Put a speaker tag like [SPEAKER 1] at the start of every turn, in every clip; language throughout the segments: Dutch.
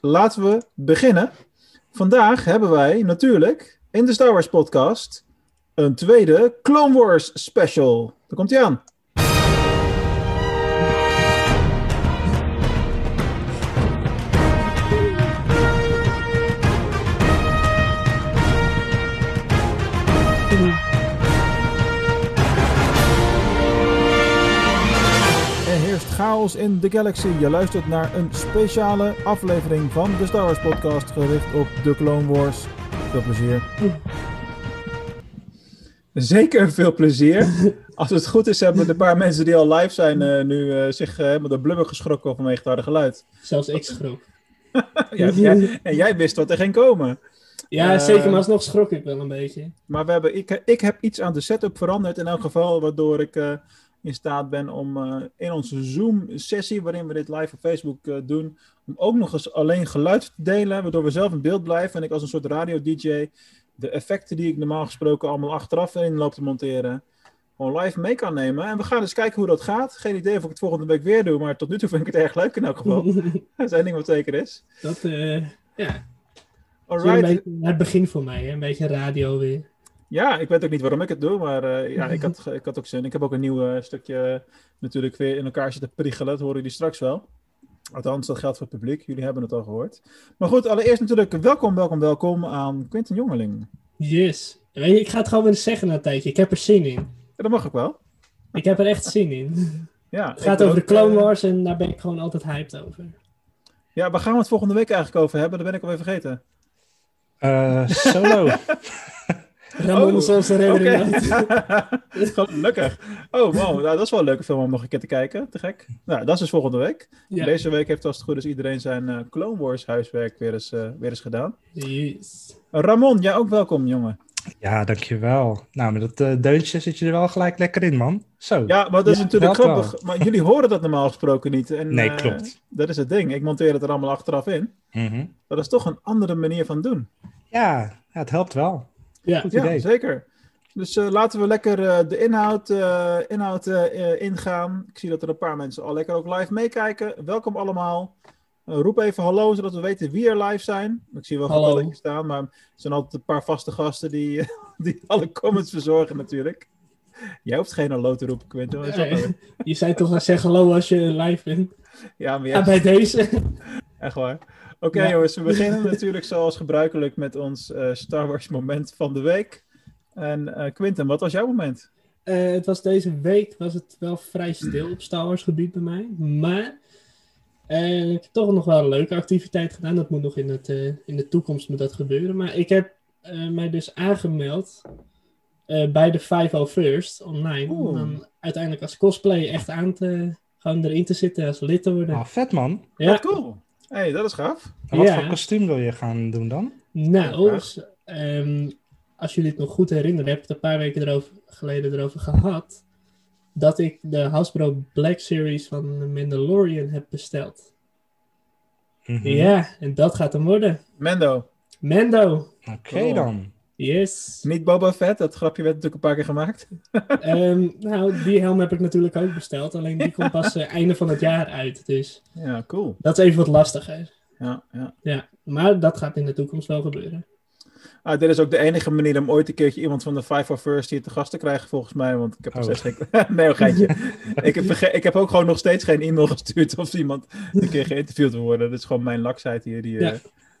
[SPEAKER 1] laten we beginnen. Vandaag hebben wij natuurlijk in de Star Wars podcast een tweede Clone Wars special. Daar komt hij aan. Chaos in de galaxy. Je luistert naar een speciale aflevering van de Star Wars podcast gericht op de Clone Wars. Veel plezier. Zeker veel plezier. Als het goed is, hebben de paar mensen die al live zijn eh, nu eh, zich eh, helemaal de blubber geschrokken vanwege het harde geluid.
[SPEAKER 2] Zelfs ik schrok.
[SPEAKER 1] Ja, jij- en jij wist wat er ging komen.
[SPEAKER 2] Ja, zeker, maar alsnog schrok ik wel een beetje.
[SPEAKER 1] Maar we hebben, ik, ik heb iets aan de setup veranderd in elk geval, waardoor ik eh, in staat ben om eh, in onze Zoom-sessie, waarin we dit live op Facebook eh, doen, om ook nog eens alleen geluid te delen, waardoor we zelf in beeld blijven en ik als een soort radio-dj de effecten die ik normaal gesproken allemaal achteraf in loop te monteren, gewoon live mee kan nemen. En we gaan eens kijken hoe dat gaat. Geen idee of ik het volgende week weer doe, maar tot nu toe vind ik het erg leuk in elk geval. Dat is één ding wat zeker is.
[SPEAKER 2] dat, eh ja,
[SPEAKER 1] Alright.
[SPEAKER 2] het begin voor mij, hè? een beetje radio weer.
[SPEAKER 1] Ja, ik weet ook niet waarom ik het doe, maar eh, ja, ik had, ik had ook zin. Ik heb ook een nieuw eh, stukje eh, natuurlijk weer in elkaar zitten priegelen. Dat horen jullie straks wel. Althans, dat geldt voor het publiek. Jullie hebben het al gehoord. Maar goed, allereerst natuurlijk welkom, welkom, welkom aan Quinten Jongeling.
[SPEAKER 2] Yes. Ik ga het gewoon weer eens zeggen na een tijdje. Ik heb er zin in.
[SPEAKER 1] Ja, dat mag ook wel.
[SPEAKER 2] Ik heb er echt zin in.
[SPEAKER 1] Ja,
[SPEAKER 2] Het gaat
[SPEAKER 1] ik
[SPEAKER 2] over de Clone Wars en daar ben ik gewoon altijd hyped over.
[SPEAKER 1] ja, waar gaan we het volgende week eigenlijk over hebben? Dat ben ik alweer vergeten.
[SPEAKER 3] Eh, solo.
[SPEAKER 2] Ramon
[SPEAKER 1] Oh,
[SPEAKER 2] is onze
[SPEAKER 1] Oké,
[SPEAKER 2] redder.
[SPEAKER 1] gelukkig. Oh, wow, nou, dat is wel een leuke film om nog een keer te kijken. Te gek. Nou, dat is dus volgende week.
[SPEAKER 2] Ja.
[SPEAKER 1] Deze week heeft als het goed is iedereen zijn eh, Clone Wars huiswerk weer eens, eh, weer eens gedaan.
[SPEAKER 2] Yes.
[SPEAKER 1] Ramon, jij ook welkom, jongen.
[SPEAKER 3] Ja, dankjewel. Nou, met dat eh, deuntje zit je er wel gelijk lekker in, man. Zo.
[SPEAKER 1] Ja, maar dat is
[SPEAKER 3] Ja,
[SPEAKER 1] natuurlijk
[SPEAKER 3] wel.
[SPEAKER 1] grappig. Maar jullie horen dat normaal gesproken niet. En,
[SPEAKER 3] Nee, klopt.
[SPEAKER 1] dat is het ding. Ik monteer het er allemaal achteraf in.
[SPEAKER 3] Mhm.
[SPEAKER 1] Dat is toch een andere manier van doen.
[SPEAKER 3] ja, ja, het helpt wel.
[SPEAKER 2] Ja,
[SPEAKER 3] Goed
[SPEAKER 1] Ja,
[SPEAKER 3] idee.
[SPEAKER 1] zeker. Dus eh, laten we lekker eh, de inhoud, eh, inhoud ingaan. Ik zie dat er een paar mensen al lekker ook live meekijken. Welkom allemaal. Roep even hallo, zodat we weten wie er live zijn. Ik zie wel gevalletje staan, maar er zijn altijd een paar vaste gasten die, die alle comments verzorgen natuurlijk. Jij hoeft geen hallo te roepen, Quinten. wel-
[SPEAKER 2] je zei toch al zeg hallo als je live bent.
[SPEAKER 1] Ja, maar
[SPEAKER 2] Ja,
[SPEAKER 1] ja,
[SPEAKER 2] bij deze.
[SPEAKER 1] echt waar. Oké
[SPEAKER 2] Ja.
[SPEAKER 1] jongens, we beginnen natuurlijk zoals gebruikelijk met ons eh, Star Wars moment van de week. En eh Quinten, wat was jouw moment?
[SPEAKER 2] Eh, het was deze week was het wel vrij stil op Star Wars gebied bij mij. Maar ik heb toch nog wel een leuke activiteit gedaan. Dat moet nog in, het, eh, in de toekomst moet dat gebeuren. Maar ik heb eh, mij dus aangemeld eh, bij de 501st online. Om dan uiteindelijk als cosplay echt aan te, gewoon erin te zitten als lid te worden.
[SPEAKER 3] Ah, vet, man.
[SPEAKER 2] ja,
[SPEAKER 1] Wat cool. Hey, dat is gaaf.
[SPEAKER 3] En wat
[SPEAKER 2] Ja.
[SPEAKER 3] voor kostuum wil je gaan doen dan?
[SPEAKER 2] nou,
[SPEAKER 1] Ja.
[SPEAKER 2] s- ehm, als jullie het nog goed herinneren, heb ik het een paar weken erover, geleden erover gehad. Dat ik de Hasbro Black Series van The Mandalorian heb besteld.
[SPEAKER 3] Mhm.
[SPEAKER 2] Ja, en dat gaat hem worden.
[SPEAKER 1] Mendo.
[SPEAKER 2] Mando.
[SPEAKER 3] Oké
[SPEAKER 1] Cool.
[SPEAKER 3] dan.
[SPEAKER 2] Yes.
[SPEAKER 1] Niet Boba Fett, dat grapje werd natuurlijk een paar keer gemaakt.
[SPEAKER 2] Ehm, nou, die helm heb ik natuurlijk ook besteld. Alleen die komt pas eh, einde van het jaar uit. Dus
[SPEAKER 1] Ja, cool.
[SPEAKER 2] dat is even wat lastiger.
[SPEAKER 1] Ja, ja.
[SPEAKER 2] Ja, maar dat gaat in de toekomst wel gebeuren.
[SPEAKER 1] Ah, dit is ook de enige manier om ooit een keertje iemand van de Five of First hier te gast te krijgen, volgens mij. Want ik heb nog
[SPEAKER 3] Oh.
[SPEAKER 1] steeds geen... nee, een geintje. ik, heb ik heb ook gewoon nog steeds geen e-mail gestuurd of iemand een keer geïnterviewd wil worden. Dat is gewoon mijn laksheid hier die
[SPEAKER 2] Ja.
[SPEAKER 1] eh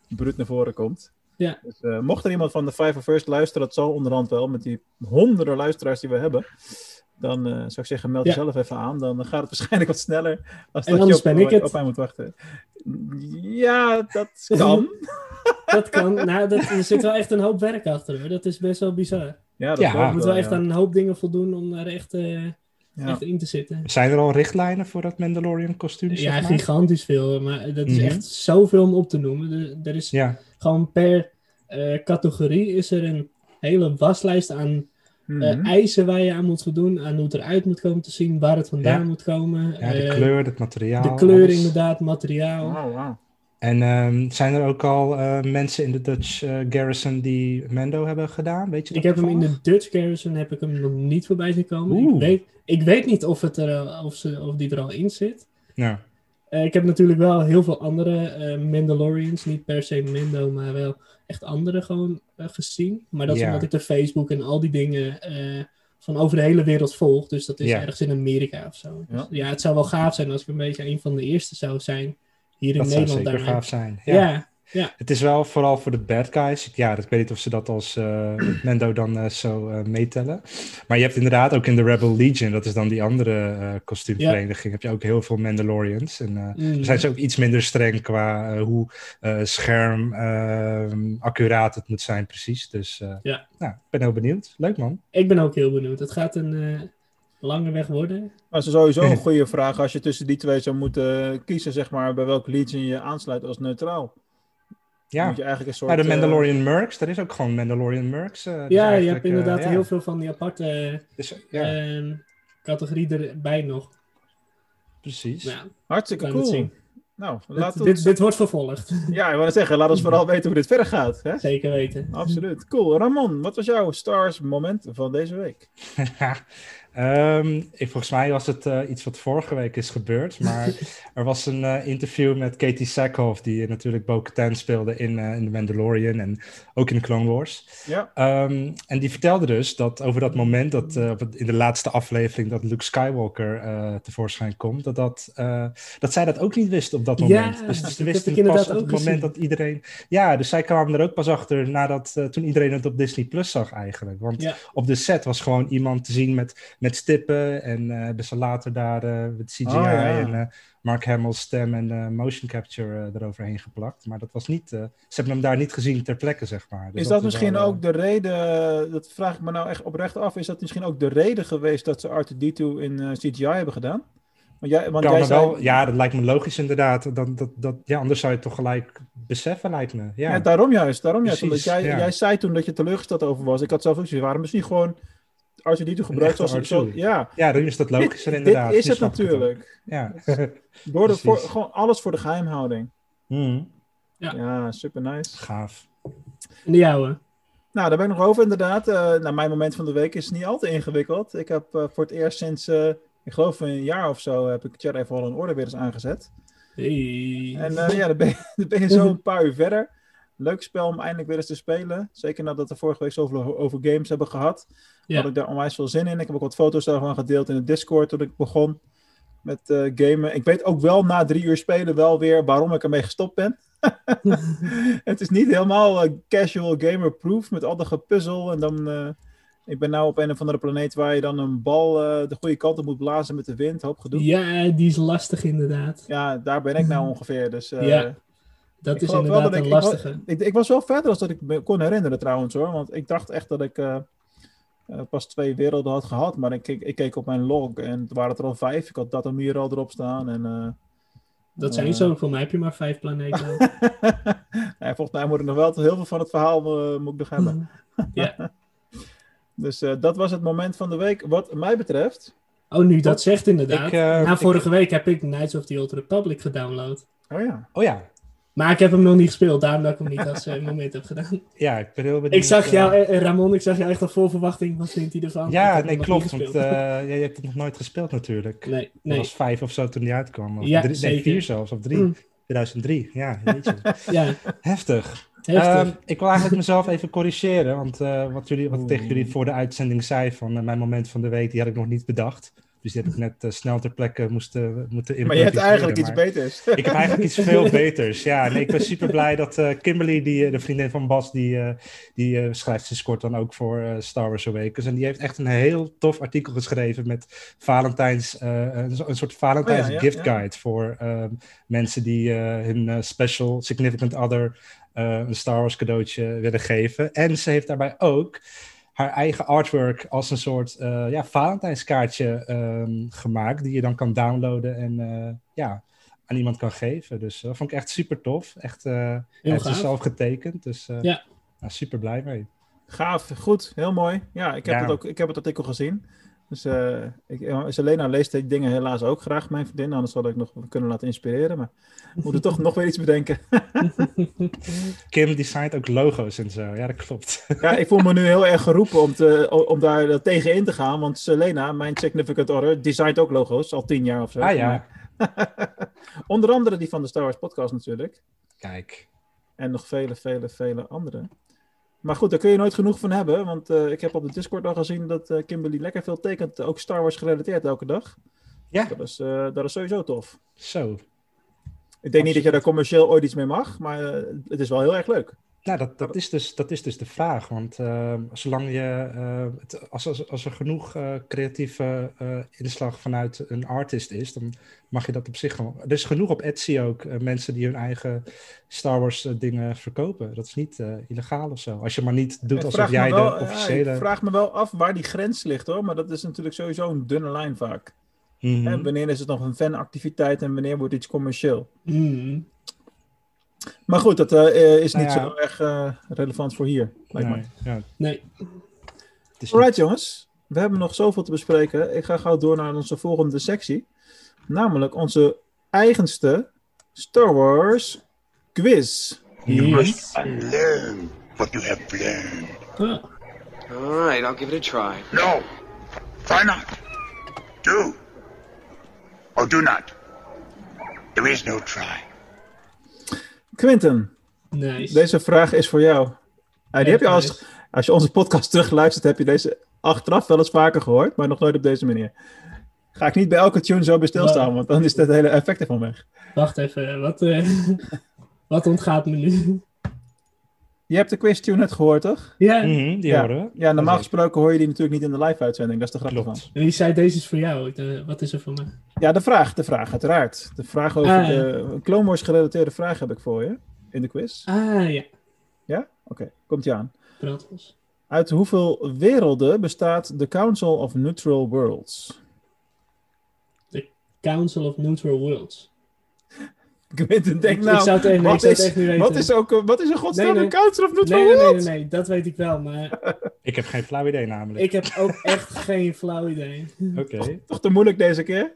[SPEAKER 1] bruut naar voren komt.
[SPEAKER 2] Ja.
[SPEAKER 1] Dus, eh, mocht er iemand van de Five of First luisteren, dat zal onderhand wel, met die honderden luisteraars die we hebben. Dan eh, zou ik zeggen, meld
[SPEAKER 2] Ja.
[SPEAKER 1] jezelf even aan. Dan gaat het waarschijnlijk wat sneller. Als
[SPEAKER 2] En
[SPEAKER 1] dat je op,
[SPEAKER 2] ben ik het.
[SPEAKER 1] op mij moet wachten. Ja, dat kan.
[SPEAKER 2] Dat kan. nou, dat, er zit wel echt een hoop werk achter hoor. Dat is best wel bizar.
[SPEAKER 1] Ja, dat
[SPEAKER 3] Ja.
[SPEAKER 1] ik
[SPEAKER 2] moet wel echt aan een hoop dingen voldoen om daar echt, eh,
[SPEAKER 1] Ja.
[SPEAKER 2] echt in te zitten.
[SPEAKER 3] Zijn er al richtlijnen voor dat Mandalorian kostuum?
[SPEAKER 2] Ja,
[SPEAKER 3] zeg maar?
[SPEAKER 2] gigantisch veel. Maar dat is
[SPEAKER 3] Mhm.
[SPEAKER 2] echt zoveel om op te noemen. Er, er is
[SPEAKER 3] Ja,
[SPEAKER 2] gewoon per eh, categorie is er een hele waslijst aan
[SPEAKER 1] Mhm.
[SPEAKER 2] eh, eisen waar je aan moet voldoen. Aan hoe het eruit moet komen te zien, waar het vandaan
[SPEAKER 3] Ja.
[SPEAKER 2] moet komen.
[SPEAKER 3] ja de
[SPEAKER 2] eh,
[SPEAKER 3] kleur, het materiaal.
[SPEAKER 2] de kleur
[SPEAKER 3] alles.
[SPEAKER 2] inderdaad, materiaal.
[SPEAKER 1] Wauw.
[SPEAKER 3] En ehm, zijn er ook al eh, mensen in de Dutch eh, Garrison die Mendo hebben gedaan? Weet je
[SPEAKER 2] Ik heb hem in de Dutch Garrison heb ik hem nog niet voorbij zien komen.
[SPEAKER 3] Oeh.
[SPEAKER 2] Ik weet, ik weet niet of, het er, al- of, ze, of die er al in zit.
[SPEAKER 3] Ja.
[SPEAKER 2] Eh, ik heb natuurlijk wel heel veel andere eh, Mandalorians, niet per se Mando, maar wel echt andere gewoon eh, gezien. Maar dat is
[SPEAKER 3] Ja.
[SPEAKER 2] omdat ik de Facebook en al die dingen eh, van over de hele wereld volg. Dus dat is
[SPEAKER 3] Ja.
[SPEAKER 2] ergens in Amerika of zo. Dus
[SPEAKER 1] Ja.
[SPEAKER 2] ja, het zou wel gaaf zijn als ik een beetje een van de eerste zou zijn hier in
[SPEAKER 3] Dat zou
[SPEAKER 2] Nederland.
[SPEAKER 3] zeker
[SPEAKER 2] daarmee.
[SPEAKER 3] gaaf zijn.
[SPEAKER 2] Ja.
[SPEAKER 3] Het is wel vooral voor de bad guys. Ja, ik weet niet of ze dat als eh, Mendo dan eh, zo eh, meetellen. Maar je hebt inderdaad ook in de Rebel Legion, dat is dan die andere kostuumvereniging, heb je ook heel veel Mandalorians. En
[SPEAKER 2] Mm.
[SPEAKER 3] daar zijn ze ook iets minder streng qua hoe scherm ehm, accuraat het moet zijn precies. Dus
[SPEAKER 2] Ja.
[SPEAKER 3] nou, ik ben heel benieuwd. Leuk man.
[SPEAKER 2] Ik ben ook heel benieuwd. Het gaat een lange weg worden.
[SPEAKER 1] Maar het is sowieso een goede vraag als je tussen die twee zou moeten kiezen, zeg maar, bij welke Legion je aansluit als neutraal.
[SPEAKER 3] Ja,
[SPEAKER 1] moet je eigenlijk een soort...
[SPEAKER 3] maar de
[SPEAKER 1] eh,
[SPEAKER 3] Mandalorian Mercs, er is ook gewoon Mandalorian Mercs. eh, dus
[SPEAKER 2] ja, je hebt inderdaad
[SPEAKER 3] eh, ja.
[SPEAKER 2] heel veel van die aparte
[SPEAKER 3] Dus, ja,
[SPEAKER 2] ehm, categorie erbij nog.
[SPEAKER 3] precies.
[SPEAKER 2] Ja,
[SPEAKER 1] hartstikke cool.
[SPEAKER 2] zien.
[SPEAKER 1] Nou,
[SPEAKER 2] dit,
[SPEAKER 1] laat
[SPEAKER 2] dit,
[SPEAKER 1] ons...
[SPEAKER 2] dit wordt vervolgd.
[SPEAKER 1] Ja, ik wou net zeggen, laat ons vooral weten hoe dit verder gaat. Hè?
[SPEAKER 2] Zeker weten.
[SPEAKER 1] Absoluut. Cool. Ramon, wat was jouw stars moment van deze week?
[SPEAKER 3] Ehm, ik, volgens mij was het eh, iets wat vorige week is gebeurd. Maar er was een eh, interview met Katie Sackhoff, die natuurlijk Bo-Katan speelde in, eh, in The Mandalorian en ook in Clone Wars.
[SPEAKER 1] Ja.
[SPEAKER 3] Ehm, en die vertelde dus dat over dat moment dat in de laatste aflevering dat Luke Skywalker tevoorschijn komt, dat, dat, dat zij dat ook niet wist op dat
[SPEAKER 2] Ja,
[SPEAKER 3] moment. dus ze
[SPEAKER 2] ik
[SPEAKER 3] het pas op het moment
[SPEAKER 2] gezien.
[SPEAKER 3] dat iedereen. Ja, dus zij kwamen er ook pas achter nadat toen iedereen het op Disney Plus zag eigenlijk. Want
[SPEAKER 2] Ja.
[SPEAKER 3] op de set was gewoon iemand te zien met, met stippen en eh hebben ze later daar eh, met CGI
[SPEAKER 1] Oh, ja.
[SPEAKER 3] en eh, Mark Hamill's stem en eh, motion capture eh, eroverheen geplakt. Maar dat was niet, eh, ze hebben hem daar niet gezien ter plekke, zeg maar. Dus
[SPEAKER 1] Is dat
[SPEAKER 3] is
[SPEAKER 1] misschien
[SPEAKER 3] wel, eh,
[SPEAKER 1] ook de reden, dat vraag ik me nou echt oprecht af, is dat misschien ook de reden geweest dat ze R2-D2 in eh, CGI hebben gedaan? Want jij, want jij zei,
[SPEAKER 3] wel, ja, dat lijkt me logisch inderdaad. Dat, dat, dat, ja, anders zou je het toch gelijk beseffen, lijkt me. Ja,
[SPEAKER 1] Ja, daarom juist, daarom juist. Omdat jij,
[SPEAKER 3] ja.
[SPEAKER 1] jij zei toen dat je teleurgesteld over was. Ik had zelf ook zoiets, waarom misschien gewoon R2-D2 gebruikt
[SPEAKER 3] echte
[SPEAKER 1] zoals... Zo,
[SPEAKER 3] R2.
[SPEAKER 1] ja,
[SPEAKER 3] ja, dan is dat logischer
[SPEAKER 1] dit,
[SPEAKER 3] inderdaad.
[SPEAKER 1] dit is het natuurlijk.
[SPEAKER 3] Ja.
[SPEAKER 1] Door de, voor, gewoon alles voor de geheimhouding.
[SPEAKER 3] Mhm.
[SPEAKER 2] Ja.
[SPEAKER 1] Ja, super nice.
[SPEAKER 3] Gaaf.
[SPEAKER 2] En de jouwe.
[SPEAKER 1] Nou, daar ben ik nog over inderdaad. Eh nou, mijn moment van de week is niet al te ingewikkeld. Ik heb eh, voor het eerst sinds, eh, ik geloof een jaar of zo, heb ik Jedi Fallen Order weer eens aangezet.
[SPEAKER 2] Hey.
[SPEAKER 1] En eh, ja, dan ben, je, dan ben je zo een paar uur verder. Leuk spel om eindelijk weer eens te spelen. Zeker nadat we vorige week zoveel over games hebben gehad.
[SPEAKER 2] Ja.
[SPEAKER 1] Had ik daar onwijs veel zin in. Ik heb ook wat foto's daarvan gedeeld in de Discord toen ik begon met eh, gamen. Ik weet ook wel na drie uur spelen wel weer waarom ik ermee gestopt ben. het is niet helemaal eh, casual gamer proof met al dat gepuzzel. En dan, eh, ik ben nou op een of andere planeet waar je dan een bal de goede kant op moet blazen met de wind. Hoop gedoe. Ja,
[SPEAKER 2] Ja, die is lastig inderdaad.
[SPEAKER 1] daar ben ik nou ongeveer. Dus,
[SPEAKER 2] Ja, Dat
[SPEAKER 1] ik
[SPEAKER 2] is inderdaad
[SPEAKER 1] dat
[SPEAKER 2] een
[SPEAKER 1] ik-
[SPEAKER 2] lastige.
[SPEAKER 1] Ik, ik was wel verder dan dat ik me kon herinneren trouwens hoor. Want ik dacht echt dat ik eh, eh, pas twee werelden had gehad. Maar ik, keek- ik keek op mijn log en het waren er al vijf. Ik had Datamir al erop staan. En, eh,
[SPEAKER 2] Dat zijn niet zo. Voor mij heb je maar vijf planeten.
[SPEAKER 1] ja, volgens mij moet ik nog wel heel veel van het verhaal moet ik nog hebben.
[SPEAKER 2] ja.
[SPEAKER 1] Dus eh, dat was het moment van de week. Wat mij betreft.
[SPEAKER 2] Oh, nu dat zegt inderdaad.
[SPEAKER 3] Ik,
[SPEAKER 2] Na
[SPEAKER 3] ik-
[SPEAKER 2] vorige week heb ik Knights of the Old Republic gedownload.
[SPEAKER 1] Oh ja.
[SPEAKER 3] Oh ja.
[SPEAKER 2] Maar ik heb hem nog niet gespeeld, daarom dat ik hem niet als eh, moment heb gedaan.
[SPEAKER 3] Ja, ik ben heel benieuwd.
[SPEAKER 2] Ik zag
[SPEAKER 3] eh,
[SPEAKER 2] jou, eh, Ramon, ik zag jou echt al vol verwachting. Wat vindt hij ervan?
[SPEAKER 3] Ja, nee, klopt. Want eh, ja, je hebt het nog nooit gespeeld natuurlijk.
[SPEAKER 2] nee,
[SPEAKER 3] Dat
[SPEAKER 2] nee.
[SPEAKER 3] was vijf of zo toen die uitkwam. Of
[SPEAKER 2] Ja,
[SPEAKER 3] drie, nee, vier zelfs, of drie.
[SPEAKER 2] Mm.
[SPEAKER 3] 2003, ja, weet je.
[SPEAKER 2] Ja,
[SPEAKER 3] Heftig.
[SPEAKER 2] heftig.
[SPEAKER 3] Ehm, ik wil eigenlijk mezelf even corrigeren, want eh, wat, jullie, wat ik tegen jullie voor de uitzending zei van eh, mijn moment van de week, die had ik nog niet bedacht. Dus die heb ik net eh, snel ter plekke moesten, moeten
[SPEAKER 1] Maar je hebt eigenlijk iets beters.
[SPEAKER 3] Ik heb eigenlijk iets veel beters. Ja, nee, ik ben super blij dat eh, Kimberly, die, eh, de vriendin van Bas, die, die schrijft sinds kort dan ook voor Star Wars Awakens. En die heeft echt een heel tof artikel geschreven met Valentijns, een, een soort Valentijns
[SPEAKER 1] Oh ja,
[SPEAKER 3] gift
[SPEAKER 1] ja.
[SPEAKER 3] guide voor ehm, mensen die hun special significant other een Star Wars cadeautje willen geven. En ze heeft daarbij ook haar eigen artwork als een soort eh, ja, Valentijnskaartje ehm, gemaakt, die je dan kan downloaden en eh, ja, aan iemand kan geven. Dus dat vond ik echt super tof. Echt, eh hij heeft ze zelf getekend, dus eh,
[SPEAKER 2] Ja.
[SPEAKER 3] nou, super blij mee.
[SPEAKER 1] Gaaf, goed, heel mooi. Ja, ik heb,
[SPEAKER 3] Ja.
[SPEAKER 1] Het, ook, ik heb het artikel gezien. Dus eh ik, eh, Selena leest die dingen helaas ook graag, mijn vriendin. Anders had ik nog kunnen laten inspireren. Maar we moeten toch nog weer iets bedenken.
[SPEAKER 3] Kim designt ook logo's en zo. Ja, dat klopt.
[SPEAKER 1] Ja, ik voel me nu heel erg geroepen om, te, om daar tegen in te gaan. Want Selena, mijn significant other, designt ook logo's al tien jaar of zo.
[SPEAKER 3] Ah ja.
[SPEAKER 1] Onder andere die van de Star Wars podcast natuurlijk.
[SPEAKER 3] Kijk.
[SPEAKER 1] En nog vele, vele, vele andere. Maar goed, daar kun je nooit genoeg van hebben. Want eh, ik heb op de Discord al gezien dat eh, Kimberly lekker veel tekent. Ook Star Wars gerelateerd elke dag.
[SPEAKER 3] Ja.
[SPEAKER 1] Dat is, eh, dat is sowieso tof.
[SPEAKER 3] Zo.
[SPEAKER 1] Ik denk niet dat je daar commercieel ooit iets mee mag. Maar het is wel heel erg leuk.
[SPEAKER 3] Nou, dat, dat, is dus, dat is dus de vraag. Want eh, zolang je. eh, het, als, als, als er genoeg eh, creatieve eh, inslag vanuit een artist is, dan mag je dat op zich gewoon. Er is genoeg op Etsy ook eh, mensen die hun eigen Star Wars dingen verkopen. Dat is niet eh, illegaal of zo. Als je maar niet doet
[SPEAKER 1] Ik
[SPEAKER 3] alsof jij
[SPEAKER 1] wel-
[SPEAKER 3] de
[SPEAKER 1] ja,
[SPEAKER 3] officiële.
[SPEAKER 1] ik vraag me wel af waar die grens ligt hoor. Maar dat is natuurlijk sowieso een dunne lijn vaak.
[SPEAKER 3] Mhm.
[SPEAKER 1] En wanneer is het nog een fanactiviteit en wanneer wordt iets commercieel?
[SPEAKER 2] Mm.
[SPEAKER 1] Maar goed, dat eh, is
[SPEAKER 3] Nou
[SPEAKER 1] niet
[SPEAKER 3] ja.
[SPEAKER 1] zo erg eh, relevant voor hier, lijkt mij.
[SPEAKER 3] Nee, ja,
[SPEAKER 2] Nee.
[SPEAKER 3] is
[SPEAKER 1] Alright jongens, we hebben nog zoveel te bespreken. Ik ga gauw door naar onze volgende sectie. Namelijk onze eigenste Star Wars quiz.
[SPEAKER 2] Yes.
[SPEAKER 4] Unlearn what you have learned.
[SPEAKER 2] Ah,
[SPEAKER 5] All right, I'll give it a try.
[SPEAKER 4] No, try not. Do. Or do not. There is no try.
[SPEAKER 1] Quinten,
[SPEAKER 2] nice.
[SPEAKER 1] deze vraag is voor jou. Ah, die heb je als, als je onze podcast terugluistert, heb je deze achteraf wel eens vaker gehoord, maar nog nooit op deze manier. Ga ik niet bij elke tune zo bij stilstaan, want dan is het hele effect ervan weg.
[SPEAKER 2] Wacht even, wat, eh, wat ontgaat me nu?
[SPEAKER 1] Je hebt de quiz tune net gehoord, toch?
[SPEAKER 2] ja,
[SPEAKER 3] Mhm, die
[SPEAKER 1] ja.
[SPEAKER 3] horen we.
[SPEAKER 1] Ja, normaal gesproken hoor je die natuurlijk niet in de live-uitzending. Dat is de grap ervan.
[SPEAKER 3] Klopt.
[SPEAKER 2] en die zei deze is voor jou. Dacht, wat is er voor mij?
[SPEAKER 1] Ja, de vraag, de vraag, uiteraard. De vraag over
[SPEAKER 2] Ah,
[SPEAKER 1] de een Clone Wars gerelateerde vraag heb ik voor je in de quiz.
[SPEAKER 2] Ah ja,
[SPEAKER 1] Ja? Oké, komt je aan. Uit hoeveel werelden bestaat de Council of Neutral Worlds?
[SPEAKER 2] Council of Neutral Worlds.
[SPEAKER 1] Nou,
[SPEAKER 2] ik zou het ik
[SPEAKER 1] wat,
[SPEAKER 2] zou het
[SPEAKER 1] is, wat is ook, wat is een godsnaam
[SPEAKER 2] Nee,
[SPEAKER 1] een
[SPEAKER 2] nee.
[SPEAKER 1] Council of
[SPEAKER 2] Nee, nee, nee,
[SPEAKER 1] Worlds?
[SPEAKER 2] nee, nee, dat weet ik wel, maar
[SPEAKER 3] Ik heb geen flauw idee namelijk.
[SPEAKER 2] ik heb ook echt geen flauw idee.
[SPEAKER 3] Oké.
[SPEAKER 1] Toch te moeilijk deze keer?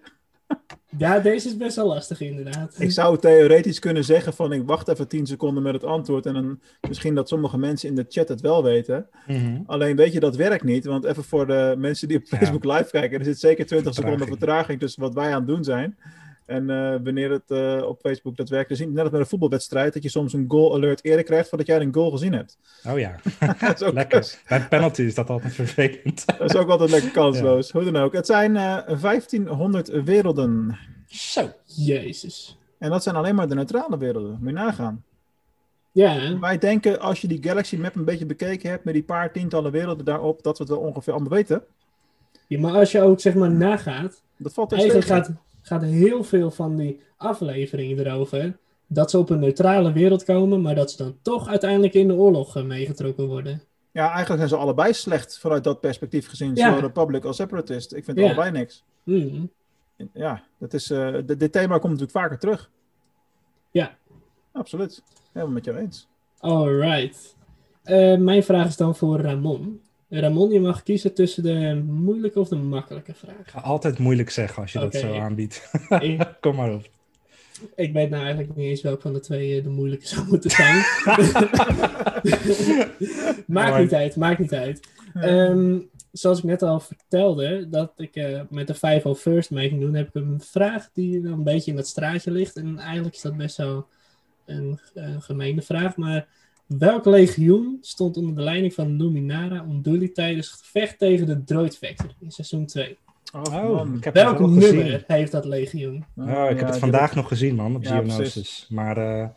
[SPEAKER 2] Ja, deze is best wel lastig inderdaad.
[SPEAKER 1] Ik zou theoretisch kunnen zeggen van ik wacht even 10 seconden met het antwoord en dan misschien dat sommige mensen in de chat het wel weten.
[SPEAKER 3] Mhm.
[SPEAKER 1] Alleen weet je, dat werkt niet. Want even voor de mensen die op
[SPEAKER 3] Ja.
[SPEAKER 1] Facebook live kijken, er zit zeker 20 seconden
[SPEAKER 3] Vertraging.
[SPEAKER 1] vertraging tussen wat wij aan het doen zijn. En eh, wanneer het eh, op Facebook dat werkt. Dus net als met een voetbalwedstrijd, dat je soms een goal alert eerder krijgt voordat jij een goal gezien hebt.
[SPEAKER 3] Oh ja,
[SPEAKER 1] dat, is ook,
[SPEAKER 3] lekker. Bij penalty is dat altijd vervelend.
[SPEAKER 1] dat is ook altijd lekker kansloos. Hoe dan ook. Het zijn eh 1500 werelden.
[SPEAKER 3] Zo.
[SPEAKER 2] Jezus.
[SPEAKER 1] En dat zijn alleen maar de neutrale werelden. Moet je nagaan.
[SPEAKER 2] Ja,
[SPEAKER 1] Wij denken, als je die Galaxy Map een beetje bekeken hebt, met die paar tientallen werelden daarop, dat we het wel ongeveer allemaal weten.
[SPEAKER 2] ja, maar als je ook zeg maar nagaat,
[SPEAKER 1] Dat valt er
[SPEAKER 2] eigenlijk
[SPEAKER 1] steeds
[SPEAKER 2] gaat, gaat heel veel van die afleveringen erover dat ze op een neutrale wereld komen, maar dat ze dan toch uiteindelijk in de oorlog eh, meegetrokken worden.
[SPEAKER 1] Ja, eigenlijk zijn ze allebei slecht vanuit dat perspectief gezien.
[SPEAKER 2] Ja.
[SPEAKER 1] Zowel Republic als Separatist. Ik vind
[SPEAKER 2] Ja.
[SPEAKER 1] allebei niks.
[SPEAKER 2] Hmm.
[SPEAKER 1] Ja, dat is, eh, dit- thema komt natuurlijk vaker terug.
[SPEAKER 2] Ja.
[SPEAKER 1] Absoluut. Helemaal met jou eens.
[SPEAKER 2] Alright. Eh, mijn vraag is dan voor Ramon. Ramon, je mag kiezen tussen de moeilijke of de makkelijke vraag.
[SPEAKER 3] Ik ga altijd moeilijk zeggen als je dat zo aanbiedt.
[SPEAKER 2] ik,
[SPEAKER 3] Kom maar op.
[SPEAKER 2] ik weet nou eigenlijk niet eens welke van de twee eh, de moeilijke zou moeten zijn. maakt niet uit, maakt niet uit. Ehm, zoals ik net al vertelde, dat ik eh, met de 501st mee ging doen, heb ik een vraag die dan een beetje in dat straatje ligt. En eigenlijk is dat best wel een eh, gemene vraag, maar welk legioen stond onder de leiding van Luminara Unduli tijdens het gevecht tegen de Droid Factory in seizoen 2?
[SPEAKER 1] Oh, man.
[SPEAKER 3] ik heb
[SPEAKER 2] Welk
[SPEAKER 3] het wel
[SPEAKER 2] nummer
[SPEAKER 3] gezien.
[SPEAKER 2] heeft dat legioen?
[SPEAKER 3] Oh, ik heb het vandaag nog gezien, man, op
[SPEAKER 1] Ja,
[SPEAKER 3] Geonosis.
[SPEAKER 1] precies.
[SPEAKER 3] Maar eh,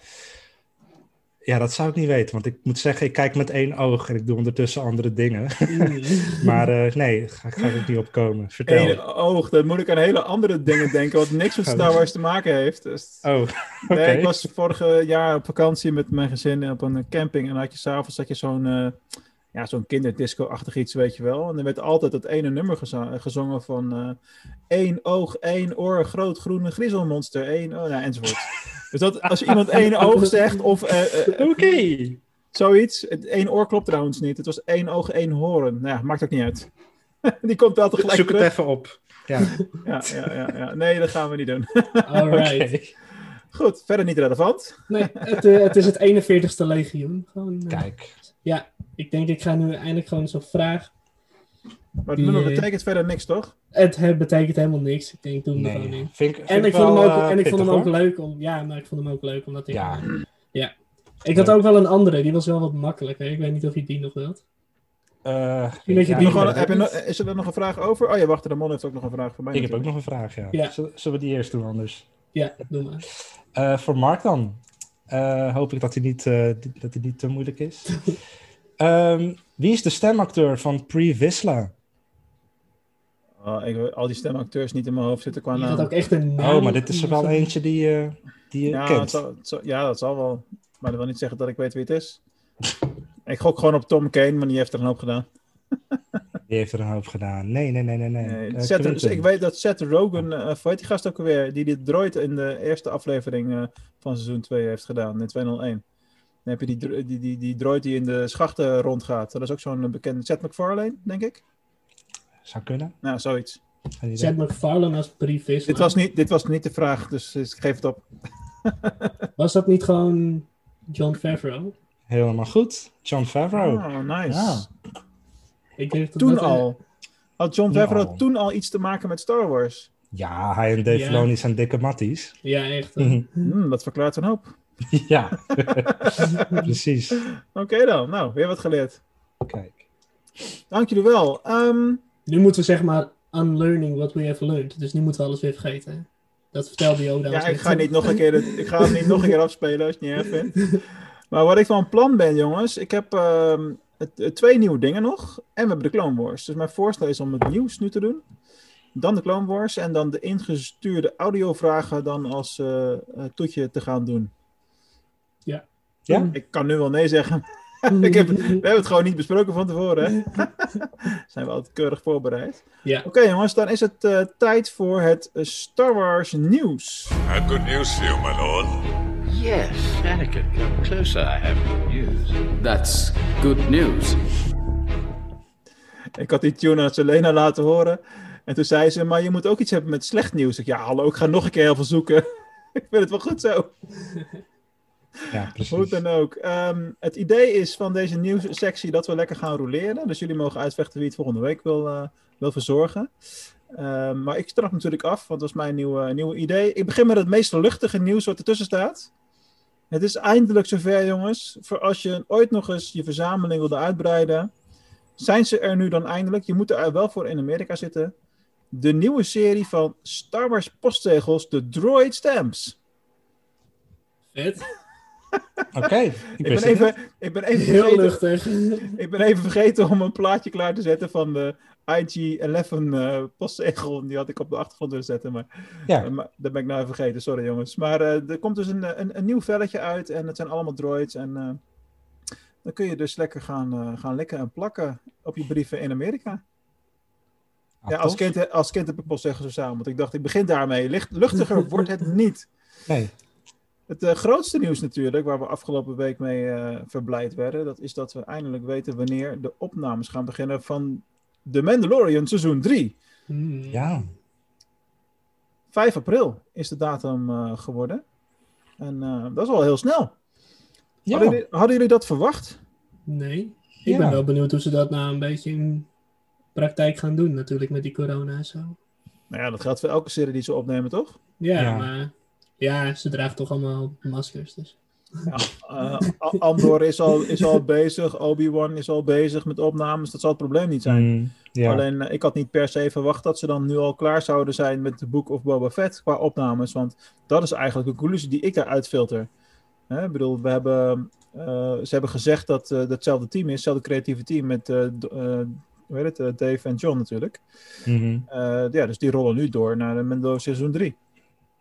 [SPEAKER 3] ja, dat zou ik niet weten. Want ik moet zeggen, ik kijk met één oog en ik doe ondertussen andere dingen.
[SPEAKER 2] Mm.
[SPEAKER 3] maar eh, nee, ga, ga ik niet op komen. Vertel.
[SPEAKER 1] Eén oog, dan moet ik aan hele andere dingen denken, wat niks met Star Wars te maken heeft. Dus,
[SPEAKER 3] Oh, oké.
[SPEAKER 1] nee, ik was vorig jaar op vakantie met mijn gezin op een camping en had je s'avonds had je zo'n eh, ja, zo'n kinderdisco-achtig iets, weet je wel. En er werd altijd dat ene nummer gezongen van eh, één oog, één oor, groot groene griezelmonster, één nou, enzovoort. dus dat, als iemand één oog zegt of eh, eh,
[SPEAKER 3] Oké.
[SPEAKER 1] zoiets, het één oor klopt trouwens niet. Het was één oog, één horen. Nou ja, maakt ook niet uit. Die komt wel tegelijk
[SPEAKER 3] Zoek het
[SPEAKER 1] terug.
[SPEAKER 3] even op. Ja,
[SPEAKER 1] Ja, ja, ja, ja. Nee, dat gaan we niet doen.
[SPEAKER 2] Alright.
[SPEAKER 3] oké.
[SPEAKER 1] Goed, verder niet relevant.
[SPEAKER 2] Nee, het, eh, het is het 41ste legioen. Gewoon, eh,
[SPEAKER 3] Kijk.
[SPEAKER 2] Ja, ik denk ik ga nu eindelijk gewoon zo'n vraag
[SPEAKER 1] Maar het nummer
[SPEAKER 2] eh,
[SPEAKER 1] betekent verder niks, toch?
[SPEAKER 2] Het, het betekent helemaal niks. Ik denk, doe hem gewoon
[SPEAKER 3] Nee, vind vind
[SPEAKER 2] En ik, vond hem ook, en ik vond hem ook leuk om. Ja, maar ik vond hem ook leuk omdat ik.
[SPEAKER 3] Ja.
[SPEAKER 2] ja. Ik had ook wel een andere, die was wel wat makkelijker. Ik weet niet of je die nog wilt.
[SPEAKER 3] Eh,
[SPEAKER 2] je
[SPEAKER 3] ja,
[SPEAKER 2] die
[SPEAKER 1] Nog wel- heb je nog- is er nog een vraag over? Oh ja, wacht, Ramon heeft ook nog een vraag voor mij.
[SPEAKER 3] ik heb ook nog een vraag, ja.
[SPEAKER 2] Ja.
[SPEAKER 3] Zullen, we die eerst doen anders?
[SPEAKER 2] Ja, doe maar.
[SPEAKER 3] Eh, voor Mark dan. Eh, hoop ik dat hij niet, eh, die- dat hij niet te moeilijk is. Ehm, wie is de stemacteur van Pre Visla?
[SPEAKER 1] Oh, ik, al die stemacteurs niet in mijn hoofd zitten qua naam.
[SPEAKER 2] ook echt een naam.
[SPEAKER 3] Oh, maar dit is er wel eentje die, eh, die je
[SPEAKER 1] ja,
[SPEAKER 3] kent.
[SPEAKER 1] zal- het zal- ja, dat zal wel. Maar dat wil niet zeggen dat ik weet wie het is. ik gok gewoon op Tom Kane, maar die heeft er een hoop gedaan.
[SPEAKER 3] Die heeft er een hoop gedaan. Nee, nee, nee, nee. nee.
[SPEAKER 1] Nee,
[SPEAKER 3] Eh,
[SPEAKER 1] Seth- ik weet dat Seth Rogen, eh hoe heet die gast ook alweer, die dit droid in de eerste aflevering eh, van seizoen 2 heeft gedaan, in 201. Dan heb je die, dro- die, die, die droid die in de schachten rondgaat. Dat is ook zo'n bekende Seth MacFarlane, denk ik.
[SPEAKER 3] Zou kunnen.
[SPEAKER 1] Nou, zoiets.
[SPEAKER 2] Seth MacFarlane als briefvis.
[SPEAKER 1] Dit was, niet, dit was niet de vraag, dus, dus ik geef het op.
[SPEAKER 2] Was dat niet gewoon John Favreau?
[SPEAKER 3] Helemaal goed. John Favreau.
[SPEAKER 1] Oh, nice.
[SPEAKER 3] Ja.
[SPEAKER 2] Ik denk dat
[SPEAKER 1] Toen
[SPEAKER 2] dat-
[SPEAKER 1] al. Had John Favreau toen al iets te maken met Star Wars?
[SPEAKER 3] Ja, hij en Dave
[SPEAKER 2] Ja.
[SPEAKER 3] Filoni zijn dikke matties.
[SPEAKER 2] Ja, echt.
[SPEAKER 3] Mhm.
[SPEAKER 1] Hmm, dat verklaart een hoop.
[SPEAKER 3] ja, precies.
[SPEAKER 1] Oké dan, nou, weer wat geleerd.
[SPEAKER 3] Kijk.
[SPEAKER 1] Dank jullie wel. Ehm,
[SPEAKER 2] Nu moeten we zeg maar unlearning what we have learned. Dus nu moeten we alles weer vergeten. Dat vertelde Yoda.
[SPEAKER 1] ja, ik ga, niet nog een keer het, ik ga het niet nog een keer afspelen als je het niet erg vindt. Maar wat ik van plan ben, jongens, ik heb ehm, het, het twee nieuwe dingen nog. En we hebben de Clone Wars. Dus mijn voorstel is om het nieuws nu te doen. Dan de Clone Wars en dan de ingestuurde audiovragen dan als eh, eh, toetje te gaan doen.
[SPEAKER 2] Ja.
[SPEAKER 3] Ja?
[SPEAKER 1] Ik kan nu wel nee zeggen. ik heb, we hebben het gewoon niet besproken van tevoren. Hè? Zijn we altijd keurig voorbereid.
[SPEAKER 2] Ja.
[SPEAKER 1] Oké jongens, dan is het eh, tijd voor het eh, Star Wars nieuws.
[SPEAKER 6] Have good news for you, my lord.
[SPEAKER 7] Yes, Anakin, come closer. I have good news. That's good news.
[SPEAKER 1] Ik had die tune aan Selena laten horen. En toen zei ze, maar je moet ook iets hebben met slecht nieuws. Ik, ja, hallo, ik ga nog een keer heel veel zoeken. ik vind het wel goed zo.
[SPEAKER 3] Ja, precies.
[SPEAKER 1] Hoe dan ook. Ehm, het idee is van deze nieuwssectie dat we lekker gaan roleren. Dus jullie mogen uitvechten wie het volgende week wil, eh, wil verzorgen. Ehm, maar ik straf natuurlijk af, want dat is mijn nieuwe, nieuwe idee. Ik begin met het meest luchtige nieuws wat ertussen staat. Het is eindelijk zover, jongens. Voor als je ooit nog eens je verzameling wilde uitbreiden, zijn ze er nu dan eindelijk. Je moet er wel voor in Amerika zitten. De nieuwe serie van Star Wars postzegels, de Droid Stamps.
[SPEAKER 2] Vet.
[SPEAKER 3] Oké, ik,
[SPEAKER 1] ben, even, ik, ben even
[SPEAKER 2] Heel
[SPEAKER 1] vergeten,
[SPEAKER 2] luchtig.
[SPEAKER 1] ik ben even vergeten om een plaatje klaar te zetten van de IG-11 eh postzegel. Die had ik op de achtergrond willen zetten, maar.
[SPEAKER 3] Ja,
[SPEAKER 1] eh, maar dat ben ik nou even vergeten. Sorry jongens. Maar eh, er komt dus een, een, een nieuw velletje uit en het zijn allemaal droids. En eh, dan kun je dus lekker gaan, eh, gaan likken en plakken op je brieven in Amerika.
[SPEAKER 3] Ah,
[SPEAKER 1] ja, als kind, als kind heb ik postzegels samen. Want ik dacht, ik begin daarmee. Licht, luchtiger wordt het niet.
[SPEAKER 3] Nee.
[SPEAKER 1] Het eh, grootste nieuws natuurlijk, waar we afgelopen week mee eh, verblijd werden, dat is dat we eindelijk weten wanneer de opnames gaan beginnen van The Mandalorian seizoen 3.
[SPEAKER 2] Hmm.
[SPEAKER 3] Ja.
[SPEAKER 1] 5 april is de datum eh, geworden. En eh, dat is wel heel snel.
[SPEAKER 3] Ja.
[SPEAKER 1] Hadden, jullie, hadden jullie dat verwacht?
[SPEAKER 2] Nee. Ik
[SPEAKER 3] Ja.
[SPEAKER 2] ben wel benieuwd hoe ze dat nou een beetje in praktijk gaan doen, natuurlijk, met die corona en zo.
[SPEAKER 1] Nou ja, dat geldt voor elke serie die ze opnemen, toch?
[SPEAKER 2] Ja,
[SPEAKER 3] Ja.
[SPEAKER 2] maar ja, ze dragen toch allemaal maskers. Dus.
[SPEAKER 1] Eh, A- Andor is al, is al bezig, Obi-Wan is al bezig met opnames. Dat zal het probleem niet zijn.
[SPEAKER 3] Mm, ja.
[SPEAKER 1] Alleen, eh, ik had niet per se verwacht dat ze dan nu al klaar zouden zijn met de Book of Boba Fett qua opnames. Want dat is eigenlijk de conclusie die ik daaruit filter. Hè, ik bedoel, we hebben, eh, ze hebben gezegd dat uh, hetzelfde team is, hetzelfde creatieve team met uh, hoe heet het, uh, Dave en John natuurlijk.
[SPEAKER 3] Mhm.
[SPEAKER 1] Uh, ja, dus die rollen nu door naar de Mandalorian seizoen 3.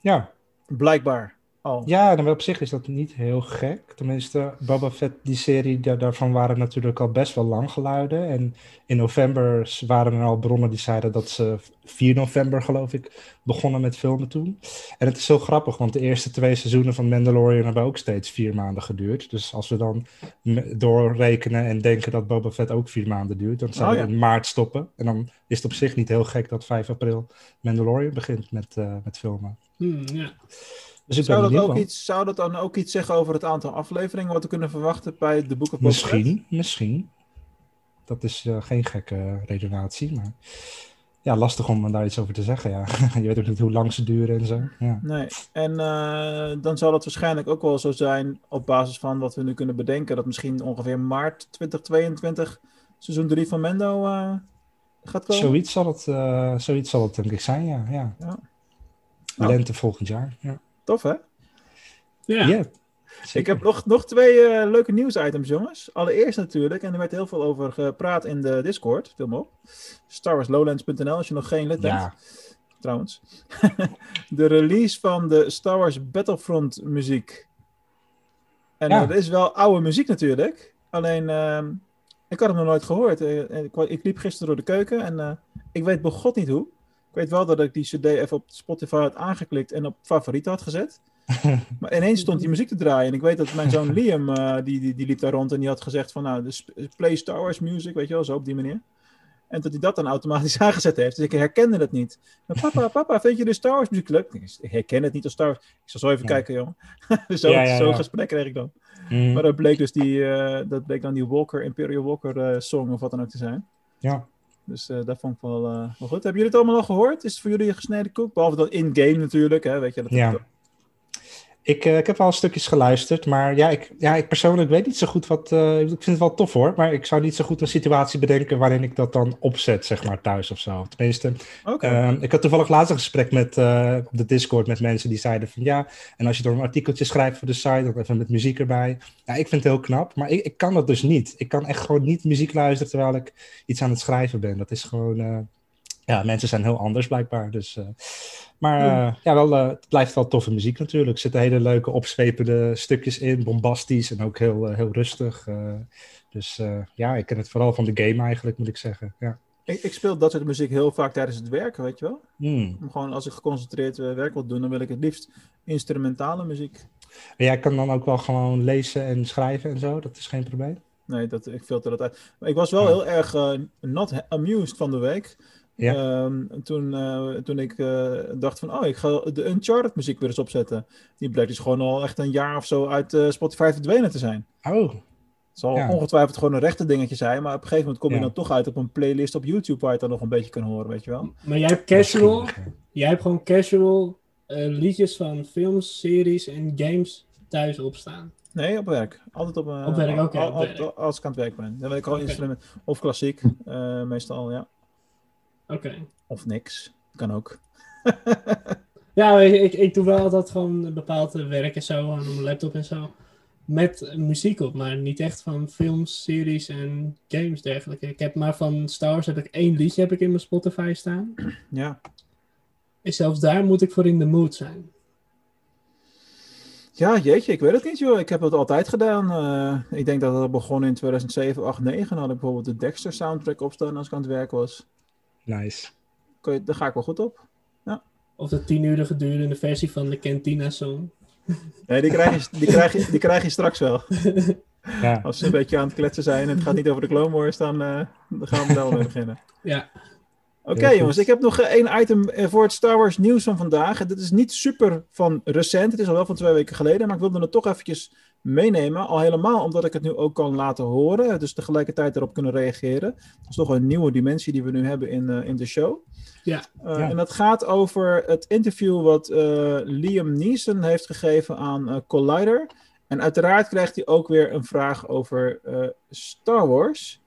[SPEAKER 3] ja.
[SPEAKER 1] Blijkbaar al.
[SPEAKER 3] Ja, dan op zich is dat niet heel gek. Tenminste, Boba Fett, die serie, daar, daarvan waren natuurlijk al best wel lang geluiden. En in november waren er al bronnen die zeiden dat ze 4 november, geloof ik, begonnen met filmen toen. En het is zo grappig, want de eerste twee seizoenen van Mandalorian hebben ook steeds vier maanden geduurd. Dus als we dan doorrekenen en denken dat Boba Fett ook vier maanden duurt, dan zouden
[SPEAKER 1] Oh,
[SPEAKER 3] we
[SPEAKER 1] ja.
[SPEAKER 3] in maart stoppen. En dan is het op zich niet heel gek dat 5 april Mandalorian begint met, uh, met filmen.
[SPEAKER 2] Hmm, ja.
[SPEAKER 3] Dus ik
[SPEAKER 1] Zou dat, ook iets, zou dat dan ook iets zeggen over het aantal afleveringen wat we kunnen verwachten bij de Book of Boba Fett?
[SPEAKER 3] Misschien, misschien. Dat is eh, geen gekke redenatie, maar ja, lastig om daar iets over te zeggen. Ja. je weet ook niet hoe lang ze duren en zo. Ja.
[SPEAKER 1] Nee, en eh, dan zal het waarschijnlijk ook wel zo zijn op basis van wat we nu kunnen bedenken, dat misschien ongeveer maart 2022 seizoen 3 van Mendo eh, gaat komen.
[SPEAKER 3] Zoiets zal, het, eh, zoiets zal het denk ik zijn, ja. ja.
[SPEAKER 1] Ja.
[SPEAKER 3] Lente volgend jaar. Ja.
[SPEAKER 1] Tof hè?
[SPEAKER 2] Ja.
[SPEAKER 3] Ja,
[SPEAKER 1] Ik heb nog, nog twee eh, leuke nieuwsitems, jongens. Allereerst natuurlijk, en er werd heel veel over gepraat in de Discord, film op. StarWarsLowlands.nl, als je nog geen lid bent.
[SPEAKER 3] Ja,
[SPEAKER 1] Trouwens. de release van de Star Wars Battlefront muziek. En
[SPEAKER 3] Ja.
[SPEAKER 1] eh, dat is wel oude muziek natuurlijk. Alleen, ehm, ik had hem nog nooit gehoord. Eh, ik, wa- ik liep gisteren door de keuken en eh, ik weet begot niet hoe. Ik weet wel dat ik die cd even op Spotify had aangeklikt en op favoriet had gezet. maar ineens stond die muziek te draaien. En ik weet dat mijn zoon Liam, eh, die, die, die liep daar rond en die had gezegd van, nou, dus play Star Wars music, weet je wel, zo op die manier. En dat hij dat dan automatisch aangezet heeft. Dus ik herkende het niet. Maar papa, papa, vind je de Star Wars muziek leuk? Ik herken het niet als Star Wars. Ik zal zo even
[SPEAKER 3] Ja.
[SPEAKER 1] kijken, jongen. zo
[SPEAKER 3] Ja, ja,
[SPEAKER 1] zo'n gesprek kreeg ik dan.
[SPEAKER 3] Mm,
[SPEAKER 1] Maar dat bleek dus die, eh, dat bleek dan die Walker, Imperial Walker eh, song of wat dan ook te zijn.
[SPEAKER 3] ja.
[SPEAKER 1] Dus eh, dat vond ik wel, eh, wel goed. Hebben jullie het allemaal al gehoord? Is het voor jullie een gesneden koek? Behalve dan in-game natuurlijk, hè? Weet je, dat
[SPEAKER 3] Ja. Ik, eh, ik heb wel stukjes geluisterd, maar ja ik, ja, ik persoonlijk weet niet zo goed wat. eh, ik vind het wel tof hoor, maar ik zou niet zo goed een situatie bedenken waarin ik dat dan opzet, zeg maar, thuis of zo. Tenminste. Ehm, ik had toevallig laatst een gesprek met, eh, op de Discord met mensen die zeiden van ja, en als je dan een artikeltje schrijft voor de site, dan even met muziek erbij. Ja, ik vind het heel knap, maar ik, ik kan dat dus niet. Ik kan echt gewoon niet muziek luisteren terwijl ik iets aan het schrijven ben. Dat is gewoon, ja, mensen zijn heel anders blijkbaar. Dus, maar eh, ja, wel, eh, het blijft wel toffe muziek natuurlijk. Er zitten hele leuke opzwepende stukjes in, bombastisch en ook heel, eh, heel rustig. eh. dus eh, ja, ik ken het vooral van de game eigenlijk, moet ik zeggen. Ja.
[SPEAKER 1] ik, ik speel dat soort muziek heel vaak tijdens het werken, weet je wel?
[SPEAKER 3] Hmm.
[SPEAKER 1] Gewoon als ik geconcentreerd eh, werk wil doen, dan wil ik het liefst instrumentale muziek.
[SPEAKER 3] En jij kan dan ook wel gewoon lezen en schrijven en zo, dat is geen probleem.
[SPEAKER 1] Nee, dat, ik filter dat uit. Maar ik was wel
[SPEAKER 3] Ja.
[SPEAKER 1] heel erg eh, not amused van de week.
[SPEAKER 3] Ja.
[SPEAKER 1] Ehm, toen, eh, toen ik eh, dacht van, oh, ik ga de Uncharted muziek weer eens opzetten. Die bleek dus gewoon al echt een jaar of zo uit eh, Spotify verdwenen te zijn.
[SPEAKER 3] Oh,
[SPEAKER 1] Het zal
[SPEAKER 3] Ja.
[SPEAKER 1] ongetwijfeld gewoon een rechte dingetje zijn, maar op een gegeven moment kom je
[SPEAKER 3] Ja.
[SPEAKER 1] dan toch uit op een playlist op YouTube waar je het dan nog een beetje kan horen, weet je wel.
[SPEAKER 2] Maar jij hebt casual, jij hebt gewoon casual eh, liedjes van films, series en games thuis opstaan.
[SPEAKER 1] Nee, op werk. Altijd op, eh,
[SPEAKER 2] Op werk, oké,
[SPEAKER 1] al-
[SPEAKER 2] op
[SPEAKER 1] al-
[SPEAKER 2] werk.
[SPEAKER 1] al- Als ik aan het werk ben. Dan wil ik gewoon instrument. Of klassiek, eh, meestal, ja.
[SPEAKER 2] Oké.
[SPEAKER 1] Of niks. Kan ook.
[SPEAKER 2] Ja, ik, ik doe wel altijd gewoon bepaald eh, werk en zo, aan mijn laptop en zo. Met muziek op, maar niet echt van films, series en games dergelijke. Ik heb maar van Star Wars heb ik één liedje heb ik in mijn Spotify staan.
[SPEAKER 1] Ja.
[SPEAKER 2] En zelfs daar moet ik voor in de mood zijn.
[SPEAKER 1] Ja, jeetje, ik weet het niet, joh. Ik heb het altijd gedaan. Eh, ik denk dat het begon in 2007, 8, 9. Dan had ik bijvoorbeeld de Dexter soundtrack opstaan als ik aan het werk was.
[SPEAKER 3] Nice.
[SPEAKER 1] Kun je- Daar ga ik wel goed op.
[SPEAKER 2] Of de tien uur gedurende versie van de Cantina Song.
[SPEAKER 1] Nee, die krijg je, die krijg je, die krijg je straks wel.
[SPEAKER 3] Ja.
[SPEAKER 1] Als ze een beetje aan het kletsen zijn en het gaat niet over de Clone Wars, dan, eh, dan gaan we er wel mee beginnen.
[SPEAKER 2] Ja,
[SPEAKER 1] Oké jongens, ik heb nog eh, één item eh, voor het Star Wars nieuws van vandaag. En Dit is niet super van recent, het is al wel van twee weken geleden, maar ik wilde het toch eventjes meenemen. Al helemaal omdat ik het nu ook kan laten horen, dus tegelijkertijd erop kunnen reageren. Dat is toch een nieuwe dimensie die we nu hebben in, eh, in de show.
[SPEAKER 2] Ja.
[SPEAKER 1] Eh,
[SPEAKER 3] Ja.
[SPEAKER 1] En dat gaat over het interview wat eh, Liam Neeson heeft gegeven aan eh, Collider. En uiteraard krijgt hij ook weer een vraag over eh, Star Wars.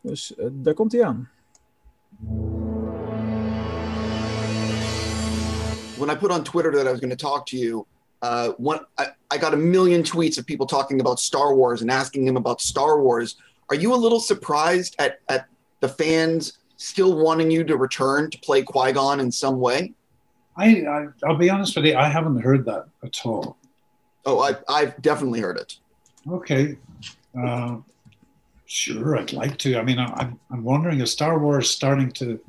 [SPEAKER 1] Dus daar komt hij aan.
[SPEAKER 8] when I put on Twitter that I was going to talk to you, uh, one I, I got a million tweets of people talking about Star Wars and asking him about Star Wars. Are you a little surprised at at the fans still wanting you to return to play Qui Gon in some way?
[SPEAKER 9] I, I I'll be honest with you, I haven't heard that at all.
[SPEAKER 8] Oh, I, I've definitely heard it.
[SPEAKER 9] Okay, uh, sure, I'd like to. I mean, I- I'm I'm wondering is Star Wars starting to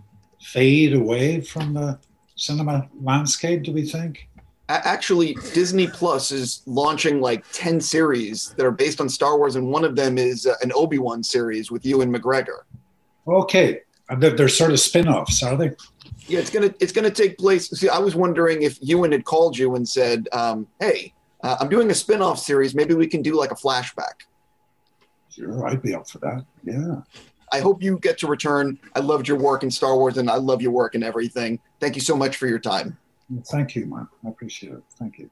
[SPEAKER 9] fade away from the cinema landscape? Do we think?
[SPEAKER 8] Actually, Disney Plus is launching like ten series that are based on Star Wars, and one of them is uh, an Obi Wan series with Ewan McGregor.
[SPEAKER 9] Okay, and they're, they're sort of spin-offs, are they?
[SPEAKER 8] Yeah, it's gonna it's gonna take place. See, I was wondering if Ewan had called you and said, um, "Hey, uh, I'm doing a spin-off series. Maybe we can do like a flashback."
[SPEAKER 9] Sure, I'd be up for that. Yeah.
[SPEAKER 8] I hope you get to return. I loved your work in Star Wars, and I love your work and everything. Thank you so much for your time.
[SPEAKER 9] Thank you, man. I appreciate it. Thank you.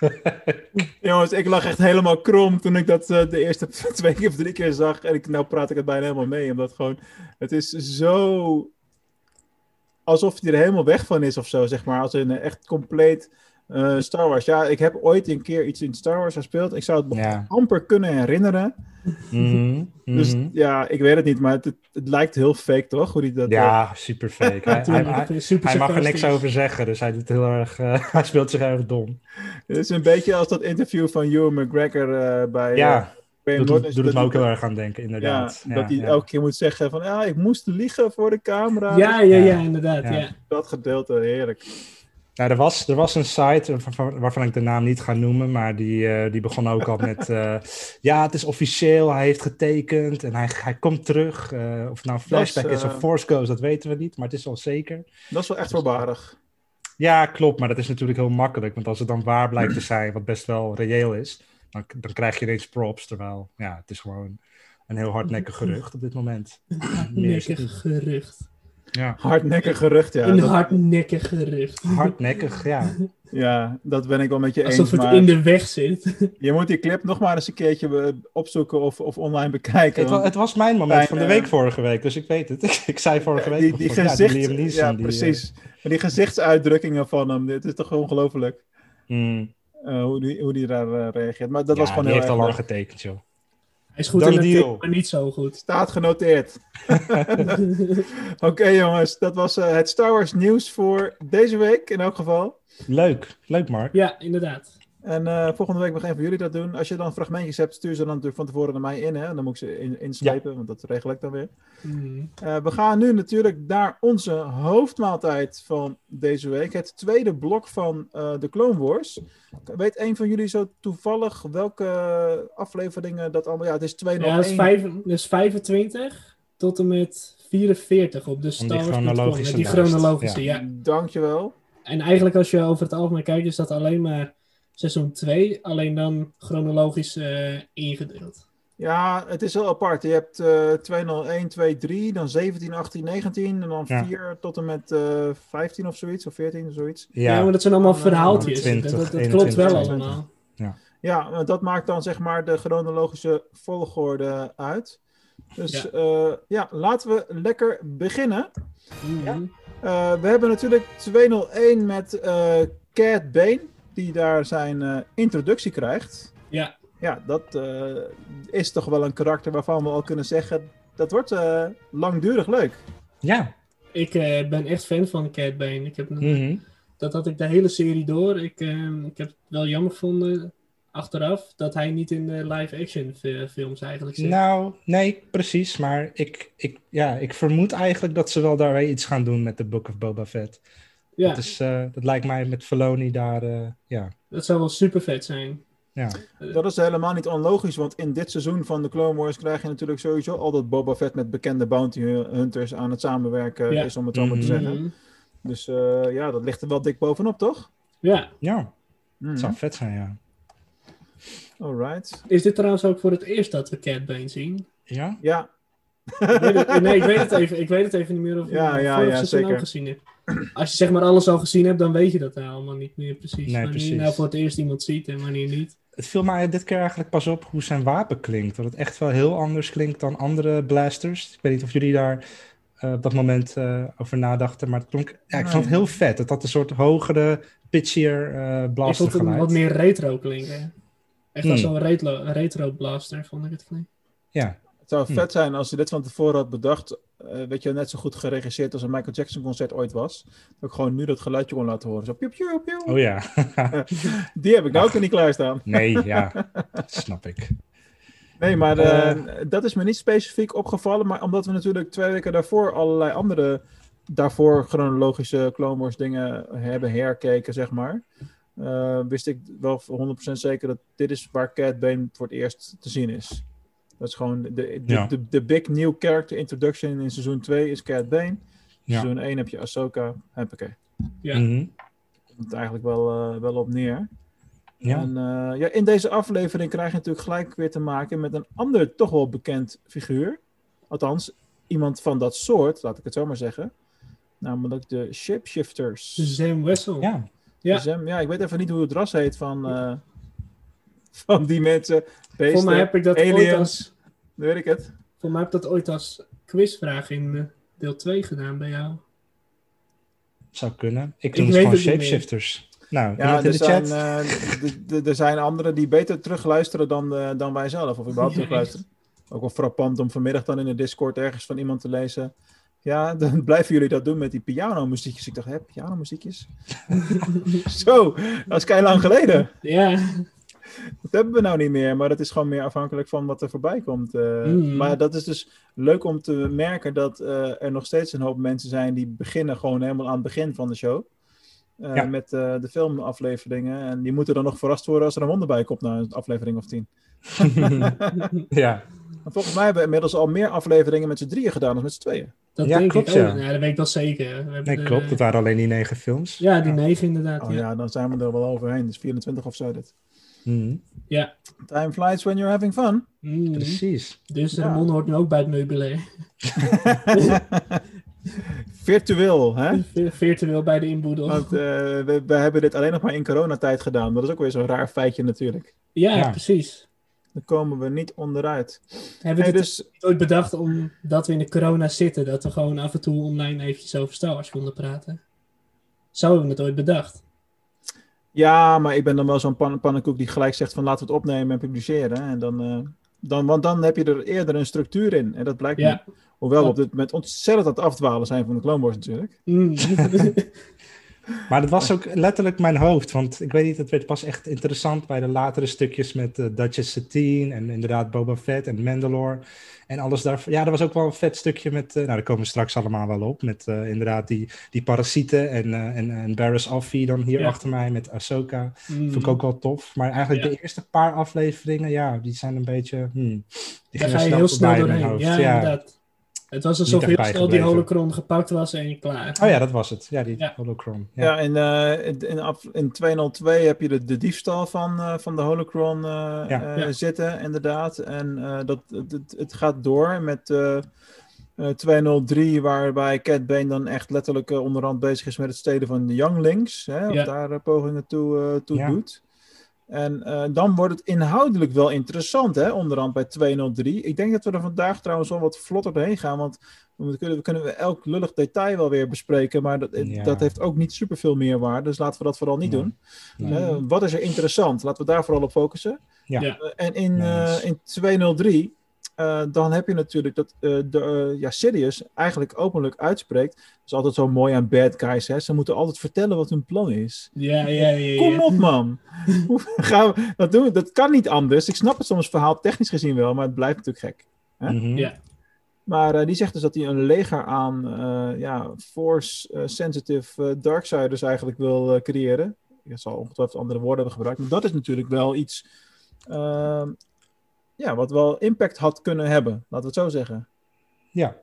[SPEAKER 1] Jongens, ik lag echt helemaal krom toen ik dat eh, de eerste twee keer of drie keer zag. En ik, nou praat ik het bijna helemaal mee. Omdat gewoon, het is zo alsof hij er helemaal weg van is of zo, zeg maar. Als een echt compleet eh, Star Wars. Ja, ik heb ooit een keer iets in Star Wars gespeeld. Ik zou het me
[SPEAKER 3] Ja.
[SPEAKER 1] amper kunnen herinneren.
[SPEAKER 3] Mhm,
[SPEAKER 1] Dus
[SPEAKER 3] mhm.
[SPEAKER 1] ja, ik weet het niet, maar het, het, lijkt heel fake, toch? Hoe die dat, eh,
[SPEAKER 3] Ja, super fake. Hij, hij,
[SPEAKER 2] Tuurlijk,
[SPEAKER 3] hij-
[SPEAKER 2] het is super
[SPEAKER 3] hij mag er niks over zeggen, dus hij, doet heel erg, eh, hij speelt zich erg dom.
[SPEAKER 1] Het is een beetje als dat interview van Ewan McGregor eh, bij...
[SPEAKER 3] Ja,
[SPEAKER 1] eh, Graham
[SPEAKER 3] doet,
[SPEAKER 1] Norton.
[SPEAKER 3] het- doet het me
[SPEAKER 1] Dat
[SPEAKER 3] ook heel erg aan denken,
[SPEAKER 1] Ja,
[SPEAKER 3] inderdaad.
[SPEAKER 1] dat hij
[SPEAKER 3] ja.
[SPEAKER 1] elke keer moet zeggen van... Ja, ik moest liegen voor de camera.
[SPEAKER 2] Ja, ja, ja,
[SPEAKER 3] Ja.
[SPEAKER 2] inderdaad.
[SPEAKER 3] Ja.
[SPEAKER 2] Ja.
[SPEAKER 1] Dat gedeelte, heerlijk.
[SPEAKER 3] Nou, er, was, er was een site waarvan, ik de naam niet ga noemen, maar die, eh, die begon ook al met... eh, ja, het is officieel, hij heeft getekend en hij, hij komt terug. Eh, of het nou een flashback is, of Force Ghost, dat weten we niet, maar het is al zeker.
[SPEAKER 1] Dat is wel echt voorbarig.
[SPEAKER 3] Ja, klopt, maar dat is natuurlijk heel makkelijk, want als het dan waar blijkt te zijn, wat best wel reëel is, dan, dan krijg je ineens props, terwijl ja, het is gewoon een heel hardnekkig gerucht op dit moment.
[SPEAKER 2] Hardnekkig gerucht.
[SPEAKER 3] Ja,
[SPEAKER 1] Hardnekkig gerucht, ja.
[SPEAKER 2] een
[SPEAKER 1] dat,
[SPEAKER 2] hardnekkig gerucht.
[SPEAKER 3] hardnekkig, ja.
[SPEAKER 1] ja, dat ben ik wel met je eens.
[SPEAKER 2] Alsof het
[SPEAKER 1] maar
[SPEAKER 2] in de weg zit.
[SPEAKER 1] je moet die clip nog maar eens een keertje eh, opzoeken of, of online bekijken.
[SPEAKER 3] Het,
[SPEAKER 1] want
[SPEAKER 3] het was mijn moment
[SPEAKER 1] Fijn,
[SPEAKER 3] van de
[SPEAKER 1] eh,
[SPEAKER 3] week vorige week, dus ik weet het. ik zei vorige week
[SPEAKER 1] die, die
[SPEAKER 3] ja,
[SPEAKER 1] gezicht, ja,
[SPEAKER 3] die, eh,
[SPEAKER 1] precies. Maar die gezichtsuitdrukkingen van hem, dit is toch ongelooflijk
[SPEAKER 3] mm,
[SPEAKER 1] eh, hoe, die, hoe die daar reageert. Maar dat
[SPEAKER 3] ja,
[SPEAKER 1] was gewoon
[SPEAKER 3] die
[SPEAKER 1] heel
[SPEAKER 3] heeft al lang getekend, joh.
[SPEAKER 2] Hij is goed in de maar niet zo goed.
[SPEAKER 1] Staat genoteerd. Oké jongens, dat was eh, het Star Wars nieuws voor deze week in elk geval.
[SPEAKER 3] Leuk, leuk Mark.
[SPEAKER 2] Ja, inderdaad.
[SPEAKER 1] En eh, volgende week mag een van jullie dat doen. Als je dan fragmentjes hebt, stuur ze dan natuurlijk van tevoren naar mij in. Hè? Dan moet ik ze in, inslepen, want dat regel ik dan weer.
[SPEAKER 2] Mhm.
[SPEAKER 1] Eh, we gaan nu natuurlijk naar onze hoofdmaaltijd van deze week. Het tweede blok van eh, de Clone Wars. Weet een van jullie zo toevallig welke afleveringen dat allemaal... Ja, het is 201.
[SPEAKER 2] Ja, dat is, vijf, dat is 25 tot en met 44 op de
[SPEAKER 3] die
[SPEAKER 2] Star Wars.
[SPEAKER 3] chronologische
[SPEAKER 2] Die chronologische,
[SPEAKER 3] ja.
[SPEAKER 2] ja.
[SPEAKER 1] Dankjewel.
[SPEAKER 2] En eigenlijk als je over het algemeen kijkt, is dat alleen maar seizoen 2, alleen dan chronologisch eh, ingedeeld.
[SPEAKER 1] Ja, het is heel apart. Je hebt eh 201, 23, dan 17, 18, 19 en dan
[SPEAKER 3] Ja.
[SPEAKER 1] 4 tot en met eh 15 of zoiets, of 14 of zoiets.
[SPEAKER 2] Ja, maar dat zijn allemaal
[SPEAKER 1] eh,
[SPEAKER 2] verhaaltjes.
[SPEAKER 3] 20,
[SPEAKER 2] dat dat, dat
[SPEAKER 3] 21,
[SPEAKER 2] klopt wel
[SPEAKER 3] 22.
[SPEAKER 2] allemaal.
[SPEAKER 1] Ja, want dat maakt dan zeg maar de chronologische volgorde uit. Dus
[SPEAKER 2] Ja.
[SPEAKER 1] ja, ja laten we lekker beginnen.
[SPEAKER 2] Mhm.
[SPEAKER 1] Eh, we hebben natuurlijk 201 met eh Cad Bane, die daar zijn eh, introductie krijgt.
[SPEAKER 2] Ja,
[SPEAKER 1] Ja, dat eh, is toch wel een karakter waarvan we al kunnen zeggen, dat wordt eh, langdurig leuk.
[SPEAKER 3] Ja.
[SPEAKER 2] ik eh, ben echt fan van Cat Bane. Ik heb,
[SPEAKER 3] mhm.
[SPEAKER 2] Dat had ik de hele serie door. Ik, eh, ik heb het wel jammer gevonden achteraf dat hij niet in de live-action fi- films eigenlijk zit.
[SPEAKER 3] Nou, nee, precies. Maar ik, ik, ja, ik vermoed eigenlijk dat ze wel daar iets gaan doen met de Book of Boba Fett.
[SPEAKER 2] Ja,
[SPEAKER 3] Dat, is, eh, dat lijkt mij met Filoni daar, eh, ja.
[SPEAKER 2] dat zou wel super vet zijn.
[SPEAKER 3] ja.
[SPEAKER 1] Dat is helemaal niet onlogisch, want in dit seizoen van de Clone Wars krijg je natuurlijk sowieso al dat Boba Fett met bekende bounty hunters aan het samenwerken
[SPEAKER 2] Ja.
[SPEAKER 1] is, om het zo maar te
[SPEAKER 3] Mhm.
[SPEAKER 1] zeggen. Dus eh, ja, dat ligt er wel dik bovenop, toch?
[SPEAKER 2] Ja,
[SPEAKER 3] Ja,
[SPEAKER 1] Mhm.
[SPEAKER 3] het zou vet zijn, ja.
[SPEAKER 1] Alright.
[SPEAKER 2] is dit trouwens ook voor het eerst dat we Cat Bane zien?
[SPEAKER 3] Ja?
[SPEAKER 1] Ja,
[SPEAKER 2] Ik weet het- nee, ik weet, het even, ik weet het even niet meer of ik
[SPEAKER 1] Ja,
[SPEAKER 2] het
[SPEAKER 1] ja,
[SPEAKER 2] vorig
[SPEAKER 1] ja,
[SPEAKER 2] seizoen
[SPEAKER 1] zeker.
[SPEAKER 2] gezien heb. Als je zeg maar alles al gezien hebt, dan weet je dat allemaal niet meer precies.
[SPEAKER 3] Nee,
[SPEAKER 2] wanneer
[SPEAKER 3] precies.
[SPEAKER 2] je nou voor het eerst iemand ziet en wanneer niet.
[SPEAKER 3] Het viel mij dit keer eigenlijk pas op hoe zijn wapen klinkt. Dat het echt wel heel anders klinkt dan andere blasters. Ik weet niet of jullie daar eh, op dat moment eh, over nadachten, maar het klonk, ja, ik vond het heel vet. Het had een soort hogere, pitchier eh
[SPEAKER 2] Ik
[SPEAKER 3] blaster
[SPEAKER 2] vond het
[SPEAKER 3] geluid.
[SPEAKER 2] wat meer retro klinken. Echt als
[SPEAKER 3] Hmm.
[SPEAKER 2] zo'n retro, retro blaster vond ik het klinken.
[SPEAKER 3] Ja,
[SPEAKER 1] het zou
[SPEAKER 3] Hm.
[SPEAKER 1] vet zijn als je dit van tevoren had bedacht. Eh, weet je, net zo goed geregisseerd als een Michael Jackson concert ooit was. Dat ik gewoon nu dat geluidje kon laten horen. Zo, piep, piep, piep.
[SPEAKER 3] oh ja.
[SPEAKER 1] Die heb ik nou ook niet klaarstaan.
[SPEAKER 3] nee, ja, snap ik.
[SPEAKER 1] Nee, maar eh,
[SPEAKER 3] Eh.
[SPEAKER 1] dat is me niet specifiek opgevallen. Maar omdat we natuurlijk twee weken daarvoor allerlei andere daarvoor chronologische Clone Wars dingen hebben herkeken, zeg maar. eh, wist ik wel voor 100% zeker dat dit is waar Cat Bane voor het eerst te zien is. Dat is gewoon de, de,
[SPEAKER 3] Ja.
[SPEAKER 1] de, de big new character introduction in seizoen 2 is Cat Bane.
[SPEAKER 3] Ja.
[SPEAKER 1] Seizoen 1 heb je Ahsoka. Hoppakee.
[SPEAKER 2] Ja.
[SPEAKER 3] Mhm.
[SPEAKER 1] Komt het eigenlijk wel, eh, wel op neer.
[SPEAKER 3] Ja.
[SPEAKER 1] En eh, ja, in deze aflevering krijg je natuurlijk gelijk weer te maken met een ander toch wel bekend figuur. Althans, iemand van dat soort, laat ik het zo maar zeggen. Namelijk de shapeshifters.
[SPEAKER 2] Sam Wessel.
[SPEAKER 3] Ja,
[SPEAKER 2] Ja.
[SPEAKER 1] Ja, ik weet even niet hoe het ras heet van, eh, van die mensen. Beesten,
[SPEAKER 2] Voor mij heb ik dat ooit als,
[SPEAKER 1] weet ik het.
[SPEAKER 2] voor mij heb ik dat ooit als quizvraag in eh, deel 2 gedaan bij jou.
[SPEAKER 3] zou kunnen. Ik
[SPEAKER 2] Ik
[SPEAKER 3] doe
[SPEAKER 2] weet
[SPEAKER 3] gewoon
[SPEAKER 2] het niet meer.
[SPEAKER 3] shapeshifters. Nou,
[SPEAKER 1] Ja,
[SPEAKER 3] iemand in
[SPEAKER 1] er
[SPEAKER 3] de
[SPEAKER 1] zijn,
[SPEAKER 3] chat?
[SPEAKER 1] eh, er zijn anderen die beter terugluisteren dan, eh, dan wij zelf. Of überhaupt
[SPEAKER 2] Ja,
[SPEAKER 1] terugluisteren. Ook wel frappant om vanmiddag dan in de Discord ergens van iemand te lezen. Ja, dan blijven jullie dat doen met die pianomuziekjes. Ik dacht, hè, pianomuziekjes? Zo, dat is kei lang geleden.
[SPEAKER 2] Ja,
[SPEAKER 1] Dat hebben we nou niet meer, maar dat is gewoon meer afhankelijk van wat er voorbij komt. eh.
[SPEAKER 2] Mhm.
[SPEAKER 1] Maar dat is dus leuk om te merken dat eh, er nog steeds een hoop mensen zijn die beginnen gewoon helemaal aan het begin van de show. Eh,
[SPEAKER 3] Ja.
[SPEAKER 1] Met eh, de filmafleveringen. En die moeten dan nog verrast worden als er een wonder bij komt na een aflevering of tien.
[SPEAKER 3] ja,
[SPEAKER 1] Maar volgens mij hebben we inmiddels al meer afleveringen met z'n drieën gedaan dan met z'n tweeën.
[SPEAKER 2] dat
[SPEAKER 3] Ja,
[SPEAKER 2] denk
[SPEAKER 3] klopt,
[SPEAKER 2] ik ook.
[SPEAKER 3] ja.
[SPEAKER 2] Ja. dat weet ik wel zeker. We hebben
[SPEAKER 3] nee, klopt. Het waren alleen die negen films.
[SPEAKER 2] Ja, die negen inderdaad.
[SPEAKER 1] Oh
[SPEAKER 2] ja.
[SPEAKER 1] ja, dan zijn we er wel overheen. Dus 24 of zo dit.
[SPEAKER 3] Mhm,
[SPEAKER 1] Time flies when you're having fun.
[SPEAKER 2] Mhm.
[SPEAKER 3] Precies.
[SPEAKER 2] Dus
[SPEAKER 1] Ja.
[SPEAKER 2] Ramon hoort nu ook bij het meubilair.
[SPEAKER 1] Virtueel, hè?
[SPEAKER 2] Vir- Virtueel bij de inboedel.
[SPEAKER 1] Want eh, we, we hebben dit alleen nog maar in coronatijd gedaan. Dat is ook weer zo'n raar feitje natuurlijk.
[SPEAKER 2] ja,
[SPEAKER 3] Ja.
[SPEAKER 2] precies.
[SPEAKER 1] Daar komen we niet onderuit.
[SPEAKER 2] Hebben we dit
[SPEAKER 1] dus,
[SPEAKER 2] ooit bedacht omdat we in de corona zitten, dat we gewoon af en toe online eventjes over Star Wars konden praten? Zo hebben we het ooit bedacht.
[SPEAKER 1] Ja, maar ik ben dan wel zo'n pan pannenkoek die gelijk zegt van laten we het opnemen en publiceren. En dan, eh, dan, want dan heb je er eerder een structuur in. En dat blijkt
[SPEAKER 2] Ja.
[SPEAKER 1] Hoewel we op dit moment ontzettend aan het afdwalen zijn van de Clone Wars natuurlijk.
[SPEAKER 2] Mm.
[SPEAKER 3] Maar dat was ook letterlijk mijn hoofd. Want ik weet niet, het werd pas echt interessant bij de latere stukjes met uh, Duchess Satine en inderdaad Boba Fett en Mandalore. En alles daarvan. Ja, er was ook wel een vet stukje met, uh, nou daar komen we straks allemaal wel op, met uh, inderdaad die, die parasieten en, en, en Barris Offee dan hier
[SPEAKER 2] Ja.
[SPEAKER 3] achter mij met Ahsoka.
[SPEAKER 2] Mm.
[SPEAKER 3] Vond ik ook wel tof. Maar eigenlijk
[SPEAKER 2] Ja.
[SPEAKER 3] de eerste paar afleveringen, ja, die zijn een beetje... Hmm, die
[SPEAKER 2] Daar
[SPEAKER 3] gingen
[SPEAKER 2] ga je heel snel doorheen.
[SPEAKER 3] hoofd.
[SPEAKER 2] Ja, inderdaad. Het was alsof heel
[SPEAKER 3] echt
[SPEAKER 2] snel die holocron gepakt was en klaar.
[SPEAKER 3] Oh ja, dat was het. Ja, die
[SPEAKER 2] Ja.
[SPEAKER 3] holocron.
[SPEAKER 1] Ja,
[SPEAKER 3] Ja.
[SPEAKER 1] in, eh, in, in, af- in 202 heb je de, de diefstal van, eh, van de Holocron eh,
[SPEAKER 3] Ja.
[SPEAKER 2] Ja.
[SPEAKER 1] zitten, inderdaad. En eh, dat, het, het, het gaat door met eh, eh, 203, waarbij Cat Bane dan echt letterlijk onderhand bezig is met het stelen van de Younglings. Hè, of
[SPEAKER 2] Ja.
[SPEAKER 1] daar pogingen toe, toe
[SPEAKER 3] Ja.
[SPEAKER 1] doet. En eh, dan wordt het inhoudelijk wel interessant, hè, onderhand bij 203. Ik denk dat we er vandaag trouwens wel wat vlotter doorheen gaan, want we kunnen, we kunnen elk lullig detail wel weer bespreken, maar dat,
[SPEAKER 3] Ja.
[SPEAKER 1] dat heeft ook niet superveel meerwaarde, dus laten we dat vooral niet
[SPEAKER 3] Nee.
[SPEAKER 1] doen.
[SPEAKER 3] Nee.
[SPEAKER 1] Eh, wat is er interessant? Laten we daar vooral op focussen.
[SPEAKER 3] Ja.
[SPEAKER 1] Eh, en in, eh, in 203, eh, dan heb je natuurlijk dat eh, de, eh, ja, Sidious eigenlijk openlijk uitspreekt. Dat is altijd zo mooi aan bad guys, hè? Ze moeten altijd vertellen wat hun plan is.
[SPEAKER 2] Ja, ja, ja. ja.
[SPEAKER 1] Kom op, man. Gaan we dat doen? Dat kan niet anders. Ik snap het soms verhaal technisch gezien wel, maar het blijft natuurlijk gek. hè?
[SPEAKER 3] Mhm.
[SPEAKER 2] Ja.
[SPEAKER 1] Maar eh, die zegt dus dat hij een leger aan eh, ja, force-sensitive darksiders eigenlijk wil creëren. Ik zal ongetwijfeld andere woorden hebben gebruikt. Maar dat is natuurlijk wel iets ehm, ja, wat wel impact had kunnen hebben. Laten we het zo zeggen.
[SPEAKER 3] Ja,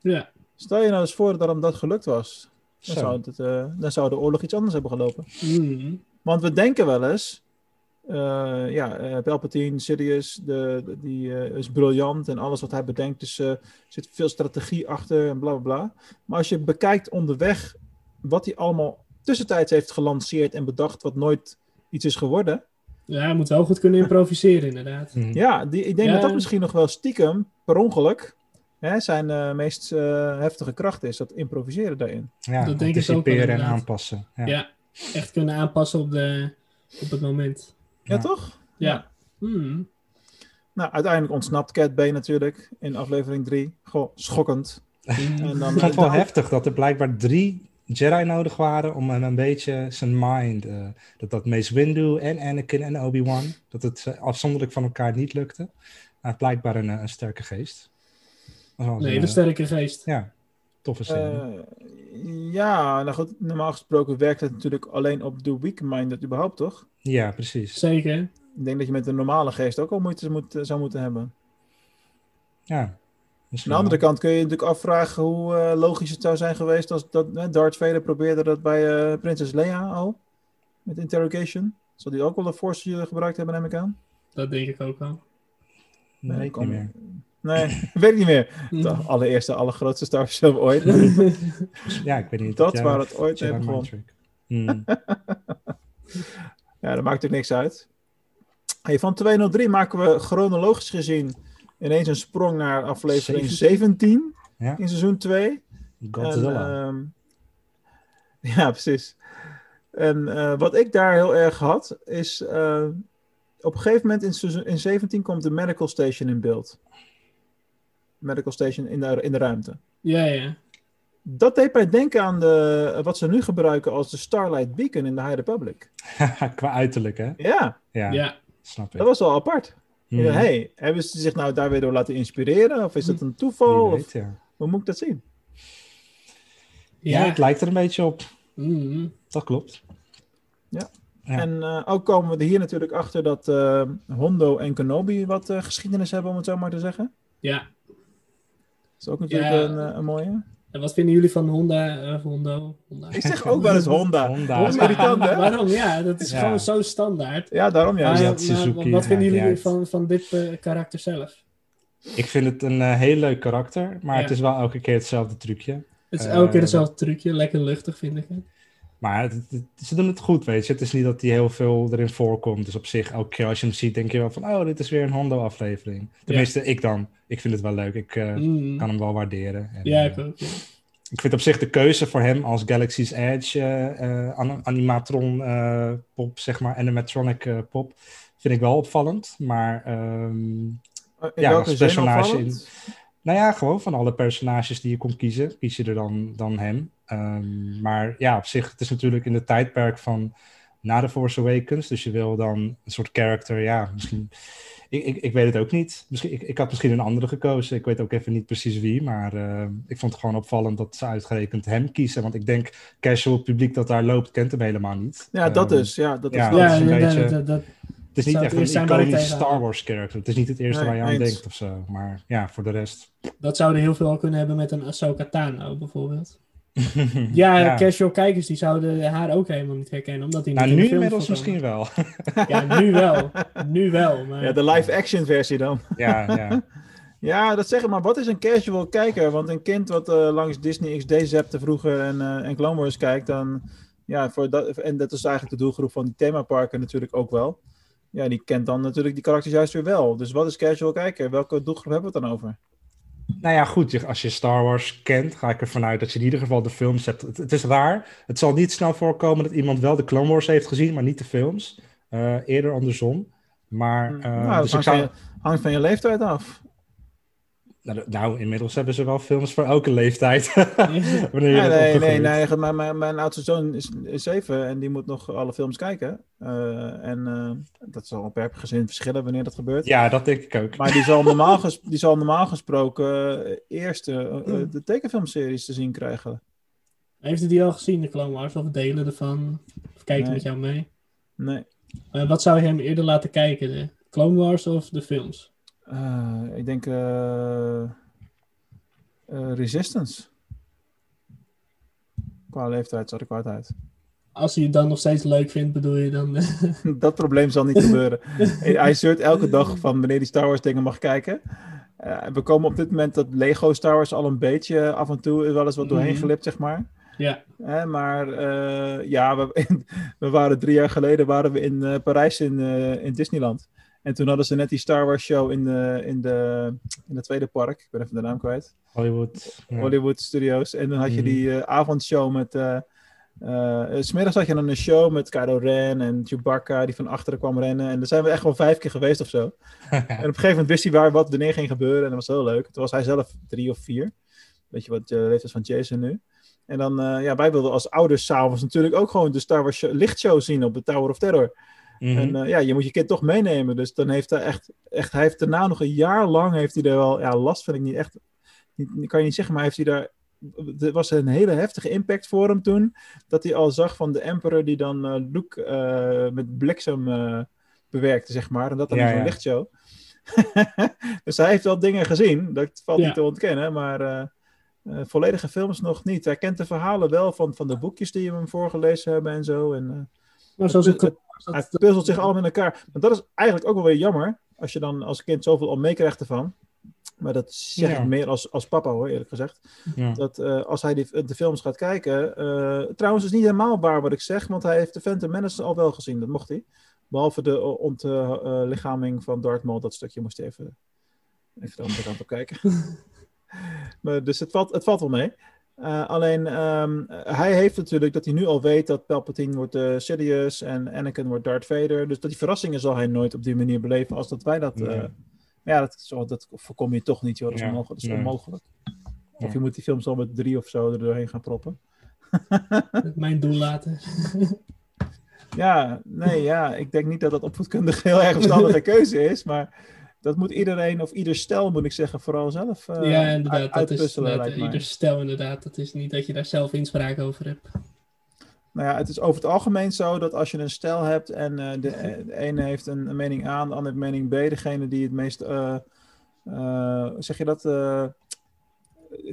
[SPEAKER 2] Ja.
[SPEAKER 1] Stel je nou eens voor dat hem dat gelukt was. Dan
[SPEAKER 3] Zo.
[SPEAKER 1] zou, het, eh, dan zou de oorlog iets anders hebben gelopen.
[SPEAKER 2] Mm.
[SPEAKER 1] Want we denken wel eens, eh, ja, eh, Palpatine, Sidious, de, de- die eh, is briljant en alles wat hij bedenkt, dus er zit veel strategie achter en bla bla bla. Maar als je bekijkt onderweg wat hij allemaal tussentijds heeft gelanceerd en bedacht wat nooit iets is geworden.
[SPEAKER 2] Ja, hij moet wel goed kunnen improviseren, inderdaad.
[SPEAKER 3] Mhm.
[SPEAKER 1] Ja, die, ik denk
[SPEAKER 2] Ja.
[SPEAKER 1] dat dat misschien nog wel stiekem, per ongeluk, hè, zijn eh, meest eh, heftige kracht is, dat improviseren daarin.
[SPEAKER 3] ja
[SPEAKER 2] Dat denk ik ook
[SPEAKER 3] en aanpassen. Ja.
[SPEAKER 2] Ja. Echt kunnen aanpassen op, de, op het moment.
[SPEAKER 1] Ja,
[SPEAKER 3] Ja.
[SPEAKER 1] toch?
[SPEAKER 2] Ja. Mm.
[SPEAKER 1] Nou, uiteindelijk ontsnapt Cat Bane natuurlijk in aflevering 3. Goh, schokkend. En
[SPEAKER 2] Mm.
[SPEAKER 1] dan,
[SPEAKER 3] Ik vond het wel
[SPEAKER 1] dan-
[SPEAKER 3] heftig dat er blijkbaar drie Jedi nodig waren om hem een beetje zijn mind, eh, dat dat Mace Windu en Anakin en Obi-Wan, dat het eh, afzonderlijk van elkaar niet lukte. Hij heeft blijkbaar een, eh, een sterke geest. Dat was wel
[SPEAKER 2] Nee,
[SPEAKER 3] een,
[SPEAKER 2] de
[SPEAKER 3] eh,
[SPEAKER 2] sterke geest.
[SPEAKER 3] Ja, toffe scène.
[SPEAKER 1] Eh, ja, nou goed, normaal gesproken werkt het natuurlijk alleen op de weak-minded überhaupt, toch?
[SPEAKER 3] ja, precies.
[SPEAKER 2] Zeker.
[SPEAKER 1] Ik denk dat je met een normale geest ook al moeite moet, zou moeten hebben.
[SPEAKER 3] Ja,
[SPEAKER 1] Aan de andere kant kun je je natuurlijk afvragen hoe eh, logisch het zou zijn geweest als dat, eh, Darth Vader probeerde dat bij eh, prinses Leia al, met interrogation. Zal die ook wel de Force gebruikt hebben, neem ik aan?
[SPEAKER 2] Dat denk ik ook wel.
[SPEAKER 3] Nee, weet ik
[SPEAKER 1] kom-
[SPEAKER 3] niet meer.
[SPEAKER 1] Nee, weet ik niet meer. De allereerste, allergrootste Star Wars film ooit.
[SPEAKER 3] Ja, ik weet niet.
[SPEAKER 1] Dat
[SPEAKER 3] ja,
[SPEAKER 1] waar het ooit mee begon.
[SPEAKER 3] Hmm.
[SPEAKER 1] Ja, dat maakt ook niks uit. Hey, van 203 maken we chronologisch gezien ineens een sprong naar aflevering 17
[SPEAKER 3] Ja.
[SPEAKER 1] in seizoen 2.
[SPEAKER 3] Godzilla.
[SPEAKER 1] En, ehm, ja, precies. En eh, wat ik daar heel erg had, is eh, op een gegeven moment in, seizoen, in 17 komt de medical station in beeld. Medical station in de, in de ruimte.
[SPEAKER 2] Ja, ja.
[SPEAKER 1] Dat deed mij denken aan de, wat ze nu gebruiken als de Starlight Beacon in de High Republic.
[SPEAKER 3] Qua uiterlijk, hè?
[SPEAKER 1] Ja,
[SPEAKER 3] Ja,
[SPEAKER 2] Ja.
[SPEAKER 3] snap ik.
[SPEAKER 1] dat was wel apart. Ja, hey, hebben ze zich nou daar weer door laten inspireren? Of is dat een toeval?
[SPEAKER 3] Wie
[SPEAKER 1] Of
[SPEAKER 3] weet, ja.
[SPEAKER 1] hoe moet ik dat zien?
[SPEAKER 3] Ja,
[SPEAKER 2] Ja.
[SPEAKER 3] het lijkt er een beetje op.
[SPEAKER 2] Mm.
[SPEAKER 3] Dat klopt. Ja.
[SPEAKER 1] En eh, ook komen we er hier natuurlijk achter dat eh, Hondo en Kenobi wat eh, geschiedenis hebben, om het zo maar te zeggen.
[SPEAKER 2] Ja.
[SPEAKER 1] Dat is ook natuurlijk
[SPEAKER 2] Ja.
[SPEAKER 1] een, een mooie.
[SPEAKER 2] En wat vinden jullie van Honda? eh, Hondo? Honda?
[SPEAKER 1] Ik zeg ook wel eens Honda.
[SPEAKER 3] Honda.
[SPEAKER 1] Irritant, hè?
[SPEAKER 2] Waarom? Ja, dat is
[SPEAKER 3] Ja.
[SPEAKER 2] gewoon zo standaard.
[SPEAKER 1] Ja, daarom
[SPEAKER 2] Maar,
[SPEAKER 3] ja,
[SPEAKER 2] maar
[SPEAKER 3] Suzuki,
[SPEAKER 2] wat vinden jullie van, van dit eh, karakter zelf?
[SPEAKER 3] Ik vind het een eh, heel leuk karakter, maar
[SPEAKER 2] Ja.
[SPEAKER 3] het is wel elke keer hetzelfde trucje.
[SPEAKER 2] Het is elke keer hetzelfde trucje, lekker luchtig vind ik het.
[SPEAKER 3] Maar het- het- ze doen het goed, weet je. Het is niet dat hij heel veel erin voorkomt. Dus op zich, elke keer als je hem ziet, denk je wel van... oh, dit is weer een Hondo-aflevering. Tenminste, ik dan. Ik vind het wel leuk. Ik eh,
[SPEAKER 2] Mm.
[SPEAKER 3] kan hem wel waarderen. En,
[SPEAKER 2] Ja,
[SPEAKER 3] eh,
[SPEAKER 2] ik ook. ja.
[SPEAKER 3] ik vind op zich de keuze voor hem als Galaxy's Edge eh, eh, an- animatron eh, pop, zeg maar, animatronic eh, pop, vind ik wel opvallend. Maar ehm,
[SPEAKER 1] In
[SPEAKER 3] ja, als personage
[SPEAKER 1] opvallend?
[SPEAKER 3] nou ja, gewoon van alle personages die je kon kiezen, kies je er dan, dan hem. Ehm, maar ja, op zich, het is natuurlijk in de tijdperk van na The Force Awakens. Dus je wil dan een soort character, ja, misschien... Ik, ik, ik weet het ook niet. Misschien, ik, ik had misschien een andere gekozen. Ik weet ook even niet precies wie. Maar eh, ik vond het gewoon opvallend dat ze uitgerekend hem kiezen. Want ik denk, casual publiek dat daar loopt, kent hem helemaal niet.
[SPEAKER 1] Ja, dat
[SPEAKER 3] Ehm,
[SPEAKER 1] dus. Ja, dat is
[SPEAKER 3] ja,
[SPEAKER 1] dat.
[SPEAKER 3] dat
[SPEAKER 2] Ja,
[SPEAKER 3] is een beetje-
[SPEAKER 2] dat, dat, dat-
[SPEAKER 3] Het is niet echt
[SPEAKER 2] het
[SPEAKER 3] een iconisch Star Wars character. Het is niet het eerste
[SPEAKER 1] Nee,
[SPEAKER 3] waar je aan
[SPEAKER 1] eens.
[SPEAKER 3] denkt of zo. Maar ja, voor de rest...
[SPEAKER 2] dat zouden heel veel kunnen hebben met een Ahsoka Tano bijvoorbeeld. Ja, casual kijkers die zouden haar ook helemaal niet herkennen, omdat die niet
[SPEAKER 3] Nou, nu inmiddels misschien wel.
[SPEAKER 2] Ja, nu wel. Nu wel, maar...
[SPEAKER 1] Ja, de live-action versie dan.
[SPEAKER 3] ja, ja.
[SPEAKER 1] Ja, dat zeggen, maar wat is een casual kijker? Want een kind wat eh, langs Disney XD zapte vroeger en, eh en Clone Wars kijkt, dan... Ja, voor dat, en dat is eigenlijk de doelgroep van die themaparken natuurlijk ook wel. Ja, die kent dan natuurlijk die karakters juist weer wel. Dus wat is casual kijker? Welke doelgroep hebben we het dan over?
[SPEAKER 3] Nou ja, goed. Als je Star Wars kent, ga ik ervan uit dat je in ieder geval de films hebt. Het, het is raar. Het zal niet snel voorkomen dat iemand wel de Clone Wars heeft gezien, maar niet de films. Eh, eerder andersom. Maar,
[SPEAKER 1] nou, dat
[SPEAKER 3] dus ik
[SPEAKER 1] hangt,
[SPEAKER 3] zou...
[SPEAKER 1] van je, hangt van je leeftijd af.
[SPEAKER 3] Nou, nou, inmiddels hebben ze wel films voor elke leeftijd. Wanneer je
[SPEAKER 1] Nee, nee, nee, mijn, mijn, mijn oudste zoon is, is zeven en die moet nog alle films kijken. Eh, en eh, dat zal per gezin verschillen wanneer dat gebeurt.
[SPEAKER 3] Ja, dat denk ik ook.
[SPEAKER 1] Maar die zal normaal, ges- die zal normaal gesproken eh, eerst eh, de tekenfilmseries te zien krijgen.
[SPEAKER 2] Heeft u die al gezien, de Clone Wars, of delen ervan? Of kijken
[SPEAKER 1] Nee.
[SPEAKER 2] met jou mee?
[SPEAKER 1] Nee.
[SPEAKER 2] Eh, wat zou je hem eerder laten kijken, de Clone Wars of de films?
[SPEAKER 1] Eh, ik denk eh, eh, Resistance. Qua leeftijd zat ik hard uit.
[SPEAKER 2] Als hij het dan nog steeds leuk vindt, bedoel je dan...
[SPEAKER 1] dat probleem zal niet gebeuren. Hij zeurt elke dag van wanneer hij Star Wars dingen mag kijken. We komen op dit moment dat Lego Star Wars al een beetje af en toe wel eens wat doorheen
[SPEAKER 2] Mhm.
[SPEAKER 1] glipt, zeg maar.
[SPEAKER 2] ja,
[SPEAKER 1] maar ja, we, we waren drie jaar geleden waren we in Parijs in, in Disneyland. En toen hadden ze net die Star Wars show in de, in de, in het tweede park. Ik ben even de naam kwijt.
[SPEAKER 3] Hollywood. ja.
[SPEAKER 1] Hollywood Studios. En dan had je
[SPEAKER 3] Mhm.
[SPEAKER 1] die eh, avondshow met... eh, 's smiddags had je dan een show met Kylo Ren en Chewbacca die van achteren kwam rennen. En daar zijn we echt wel vijf keer geweest of zo. En op een gegeven moment wist hij waar wat wanneer ging gebeuren. En dat was heel leuk. Toen was hij zelf drie of vier. Weet je wat de leeftijd van Jason nu. En dan, ja, wij wilden als ouders s'avonds natuurlijk ook gewoon de Star Wars show- lichtshow zien op de Tower of Terror.
[SPEAKER 3] Mhm.
[SPEAKER 1] En eh, ja, je moet je kind toch meenemen. Dus dan heeft hij echt, echt, hij heeft daarna nog een jaar lang, heeft hij er wel, ja, last vind ik niet echt, niet, kan je niet zeggen, maar heeft hij daar, er was een hele heftige impact voor hem toen, dat hij al zag van de Emperor die dan eh, Luke eh, met bliksem eh, bewerkte, zeg maar. En dat dan
[SPEAKER 3] Ja,
[SPEAKER 1] in zo'n
[SPEAKER 3] ja.
[SPEAKER 1] lichtshow. dus hij heeft wel dingen gezien, dat valt
[SPEAKER 2] Ja.
[SPEAKER 1] niet te ontkennen, maar eh, eh, volledige films nog niet. Hij kent de verhalen wel van, van de boekjes die we hem voorgelezen hebben en zo. En, eh,
[SPEAKER 2] maar zoals
[SPEAKER 1] het-
[SPEAKER 2] Clone
[SPEAKER 1] Hij puzzelt zich allemaal in elkaar. Maar dat is eigenlijk ook wel weer jammer. Als je dan als kind zoveel al meekrijgt ervan. Maar dat zeg
[SPEAKER 3] Ja.
[SPEAKER 1] ik meer als, als papa hoor, eerlijk gezegd.
[SPEAKER 3] Ja.
[SPEAKER 1] Dat eh, als hij die, de films gaat kijken. eh, trouwens, is niet helemaal waar wat ik zeg, want hij heeft de Phantom Menace al wel gezien. Dat mocht hij. Behalve de uh, ontlichaming van Darth Maul, dat stukje moest hij even, even de andere kant op kijken. maar, dus het valt, het valt wel mee. Eh, alleen, ehm, hij heeft natuurlijk dat hij nu al weet dat Palpatine wordt eh Sidious en Anakin wordt Darth Vader. Dus dat die verrassingen zal hij nooit op die manier beleven als dat wij dat... eh, ja, dat, zo, dat voorkom je toch niet, joh. Dat is,
[SPEAKER 3] Ja,
[SPEAKER 1] onmogelijk, dat is
[SPEAKER 3] nee.
[SPEAKER 1] onmogelijk. Of je moet die films al met drie of zo er doorheen gaan proppen.
[SPEAKER 2] Mijn doel laten.
[SPEAKER 1] Ja, nee, ja, ik denk niet dat dat opvoedkundig heel erg verstandige keuze is, maar dat moet iedereen, of ieder stel moet ik zeggen, vooral zelf eh,
[SPEAKER 2] ja, inderdaad.
[SPEAKER 1] uit-
[SPEAKER 2] Dat is ieder stel inderdaad. Dat is niet dat je daar zelf inspraak over hebt.
[SPEAKER 1] Nou ja, het is over het algemeen zo dat als je een stel hebt en eh, de, eh, de ene heeft een, een mening A, de andere heeft mening B, degene die het meest, zeg je dat,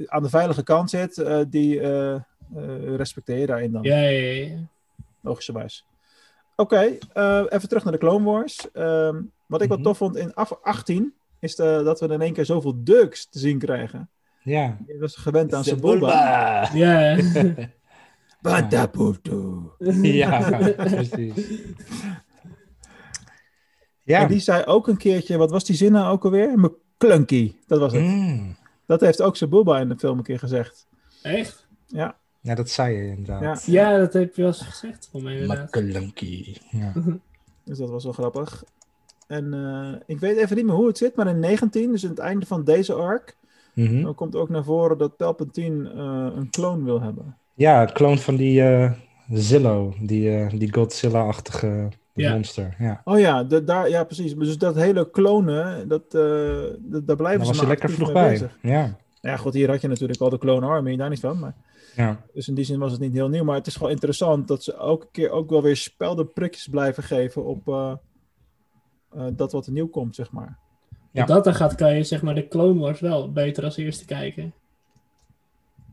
[SPEAKER 1] aan de veilige kant zit, die respecteer je daarin dan.
[SPEAKER 2] Ja, ja, ja.
[SPEAKER 1] Logischerwijs. Oké, even terug naar de Clone Wars. Ehm, wat ik
[SPEAKER 3] Mhm.
[SPEAKER 1] wel tof vond in af 18 is de, dat we in één keer zoveel Ducks te zien krijgen.
[SPEAKER 3] Ja.
[SPEAKER 1] Je was gewend aan Sebulba.
[SPEAKER 2] Ja,
[SPEAKER 1] Badabudu.
[SPEAKER 3] Ja, precies. Ja.
[SPEAKER 1] En die zei ook een keertje, wat was die zin nou ook alweer? McClunky, dat was het.
[SPEAKER 3] Mm.
[SPEAKER 1] Dat heeft ook Sebulba in de film een keer gezegd.
[SPEAKER 2] echt?
[SPEAKER 1] Ja,
[SPEAKER 3] Ja, dat zei je inderdaad.
[SPEAKER 2] Ja, dat heb je wel eens gezegd voor mij inderdaad.
[SPEAKER 3] Ja.
[SPEAKER 1] dus dat was wel grappig. En eh, ik weet even niet meer hoe het zit, maar in 19, dus in het einde van deze arc,
[SPEAKER 3] Mhm.
[SPEAKER 1] dan komt ook naar voren dat Palpatine eh, een kloon wil hebben.
[SPEAKER 3] Ja, het kloon van die eh, Zillo, die, eh, die Godzilla-achtige monster. Ja.
[SPEAKER 1] Oh ja, de, daar, ja, precies. Dus dat hele klonen, dat, eh, dat, daar blijven
[SPEAKER 3] Daar
[SPEAKER 1] ze
[SPEAKER 3] was lekker vroeg bij.
[SPEAKER 1] bezig.
[SPEAKER 3] Ja.
[SPEAKER 1] Ja, goed, hier had je natuurlijk al de Clone Army, daar niet van. Maar,
[SPEAKER 3] Ja.
[SPEAKER 1] dus in die zin was het niet heel nieuw. Maar het is gewoon interessant dat ze elke keer ook wel weer speldenprikjes blijven geven op eh, eh, dat wat er nieuw komt, zeg maar.
[SPEAKER 3] Ja.
[SPEAKER 2] Als dat dan gaat, kan je zeg maar de Clone Wars wel beter als eerste kijken.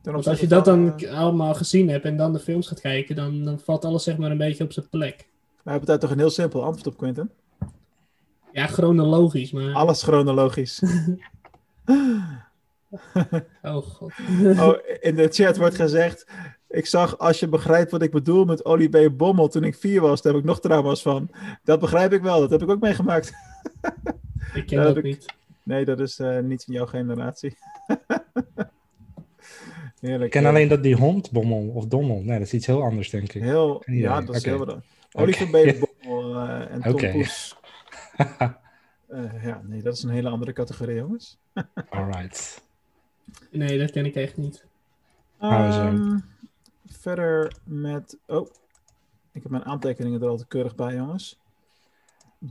[SPEAKER 2] Want als je dat dan
[SPEAKER 1] eh,
[SPEAKER 2] allemaal gezien hebt en dan de films gaat kijken, dan, dan valt alles zeg maar een beetje op zijn plek.
[SPEAKER 1] we hebben daar toch een heel simpel antwoord op, Quentin.
[SPEAKER 2] Ja, chronologisch, maar...
[SPEAKER 1] Alles chronologisch.
[SPEAKER 2] Oh god.
[SPEAKER 1] oh, in de chat wordt gezegd... Ik zag, als je begrijpt wat ik bedoel met Olie B. Bommel toen ik vier was, daar heb ik nog trauma's van. Dat begrijp ik wel, dat heb ik ook meegemaakt.
[SPEAKER 2] Ik ken dat
[SPEAKER 1] dat-
[SPEAKER 2] niet.
[SPEAKER 1] Nee, dat is eh, niet van jouw generatie. Heerlijk.
[SPEAKER 3] Ik ken alleen dat die hond, Bommel of Dommel. Nee, dat is iets heel anders, denk ik.
[SPEAKER 1] Heel, ja, dat is
[SPEAKER 3] Oké.
[SPEAKER 1] heel wat. B. Bommel eh, en Tom
[SPEAKER 3] Oké.
[SPEAKER 1] Poes. Eh, ja, nee, dat is een hele andere categorie, jongens.
[SPEAKER 3] Alright.
[SPEAKER 2] Nee, dat ken ik echt niet.
[SPEAKER 1] Ehm, verder met... Oh, ik heb mijn aantekeningen er al te keurig bij, jongens.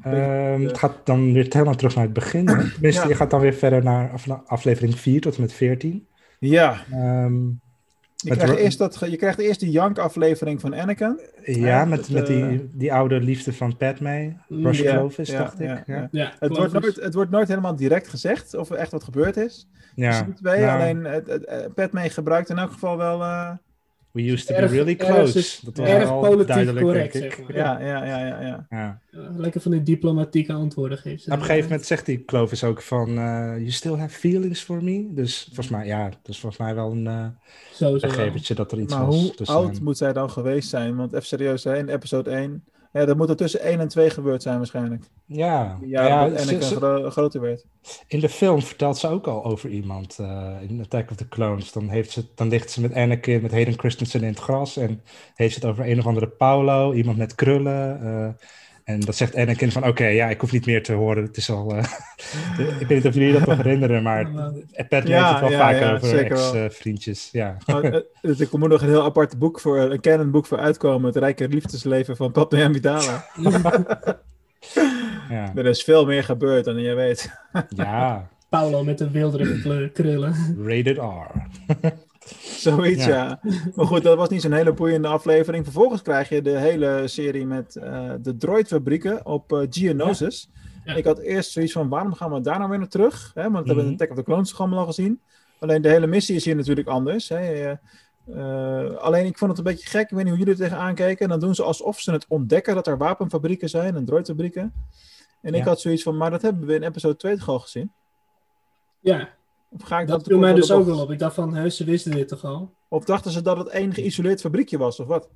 [SPEAKER 3] Ehm, het gaat dan weer helemaal terug naar het begin. Tenminste,
[SPEAKER 1] Ja.
[SPEAKER 3] je gaat dan weer verder naar af- aflevering 4 tot en met 14.
[SPEAKER 1] Ja,
[SPEAKER 3] Ehm,
[SPEAKER 1] je
[SPEAKER 3] Met
[SPEAKER 1] krijgt, eerst dat, je krijgt eerst die Jank-aflevering van Anakin.
[SPEAKER 3] ja, met, met die,
[SPEAKER 1] eh,
[SPEAKER 3] die oude liefde van Padme.
[SPEAKER 2] Mm,
[SPEAKER 3] Rush
[SPEAKER 1] ja,
[SPEAKER 3] Clovis, dacht ik.
[SPEAKER 1] ja,
[SPEAKER 3] Ja,
[SPEAKER 1] ja.
[SPEAKER 2] Ja,
[SPEAKER 1] Het wordt, nooit, het wordt nooit helemaal direct gezegd of er echt wat gebeurd is.
[SPEAKER 3] Ja.
[SPEAKER 1] tussen die twee.
[SPEAKER 3] Nou,
[SPEAKER 1] Alleen het, het, het- Padme gebruikt in elk geval wel... eh,
[SPEAKER 3] we used to
[SPEAKER 2] Erg-
[SPEAKER 3] be really close.
[SPEAKER 2] is-
[SPEAKER 3] dat was
[SPEAKER 2] erg politiek
[SPEAKER 3] duidelijk,
[SPEAKER 2] correct,
[SPEAKER 3] denk ik.
[SPEAKER 2] zeg maar.
[SPEAKER 1] ja, ja, ja, ja, ja.
[SPEAKER 3] Ja.
[SPEAKER 2] Ja, Lekker van die diplomatieke antwoorden geeft. ze
[SPEAKER 3] Op een gegeven moment zegt die Clovis ook van... eh, you still have feelings for me? Dus volgens mij, ja, dat is volgens mij wel een eh gegevertje dat er iets
[SPEAKER 1] Maar
[SPEAKER 3] was.
[SPEAKER 1] hoe
[SPEAKER 3] tussen
[SPEAKER 1] oud moet zij dan geweest zijn? Want even serieus, hè, in episode 1... Ja, dat moet er tussen 1 en 2 gebeurd zijn waarschijnlijk.
[SPEAKER 3] Ja,
[SPEAKER 1] Ja, Anakin
[SPEAKER 3] ze-
[SPEAKER 1] gro- groter werd.
[SPEAKER 3] in de film vertelt ze ook al over iemand eh, in Attack of the Clones. Dan, heeft ze, dan ligt ze met Anakin, met Hayden Christensen in het gras. En heeft ze het over een of andere Paulo, iemand met krullen. eh, en dat zegt Anakin van, oké, ja, ik hoef niet meer te horen. Het is al... eh, ik weet niet of jullie dat nog herinneren, maar Padme
[SPEAKER 1] Ja,
[SPEAKER 3] heeft het wel
[SPEAKER 1] ja,
[SPEAKER 3] vaak
[SPEAKER 1] ja,
[SPEAKER 3] over ex-vriendjes. ja.
[SPEAKER 1] Eh, dus er moet nog een heel apart boek voor, een canon boek voor uitkomen. Het rijke liefdesleven van Padme Amidala.
[SPEAKER 3] ja.
[SPEAKER 1] Er is veel meer gebeurd dan je weet.
[SPEAKER 3] ja,
[SPEAKER 2] Paulo met de wildere krullen.
[SPEAKER 3] rated R.
[SPEAKER 1] Zoiets, ja.
[SPEAKER 3] Ja.
[SPEAKER 1] Maar goed, dat was niet zo'n hele boeiende aflevering. Vervolgens krijg je de hele serie met eh, de droidfabrieken op eh Geonosis.
[SPEAKER 2] Ja.
[SPEAKER 1] Ik had eerst zoiets van, waarom gaan we daar nou weer naar terug? Hè, want dat hebben we in
[SPEAKER 3] Mhm.
[SPEAKER 1] Attack of the Clones allemaal al gezien. Alleen de hele missie is hier natuurlijk anders. Hè. Eh, eh, alleen ik vond het een beetje gek, ik weet niet hoe jullie er tegenaan keken. En dan doen ze alsof ze het ontdekken dat er wapenfabrieken zijn en droidfabrieken. En ik had zoiets van, maar dat hebben we in episode 2 toch al gezien?
[SPEAKER 2] Ja,
[SPEAKER 1] Of ga ik
[SPEAKER 2] Dat viel
[SPEAKER 1] kort
[SPEAKER 2] mij dus ook wel op. Ik dacht van, heus, ze wisten dit toch al?
[SPEAKER 1] Of dachten ze dat het één geïsoleerd fabriekje was, of wat?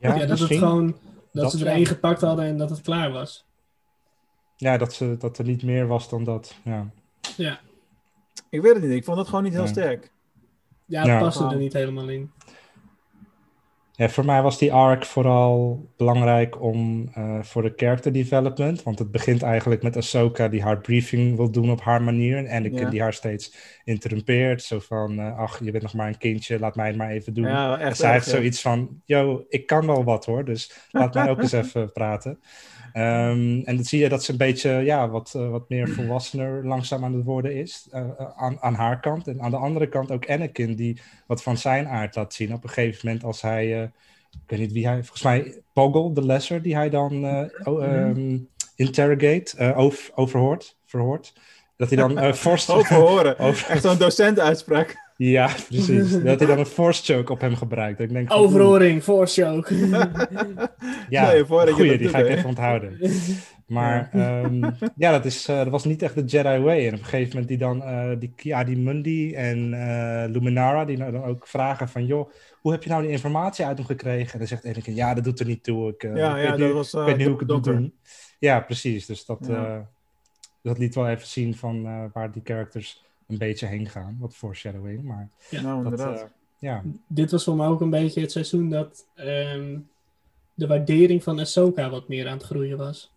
[SPEAKER 2] Ja, dat het gewoon, dat,
[SPEAKER 3] Dat
[SPEAKER 2] ze er één gepakt hadden en dat het klaar was.
[SPEAKER 3] Ja, dat, ze, dat er niet meer was dan dat. Ja.
[SPEAKER 2] Ja,
[SPEAKER 1] Ik weet het niet. Ik vond dat gewoon niet heel sterk.
[SPEAKER 2] ja het
[SPEAKER 3] Ja.
[SPEAKER 2] paste er niet helemaal in.
[SPEAKER 3] Ja, voor mij was die arc vooral belangrijk om eh, voor de character development. Want het begint eigenlijk met Ahsoka die haar briefing wil doen op haar manier. En Anakin
[SPEAKER 1] Ja.
[SPEAKER 3] die haar steeds interrumpeert. Zo van, eh, ach, je bent nog maar een kindje, laat mij het maar even doen.
[SPEAKER 1] Ja, echt
[SPEAKER 3] en zij heeft zoiets van, yo, ik kan wel wat hoor, dus laat mij ook eens even praten. Ehm, en dan zie je dat ze een beetje, ja, wat, eh, wat meer volwassener langzaam aan het worden is. eh, eh, aan, aan haar kant. En aan de andere kant ook Anakin, die wat van zijn aard laat zien. Op een gegeven moment als hij, ik weet niet wie hij, volgens mij Poggle, de lesser, die hij dan ehm, interrogate, over, overhoort, verhoort. Dat hij dan force...
[SPEAKER 1] Overhoren.
[SPEAKER 3] Over-
[SPEAKER 1] Echt zo'n docentuitspraak.
[SPEAKER 3] Ja, precies. dat hij dan een force choke op hem gebruikt. Ik denk van,
[SPEAKER 2] Overhoring, force choke.
[SPEAKER 3] Ja,
[SPEAKER 1] Nee,
[SPEAKER 3] goeie, die ga ik even onthouden. Maar ehm, ja, dat, is, eh, dat was niet echt de Jedi way. En op een gegeven moment die dan, eh die Kiadi Mundi en eh, Luminara, die nou dan ook vragen van, joh, hoe heb je nou die informatie uit hem gekregen? En dan zegt Anakin, ja, dat doet er niet toe. Ik, eh,
[SPEAKER 1] Ja,
[SPEAKER 3] ik
[SPEAKER 1] ja,
[SPEAKER 3] weet
[SPEAKER 1] dat
[SPEAKER 3] nu,
[SPEAKER 1] was,
[SPEAKER 3] weet niet hoe ik het moet doen. Ja, precies. Dus dat,
[SPEAKER 1] Ja.
[SPEAKER 3] eh, dat liet wel even zien van eh, waar die characters een beetje heen gaan. Wat foreshadowing, maar
[SPEAKER 2] Ja.
[SPEAKER 1] Nou,
[SPEAKER 3] dat,
[SPEAKER 1] inderdaad.
[SPEAKER 3] eh, ja.
[SPEAKER 2] Dit was voor mij ook een beetje het seizoen dat ehm, de waardering van Ahsoka wat meer aan het groeien was.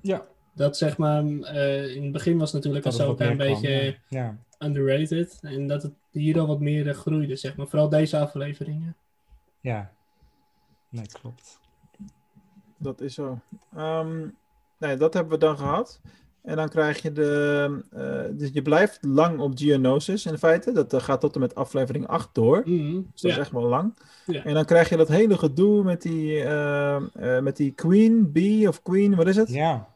[SPEAKER 3] Ja.
[SPEAKER 2] Dat zeg maar, eh, in het begin was natuurlijk
[SPEAKER 3] Dat
[SPEAKER 2] Ahsoka een beetje
[SPEAKER 3] ja. Ja.
[SPEAKER 2] underrated. En dat het hier al wat meer eh, groeide, zeg maar. Vooral deze afleveringen.
[SPEAKER 3] ja. Nee, klopt.
[SPEAKER 1] Dat is zo. Ehm, nee, dat hebben we dan gehad. En dan krijg je de. eh, dus je blijft lang op Geonosis in feite. Dat eh, gaat tot en met aflevering 8 door.
[SPEAKER 2] Mhm,
[SPEAKER 1] Dus dat
[SPEAKER 2] ja.
[SPEAKER 1] is echt wel lang.
[SPEAKER 2] Ja.
[SPEAKER 1] En dan krijg je dat hele gedoe met die, eh, eh, met die Queen Bee of Queen, wat is het?
[SPEAKER 3] Ja.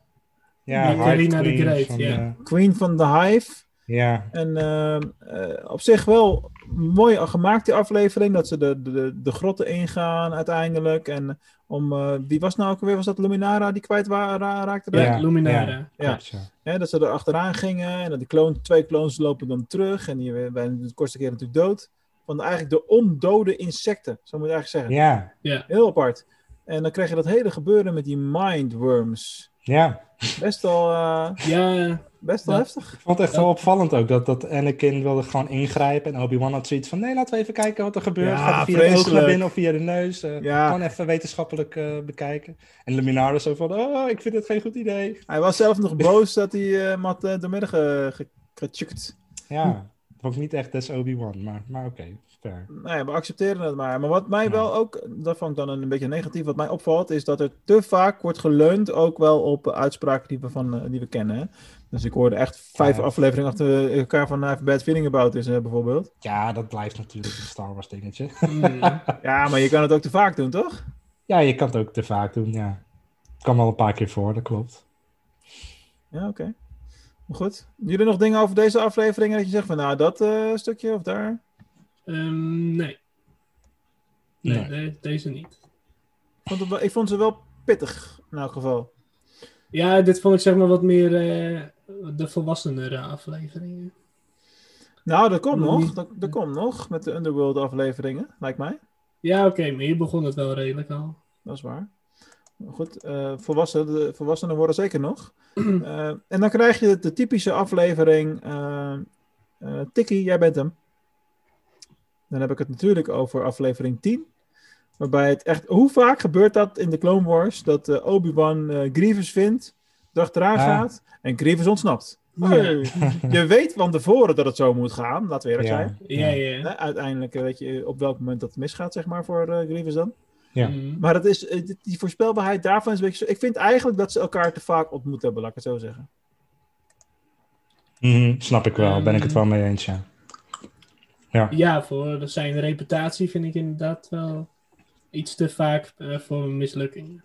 [SPEAKER 3] Ja,
[SPEAKER 2] Die de
[SPEAKER 3] Queen
[SPEAKER 2] Great,
[SPEAKER 3] van,
[SPEAKER 2] ja.
[SPEAKER 1] Queen van the Hive.
[SPEAKER 3] Ja,
[SPEAKER 1] En eh, eh, op zich wel mooi gemaakt, die aflevering. Dat ze de, de, de grotten ingaan uiteindelijk. En om, eh, wie was nou ook alweer? Was dat Luminara die kwijt wa- ra- raakte? daar?
[SPEAKER 2] Ja, Luminara.
[SPEAKER 3] Ja,
[SPEAKER 1] Ja.
[SPEAKER 3] ja.
[SPEAKER 1] Dat ze er achteraan gingen en dat die kloon, twee clones lopen dan terug. En die zijn de kortste keer natuurlijk dood. Van eigenlijk de ondode insecten, zo moet je eigenlijk zeggen.
[SPEAKER 3] Ja,
[SPEAKER 2] Ja.
[SPEAKER 1] Heel apart. En dan krijg je dat hele gebeuren met die mindworms.
[SPEAKER 3] ja.
[SPEAKER 1] Best wel, eh,
[SPEAKER 2] Ja,
[SPEAKER 1] best wel
[SPEAKER 2] Ja.
[SPEAKER 1] heftig.
[SPEAKER 3] Ik vond het echt wel opvallend ook dat, dat Anakin wilde gewoon ingrijpen. En Obi-Wan had zoiets van: nee, laten we even kijken wat er gebeurt.
[SPEAKER 1] Ja,
[SPEAKER 3] Gaat via de naar
[SPEAKER 1] vreselijk.
[SPEAKER 3] binnen of via de neus? Eh,
[SPEAKER 1] Ja.
[SPEAKER 3] Gewoon even wetenschappelijk eh, bekijken. En Luminara zo van: oh, ik vind het geen goed idee.
[SPEAKER 1] Hij was zelf nog boos dat hij eh hem had uh, doormidden ge, ge, gechukt.
[SPEAKER 3] Ja, dat vond ik niet echt des Obi-Wan, maar, maar oké, fair.
[SPEAKER 1] Ja, we accepteren het maar. Maar wat mij
[SPEAKER 3] Ja.
[SPEAKER 1] wel ook, dat vond ik dan een beetje negatief, wat mij opvalt, is dat er te vaak wordt geleund ook wel op uitspraken die we, van, die we kennen. Dus ik hoorde echt vijf
[SPEAKER 3] Ja.
[SPEAKER 1] afleveringen achter elkaar van I've Bad Feeling About is, eh, bijvoorbeeld.
[SPEAKER 3] Ja, dat blijft natuurlijk een Star Wars dingetje.
[SPEAKER 1] Ja, maar je kan het ook te vaak doen, toch?
[SPEAKER 3] ja, je kan het ook te vaak doen, ja. Het kan wel een paar keer voor, dat klopt.
[SPEAKER 1] Ja, oké. Maar Goed. Jullie nog dingen over deze aflevering dat je zegt van nou dat eh, stukje of daar?
[SPEAKER 2] ehm, nee. Nee,
[SPEAKER 3] Nee.
[SPEAKER 2] de- deze niet.
[SPEAKER 1] Ik vond, het wel- ik vond ze wel pittig in elk geval.
[SPEAKER 2] Ja, dit vond ik zeg maar wat meer eh, de volwassenere afleveringen.
[SPEAKER 1] Nou, dat komt nog. Dat, dat komt nog met de Underworld afleveringen, lijkt mij.
[SPEAKER 2] Ja, oké, maar hier begon het wel redelijk al.
[SPEAKER 1] Dat is waar. Goed, eh volwassenen, de volwassenen worden zeker nog. Eh, en dan krijg je de typische aflevering. eh, Tikkie, jij bent hem. Dan heb ik het natuurlijk over aflevering 10. Waarbij het echt... Hoe vaak gebeurt dat in de Clone Wars? Dat Obi-Wan Grievous vindt, erachteraan
[SPEAKER 3] Ah.
[SPEAKER 1] gaat en Grievous ontsnapt. Hey, Je weet van tevoren dat het zo moet gaan, laten we eerlijk zijn.
[SPEAKER 2] Ja, ja.
[SPEAKER 1] Uiteindelijk eh, weet je op welk moment dat misgaat, zeg maar, voor eh, Grievous dan.
[SPEAKER 3] Ja.
[SPEAKER 2] Mm.
[SPEAKER 1] Maar dat is, eh, die- voorspelbaarheid daarvan is een beetje zo. Ik vind eigenlijk dat ze elkaar te vaak ontmoet hebben, laat ik het zo zeggen.
[SPEAKER 3] Mhm, snap ik wel, ben ik het wel mee eens, ja. Ja,
[SPEAKER 2] Ja, voor zijn reputatie vind ik inderdaad wel iets te vaak eh, voor een mislukking.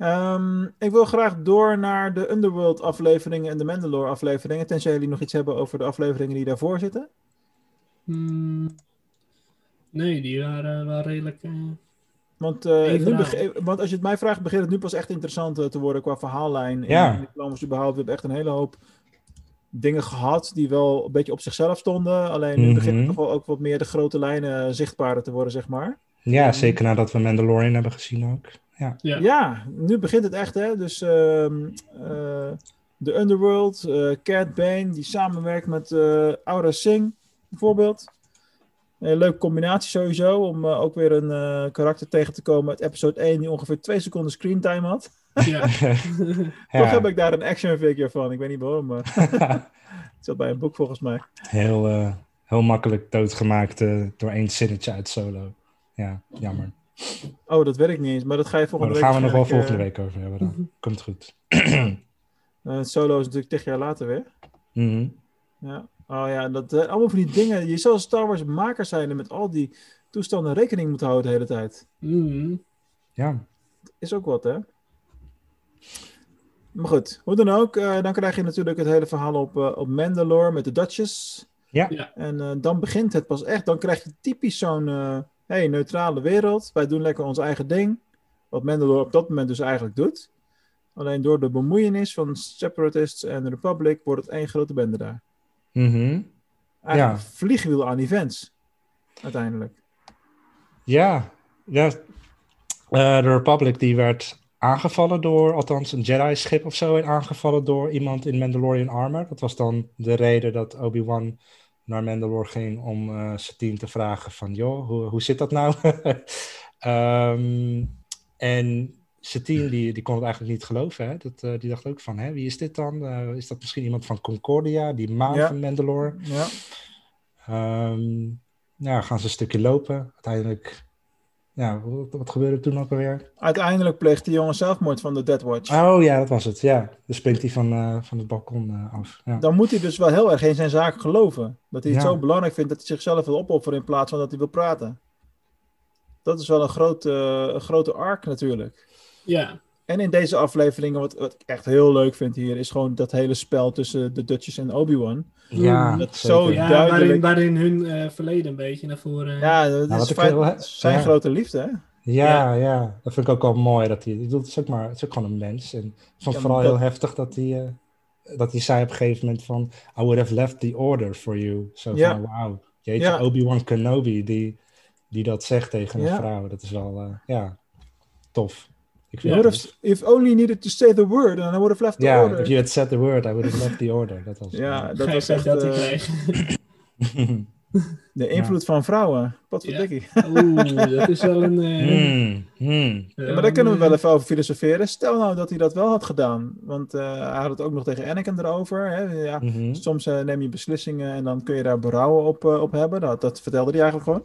[SPEAKER 1] Ehm, ik wil graag door naar de Underworld afleveringen en de Mandalore afleveringen. Tenzij jullie nog iets hebben over de afleveringen die daarvoor zitten.
[SPEAKER 2] Hmm. Nee, die waren wel redelijk. eh,
[SPEAKER 1] Want, eh, nu want als je het mij vraagt, begint het nu pas echt interessant eh, te worden qua verhaallijn.
[SPEAKER 3] Ja.
[SPEAKER 1] En diplomas überhaupt. We hebben echt een hele hoop dingen gehad die wel een beetje op zichzelf stonden. Alleen nu
[SPEAKER 3] Mhm.
[SPEAKER 1] beginnen toch wel ook wat meer de grote lijnen zichtbaarder te worden, zeg maar.
[SPEAKER 3] Ja, zeker nadat we Mandalorian hebben gezien ook. Ja.
[SPEAKER 2] Ja.
[SPEAKER 1] Ja, nu begint het echt, hè. Dus ehm, eh, de Underworld, eh Cat Bane, die samenwerkt met eh Aura Singh, bijvoorbeeld. Een leuke combinatie sowieso, om ook weer een eh, karakter tegen te komen uit episode 1 die ongeveer twee seconden screentime had.
[SPEAKER 2] Ja.
[SPEAKER 1] Toch heb ik daar een action figure van, ik weet niet waarom, maar het zat bij een boek volgens mij.
[SPEAKER 3] Heel, eh, heel makkelijk doodgemaakt eh, door één zinnetje uit solo. Ja, jammer.
[SPEAKER 1] Oh, dat weet ik niet eens, maar dat ga je
[SPEAKER 3] Maar
[SPEAKER 1] volgende
[SPEAKER 3] daar gaan we
[SPEAKER 1] week
[SPEAKER 3] nog wel volgende week over hebben dan. Komt goed.
[SPEAKER 1] eh, eh, solo is natuurlijk tig jaar later weer.
[SPEAKER 3] Mhm.
[SPEAKER 1] Ja. Oh ja, dat, eh, allemaal van die dingen. Je zou als Star Wars maker zijn en met al die toestanden rekening moeten houden de hele tijd.
[SPEAKER 2] Mhm.
[SPEAKER 3] Ja.
[SPEAKER 1] Is ook wat, hè? Maar goed, hoe dan ook, eh, dan krijg je natuurlijk het hele verhaal op, eh, op Mandalore met de Duchess.
[SPEAKER 3] Ja.
[SPEAKER 2] Ja.
[SPEAKER 1] En eh, dan begint het pas echt. Dan krijg je typisch zo'n eh, hey, neutrale wereld. Wij doen lekker ons eigen ding. Wat Mandalore op dat moment dus eigenlijk doet. Alleen door de bemoeienis van Separatists en de Republic wordt het één grote bende daar.
[SPEAKER 3] Mhm.
[SPEAKER 1] Eigenlijk
[SPEAKER 3] Ja.
[SPEAKER 1] vliegwiel aan events. Uiteindelijk.
[SPEAKER 3] Ja, ja. Eh, de Republic die werd aangevallen door, althans een Jedi-schip of zo, werd aangevallen door iemand in Mandalorian armor. Dat was dan de reden dat Obi-Wan naar Mandalore ging om eh zijn team te vragen van, joh, hoe, hoe zit dat nou? Ehm, en zijn team die, die kon het eigenlijk niet geloven. Hè? Dat, eh, die dacht ook van, hè, wie is dit dan? Eh, is dat misschien iemand van Concordia, die maan
[SPEAKER 1] Ja.
[SPEAKER 3] van Mandalore?
[SPEAKER 1] Ja.
[SPEAKER 3] Ehm, ja, gaan ze een stukje lopen. Uiteindelijk, ja, wat, wat gebeurde toen ook alweer?
[SPEAKER 1] Uiteindelijk pleegt die jongen zelfmoord van de Dead Watch.
[SPEAKER 3] Oh ja, dat was het. Ja, dan springt hij van, eh, van het balkon eh, af. Ja.
[SPEAKER 1] Dan moet hij dus wel heel erg in zijn zaak geloven. Dat hij het
[SPEAKER 3] Ja.
[SPEAKER 1] zo belangrijk vindt dat hij zichzelf wil opofferen in plaats van dat hij wil praten. Dat is wel een grote, een grote arc natuurlijk.
[SPEAKER 2] Ja.
[SPEAKER 1] En in deze afleveringen, wat, wat ik echt heel leuk vind hier, is gewoon dat hele spel tussen de Dutchess en Obi-Wan.
[SPEAKER 3] Ja,
[SPEAKER 1] dat is zo
[SPEAKER 2] Ja,
[SPEAKER 1] duidelijk.
[SPEAKER 2] waarin, waarin hun eh, verleden een beetje naar voren...
[SPEAKER 1] Ja, dat
[SPEAKER 3] Nou,
[SPEAKER 1] is feit-
[SPEAKER 3] heel-
[SPEAKER 1] zijn
[SPEAKER 3] ja.
[SPEAKER 1] grote liefde, hè?
[SPEAKER 3] Ja, ja, dat vind ik ook wel mooi. Dat hij, ik bedoel, het, is ook maar, het is ook gewoon een mens. En ik vond het vooral
[SPEAKER 1] dat-
[SPEAKER 3] heel heftig dat hij, eh, dat hij zei op een gegeven moment van... I would have left the order for you. Zo
[SPEAKER 1] Ja.
[SPEAKER 3] van, wauw. Jeetje,
[SPEAKER 1] Ja.
[SPEAKER 3] Obi-Wan Kenobi die, die dat zegt tegen een
[SPEAKER 1] Ja.
[SPEAKER 3] vrouw. Dat is wel, eh, ja, tof. Ik
[SPEAKER 1] would
[SPEAKER 3] het
[SPEAKER 1] have, if only needed to say the word, and I would have left the
[SPEAKER 3] Ja,
[SPEAKER 1] order.
[SPEAKER 3] if you had said the word, I would have left the order. Dat was,
[SPEAKER 1] Ja, dat was
[SPEAKER 2] dat
[SPEAKER 1] echt
[SPEAKER 2] dat
[SPEAKER 1] eh, de invloed van vrouwen. Wat voor
[SPEAKER 2] Ja.
[SPEAKER 1] dikkie.
[SPEAKER 2] Oeh, dat is wel een... eh,
[SPEAKER 3] Hmm, hmm.
[SPEAKER 1] Ja, maar daar kunnen we wel even over filosoferen. Stel nou dat hij dat wel had gedaan. Want eh, hij had het ook nog tegen Anakin erover. Hè? Ja,
[SPEAKER 3] Mhm.
[SPEAKER 1] Soms eh, neem je beslissingen en dan kun je daar berouwen op, op hebben. Dat, dat vertelde hij eigenlijk gewoon.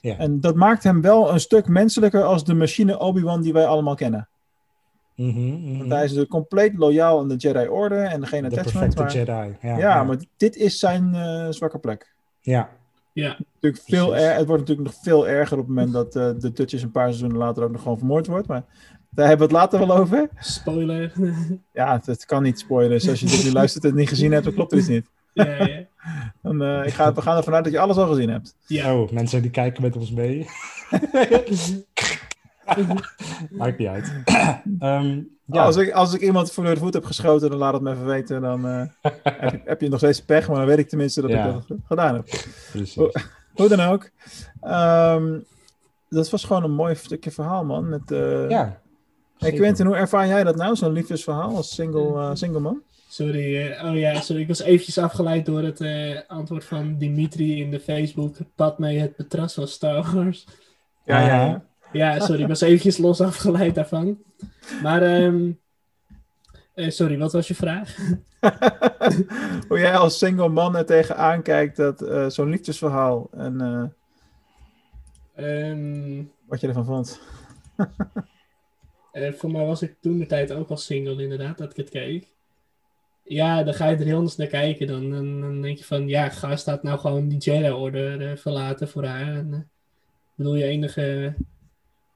[SPEAKER 3] Ja.
[SPEAKER 1] En dat maakt hem wel een stuk menselijker als de machine Obi-Wan die wij allemaal kennen.
[SPEAKER 3] Mhm, mhm.
[SPEAKER 1] Want hij is er compleet loyaal aan de Jedi Order en geen
[SPEAKER 3] De
[SPEAKER 1] attachment.
[SPEAKER 3] perfecte
[SPEAKER 1] Maar,
[SPEAKER 3] Jedi.
[SPEAKER 1] ja,
[SPEAKER 3] Ja, ja.
[SPEAKER 1] maar dit is zijn eh, zwakke plek.
[SPEAKER 3] ja.
[SPEAKER 2] Ja,
[SPEAKER 1] Natuurlijk veel er, het wordt natuurlijk nog veel erger op het moment dat eh, de Dutchess een paar seizoenen later ook nog gewoon vermoord wordt. Maar daar hebben we het later wel over.
[SPEAKER 2] spoiler.
[SPEAKER 1] Ja, het, het kan niet spoilen. Dus als je dit nu luistert en het niet gezien hebt, dan klopt er iets niet.
[SPEAKER 2] ja, ja.
[SPEAKER 1] Dan, eh, ik ga, we gaan ervan uit dat je alles al gezien hebt.
[SPEAKER 2] ja.
[SPEAKER 3] Oh, mensen die kijken met ons mee. Maakt niet uit. Ehm, ja.
[SPEAKER 1] Als, ik, als ik iemand voor de voet heb geschoten, dan laat het me even weten. Dan eh, heb, je, heb je nog steeds pech, maar dan weet ik tenminste dat
[SPEAKER 3] Ja.
[SPEAKER 1] ik dat gedaan heb.
[SPEAKER 3] Precies.
[SPEAKER 1] Hoe dan ook. Ehm, dat was gewoon een mooi stukje verhaal, man. Met, eh
[SPEAKER 3] Ja.
[SPEAKER 1] Hey. Quentin, hoe ervaar jij dat nou, zo'n liefdesverhaal als single, eh, single man?
[SPEAKER 2] Sorry, eh, oh ja, sorry. Ik was eventjes afgeleid door het eh, antwoord van Dimitri in de Facebook. Padme het betras van Star Wars.
[SPEAKER 1] Ja, ja, ja.
[SPEAKER 2] Ja, sorry, ik was eventjes los afgeleid daarvan. Maar, ehm, eh, sorry, wat was je vraag?
[SPEAKER 1] Hoe jij als single man er tegenaan kijkt, dat eh, zo'n liefdesverhaal en eh,
[SPEAKER 2] Ehm,
[SPEAKER 1] wat je ervan vond.
[SPEAKER 2] eh, voor mij was ik toen de tijd ook al single, inderdaad, dat ik het keek. Ja, dan ga je er heel anders naar kijken. Dan, dan, dan denk je van, ja, ga staat nou gewoon die Jedi-order eh, verlaten voor haar. En, eh, ik bedoel, je enige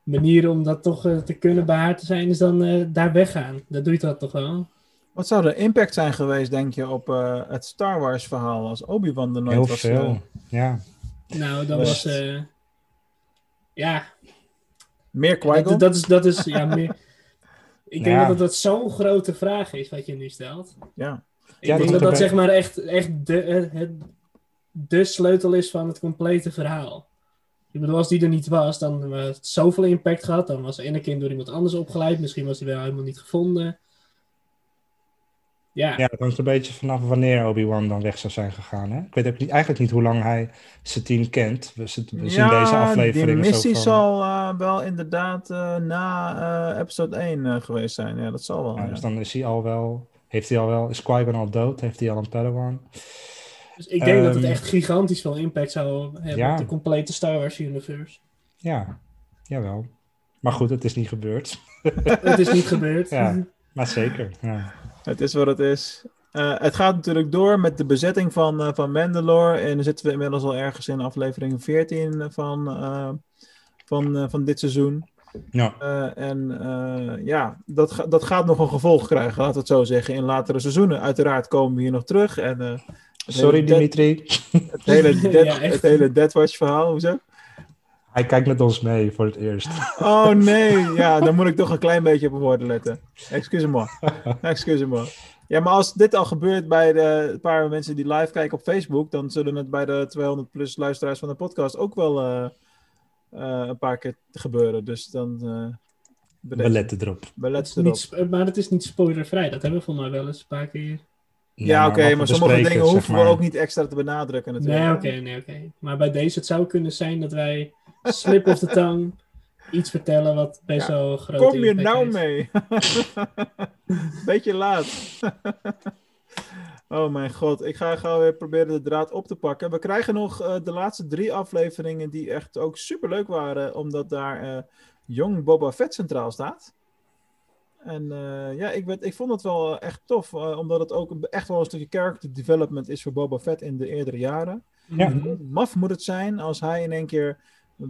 [SPEAKER 2] manier om dat toch eh, te kunnen bij haar te zijn, is dan eh, daar weggaan. Dat doe je dat toch wel?
[SPEAKER 1] Wat zou de impact zijn geweest, denk je, op eh, het Star Wars verhaal als Obi-Wan er nooit
[SPEAKER 3] Heel
[SPEAKER 1] was?
[SPEAKER 3] veel.
[SPEAKER 1] eh,
[SPEAKER 3] Ja.
[SPEAKER 2] Nou, dan
[SPEAKER 1] Was-
[SPEAKER 2] was... eh, ja.
[SPEAKER 1] Meer Qui-Gon?
[SPEAKER 2] Dat, dat is, dat is ja, meer... Ik denk
[SPEAKER 3] Ja.
[SPEAKER 2] dat dat zo'n grote vraag is wat je nu stelt.
[SPEAKER 1] Ja.
[SPEAKER 2] Ik
[SPEAKER 3] Ja,
[SPEAKER 2] denk
[SPEAKER 3] dat
[SPEAKER 2] dat zeg maar echt, echt de, het, het- de sleutel is van het complete verhaal. Ik bedoel, als die er niet was, dan was het zoveel impact gehad. Dan was Anakin door iemand anders opgeleid. Misschien was hij wel helemaal niet gevonden. Ja,
[SPEAKER 3] Ja, het hangt een beetje vanaf wanneer Obi-Wan dan weg zou zijn gegaan. Hè? Ik weet ook niet, eigenlijk niet hoe lang hij zijn team kent. We, zien deze aflevering
[SPEAKER 1] die missie
[SPEAKER 3] van,
[SPEAKER 1] zal eh, wel inderdaad eh, na eh, episode 1 eh, geweest zijn. Ja, dat zal wel.
[SPEAKER 3] Ja,
[SPEAKER 1] ja.
[SPEAKER 3] dus dan is hij al wel... Heeft hij al wel... Is Qui-Gon al dood? Heeft hij al een Padawan?
[SPEAKER 2] dus ik denk dat het
[SPEAKER 3] Ehm,
[SPEAKER 2] echt gigantisch veel impact zou hebben
[SPEAKER 3] ja.
[SPEAKER 2] op de complete Star Wars universe.
[SPEAKER 3] Ja, jawel. Maar goed, het is niet gebeurd.
[SPEAKER 2] het is niet gebeurd.
[SPEAKER 3] Ja, maar zeker. Ja.
[SPEAKER 1] Het is wat het is. Eh, het gaat natuurlijk door met de bezetting van, eh, van Mandalore. En dan zitten we inmiddels al ergens in aflevering 14 van, eh, van, eh, van dit seizoen.
[SPEAKER 3] Ja.
[SPEAKER 1] Eh, en eh, ja, dat, ga- dat gaat nog een gevolg krijgen, laten we het zo zeggen, in latere seizoenen. Uiteraard komen we hier nog terug. En, eh,
[SPEAKER 3] Sorry
[SPEAKER 1] Dead-
[SPEAKER 3] Dimitri.
[SPEAKER 1] Het hele, Dead,
[SPEAKER 2] Ja,
[SPEAKER 1] het hele Deathwatch verhaal, hoezo?
[SPEAKER 3] Hij kijkt met ons mee voor het eerst.
[SPEAKER 1] Oh nee, ja, dan moet ik toch een klein beetje op mijn woorden letten. Excuse-moi. Excuse-moi. Ja, maar als dit al gebeurt bij de paar mensen die live kijken op Facebook, dan zullen het bij de 200 plus luisteraars van de podcast ook wel eh, eh, een paar keer gebeuren. Dus dan. eh
[SPEAKER 3] We
[SPEAKER 1] belet,
[SPEAKER 3] letten erop.
[SPEAKER 1] belet
[SPEAKER 2] Het is
[SPEAKER 1] erop.
[SPEAKER 2] niet, maar het is niet spoilervrij. Dat hebben we voor mij wel eens een paar keer.
[SPEAKER 1] Ja, oké,
[SPEAKER 3] wat we
[SPEAKER 1] maar sommige dingen
[SPEAKER 3] zeg
[SPEAKER 1] hoeven
[SPEAKER 3] maar.
[SPEAKER 1] we ook niet extra te benadrukken natuurlijk.
[SPEAKER 2] Nee, oké, nee, oké. Maar bij deze het zou kunnen zijn dat wij slip of the tongue iets vertellen wat best
[SPEAKER 1] Ja,
[SPEAKER 2] wel groot
[SPEAKER 1] Kom je nou
[SPEAKER 2] heeft.
[SPEAKER 1] mee? Beetje laat. oh mijn god, ik ga gauw weer proberen de draad op te pakken. We krijgen nog eh, de laatste drie afleveringen die echt ook super leuk waren, omdat daar eh jong Boba Fett centraal staat. En eh, ja, ik, werd, ik vond het wel eh, echt tof, eh, omdat het ook een- echt wel een stukje character development is voor Boba Fett in de eerdere jaren.
[SPEAKER 3] Ja.
[SPEAKER 1] Maf moet het zijn als hij in één keer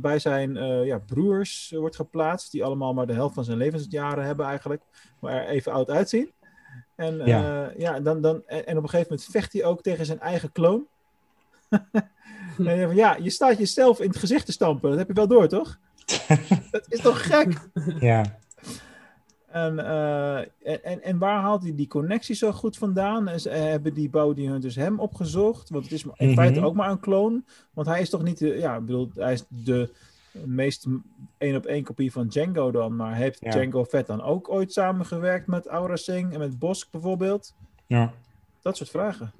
[SPEAKER 1] bij zijn eh, ja, broers eh, wordt geplaatst, die allemaal maar de helft van zijn levensjaren hebben eigenlijk, maar er even oud uitzien. En,
[SPEAKER 3] Ja.
[SPEAKER 1] ja. ja, dan, dan, en, en op een gegeven moment vecht hij ook tegen zijn eigen kloon. van, ja, je staat jezelf in het gezicht te stampen, dat heb je wel door, toch? dat is toch gek?
[SPEAKER 3] Ja.
[SPEAKER 1] En, eh, en, en, en waar haalt hij die connectie zo goed vandaan? En ze- eh, hebben die Bounty Hunters hem opgezocht? Want het is in
[SPEAKER 3] Mhm.
[SPEAKER 1] feite ook maar een kloon. Want hij is toch niet, de, ja, ik bedoel, hij is de meest één op één kopie van Django dan. Maar heeft
[SPEAKER 3] Ja.
[SPEAKER 1] Django Fett dan ook ooit samengewerkt met Aura Singh en met Bosk bijvoorbeeld?
[SPEAKER 3] Ja.
[SPEAKER 1] Dat soort vragen.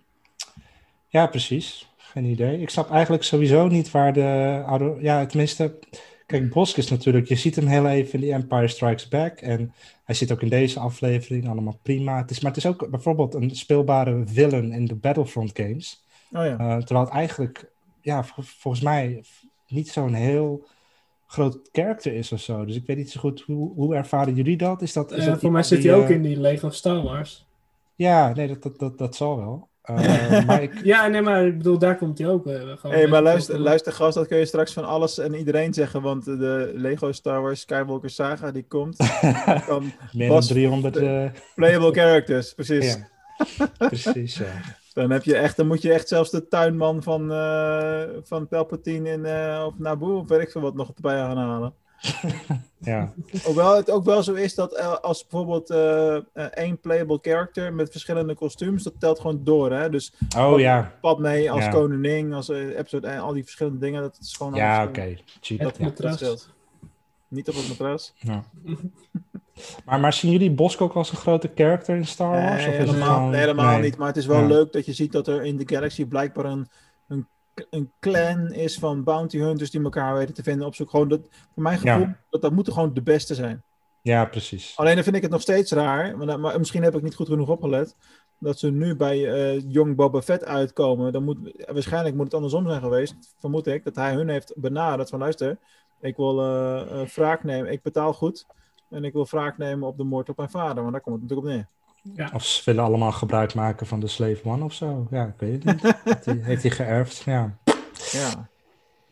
[SPEAKER 3] ja, precies. Geen idee. Ik snap eigenlijk sowieso niet waar de oude... Ja, tenminste... Kijk, Bosk is natuurlijk... Je ziet hem heel even in The Empire Strikes Back. En hij zit ook in deze aflevering. Allemaal prima. Het is, maar het is ook bijvoorbeeld een speelbare villain in de Battlefront games.
[SPEAKER 1] Oh ja.
[SPEAKER 3] Eh, terwijl het eigenlijk... Ja, vol- volgens mij niet zo'n heel groot karakter is of zo. Dus ik weet niet zo goed, hoe, hoe ervaren jullie dat? Is dat, is
[SPEAKER 2] Eh,
[SPEAKER 3] dat
[SPEAKER 2] voor mij zit
[SPEAKER 3] die,
[SPEAKER 2] hij ook
[SPEAKER 3] eh,
[SPEAKER 2] in die Lego Star Wars.
[SPEAKER 3] Ja, nee, dat, dat, dat, dat zal wel. Eh, maar ik,
[SPEAKER 2] Ja, nee, maar ik bedoel, daar komt hij ook. eh, gewoon
[SPEAKER 1] Hé, hey,
[SPEAKER 2] met-
[SPEAKER 1] maar luister, luister gast, dat kun je straks van alles en iedereen zeggen. Want de Lego Star Wars Skywalker Saga die komt. Kan
[SPEAKER 3] meer dan 300... eh,
[SPEAKER 1] playable characters, precies.
[SPEAKER 3] ja. Precies, ja.
[SPEAKER 1] Dan, heb je echt, dan moet je echt zelfs de tuinman van, eh van Palpatine in, eh, of Naboo of weet ik veel wat nog erbij gaan halen.
[SPEAKER 3] ja.
[SPEAKER 1] Hoewel het ook wel zo is dat eh, als bijvoorbeeld eh, eh, één playable character met verschillende kostuums, dat telt gewoon door. Hè? Dus
[SPEAKER 3] Oh ja,
[SPEAKER 1] Padmé als
[SPEAKER 3] Ja.
[SPEAKER 1] koningin, als eh, episode 1, al die verschillende dingen, dat is gewoon...
[SPEAKER 3] ja, oké. Cheap. Ja.
[SPEAKER 1] Dat
[SPEAKER 2] matras.
[SPEAKER 1] scheelt. Niet op het matras.
[SPEAKER 3] Ja. Maar, maar zien jullie Bosk ook als een grote character in Star Wars?
[SPEAKER 1] Nee,
[SPEAKER 3] of is het
[SPEAKER 1] helemaal,
[SPEAKER 3] gewoon-
[SPEAKER 1] nee, helemaal
[SPEAKER 3] nee.
[SPEAKER 1] niet. Maar het is wel
[SPEAKER 3] Ja.
[SPEAKER 1] leuk dat je ziet dat er in de Galaxy blijkbaar een, een, clan is van bounty hunters die elkaar weten te vinden op zoek. Gewoon dat, voor mijn gevoel,
[SPEAKER 3] Ja.
[SPEAKER 1] dat, dat moeten gewoon de beste zijn.
[SPEAKER 3] Ja, precies.
[SPEAKER 1] Alleen dan vind ik het nog steeds raar, maar, maar misschien heb ik niet goed genoeg opgelet, dat ze nu bij eh Young Boba Fett uitkomen. Dan moet, waarschijnlijk moet het andersom zijn geweest, vermoed ik, dat hij hun heeft benaderd van luister, ik wil eh eh, wraak nemen, ik betaal goed en ik wil wraak nemen op de moord op mijn vader, want daar komt het natuurlijk op neer.
[SPEAKER 3] Of ze willen allemaal gebruik maken van de Slave One of zo. Ja, ik weet het niet. heeft, hij, heeft hij geërfd? Ja.
[SPEAKER 1] Ja.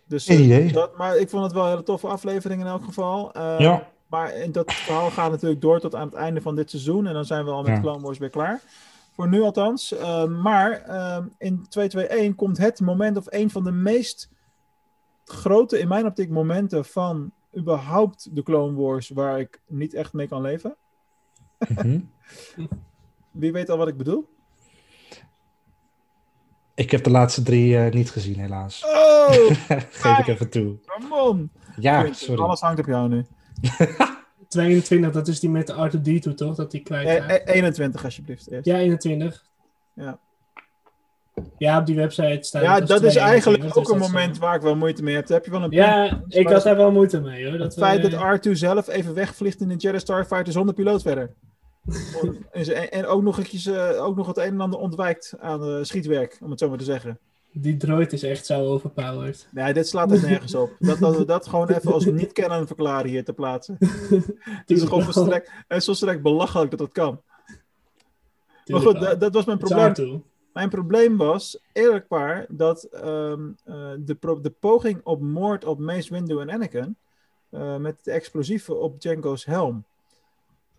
[SPEAKER 1] Dus,
[SPEAKER 3] Geen
[SPEAKER 1] eh,
[SPEAKER 3] idee.
[SPEAKER 1] Dat, maar ik vond het wel een hele toffe aflevering in elk geval. Eh,
[SPEAKER 3] Ja.
[SPEAKER 1] Maar en dat verhaal gaat natuurlijk door tot aan het einde van dit seizoen. En dan zijn we al met
[SPEAKER 3] Ja.
[SPEAKER 1] Clone Wars weer klaar. Voor nu althans. Eh, maar eh, in 221 komt het moment of een van de meest grote, in mijn optiek, momenten van überhaupt de Clone Wars waar ik niet echt mee kan leven?
[SPEAKER 3] Mhm.
[SPEAKER 1] Wie weet al wat ik bedoel?
[SPEAKER 3] Ik heb de laatste drie eh, niet gezien, helaas.
[SPEAKER 1] Oh,
[SPEAKER 3] Geef ik even toe.
[SPEAKER 1] come on.
[SPEAKER 3] Ja, sorry.
[SPEAKER 1] Alles hangt op jou nu.
[SPEAKER 2] 22, dat is die met de R2D2 toch? Dat die kwijt
[SPEAKER 1] Eh, eh, 21 alsjeblieft. Eerst.
[SPEAKER 2] Ja, 21.
[SPEAKER 1] Ja.
[SPEAKER 2] Ja, op die website staat
[SPEAKER 1] Ja, dat is
[SPEAKER 2] 2,
[SPEAKER 1] eigenlijk
[SPEAKER 2] 21,
[SPEAKER 1] ook
[SPEAKER 2] dus
[SPEAKER 1] een moment waar ik wel moeite mee heb. Heb je wel een
[SPEAKER 2] eh, Ja,
[SPEAKER 1] punt.
[SPEAKER 2] ik had daar wel moeite mee hoor. Dat
[SPEAKER 1] Het
[SPEAKER 2] we-
[SPEAKER 1] feit dat R2 zelf even wegvliegt in de Jedi Starfighter zonder piloot verder. En, en ook nog, eventjes, eh, ook nog het een en ander ontwijkt aan eh, schietwerk, om het zo maar te zeggen.
[SPEAKER 2] Die droid is echt zo overpowered.
[SPEAKER 1] Nee, dit slaat er nergens op. Dat, dat we dat gewoon even als niet kennen verklaren hier te plaatsen. Het is gewoon volstrekt, het is volstrekt belachelijk dat dat kan. Maar goed, dat, dat was mijn probleem. Mijn probleem was, eerlijk waar, dat ehm, eh, de, de poging op moord op Mace Windu en Anakin, met de explosieven op Django's helm.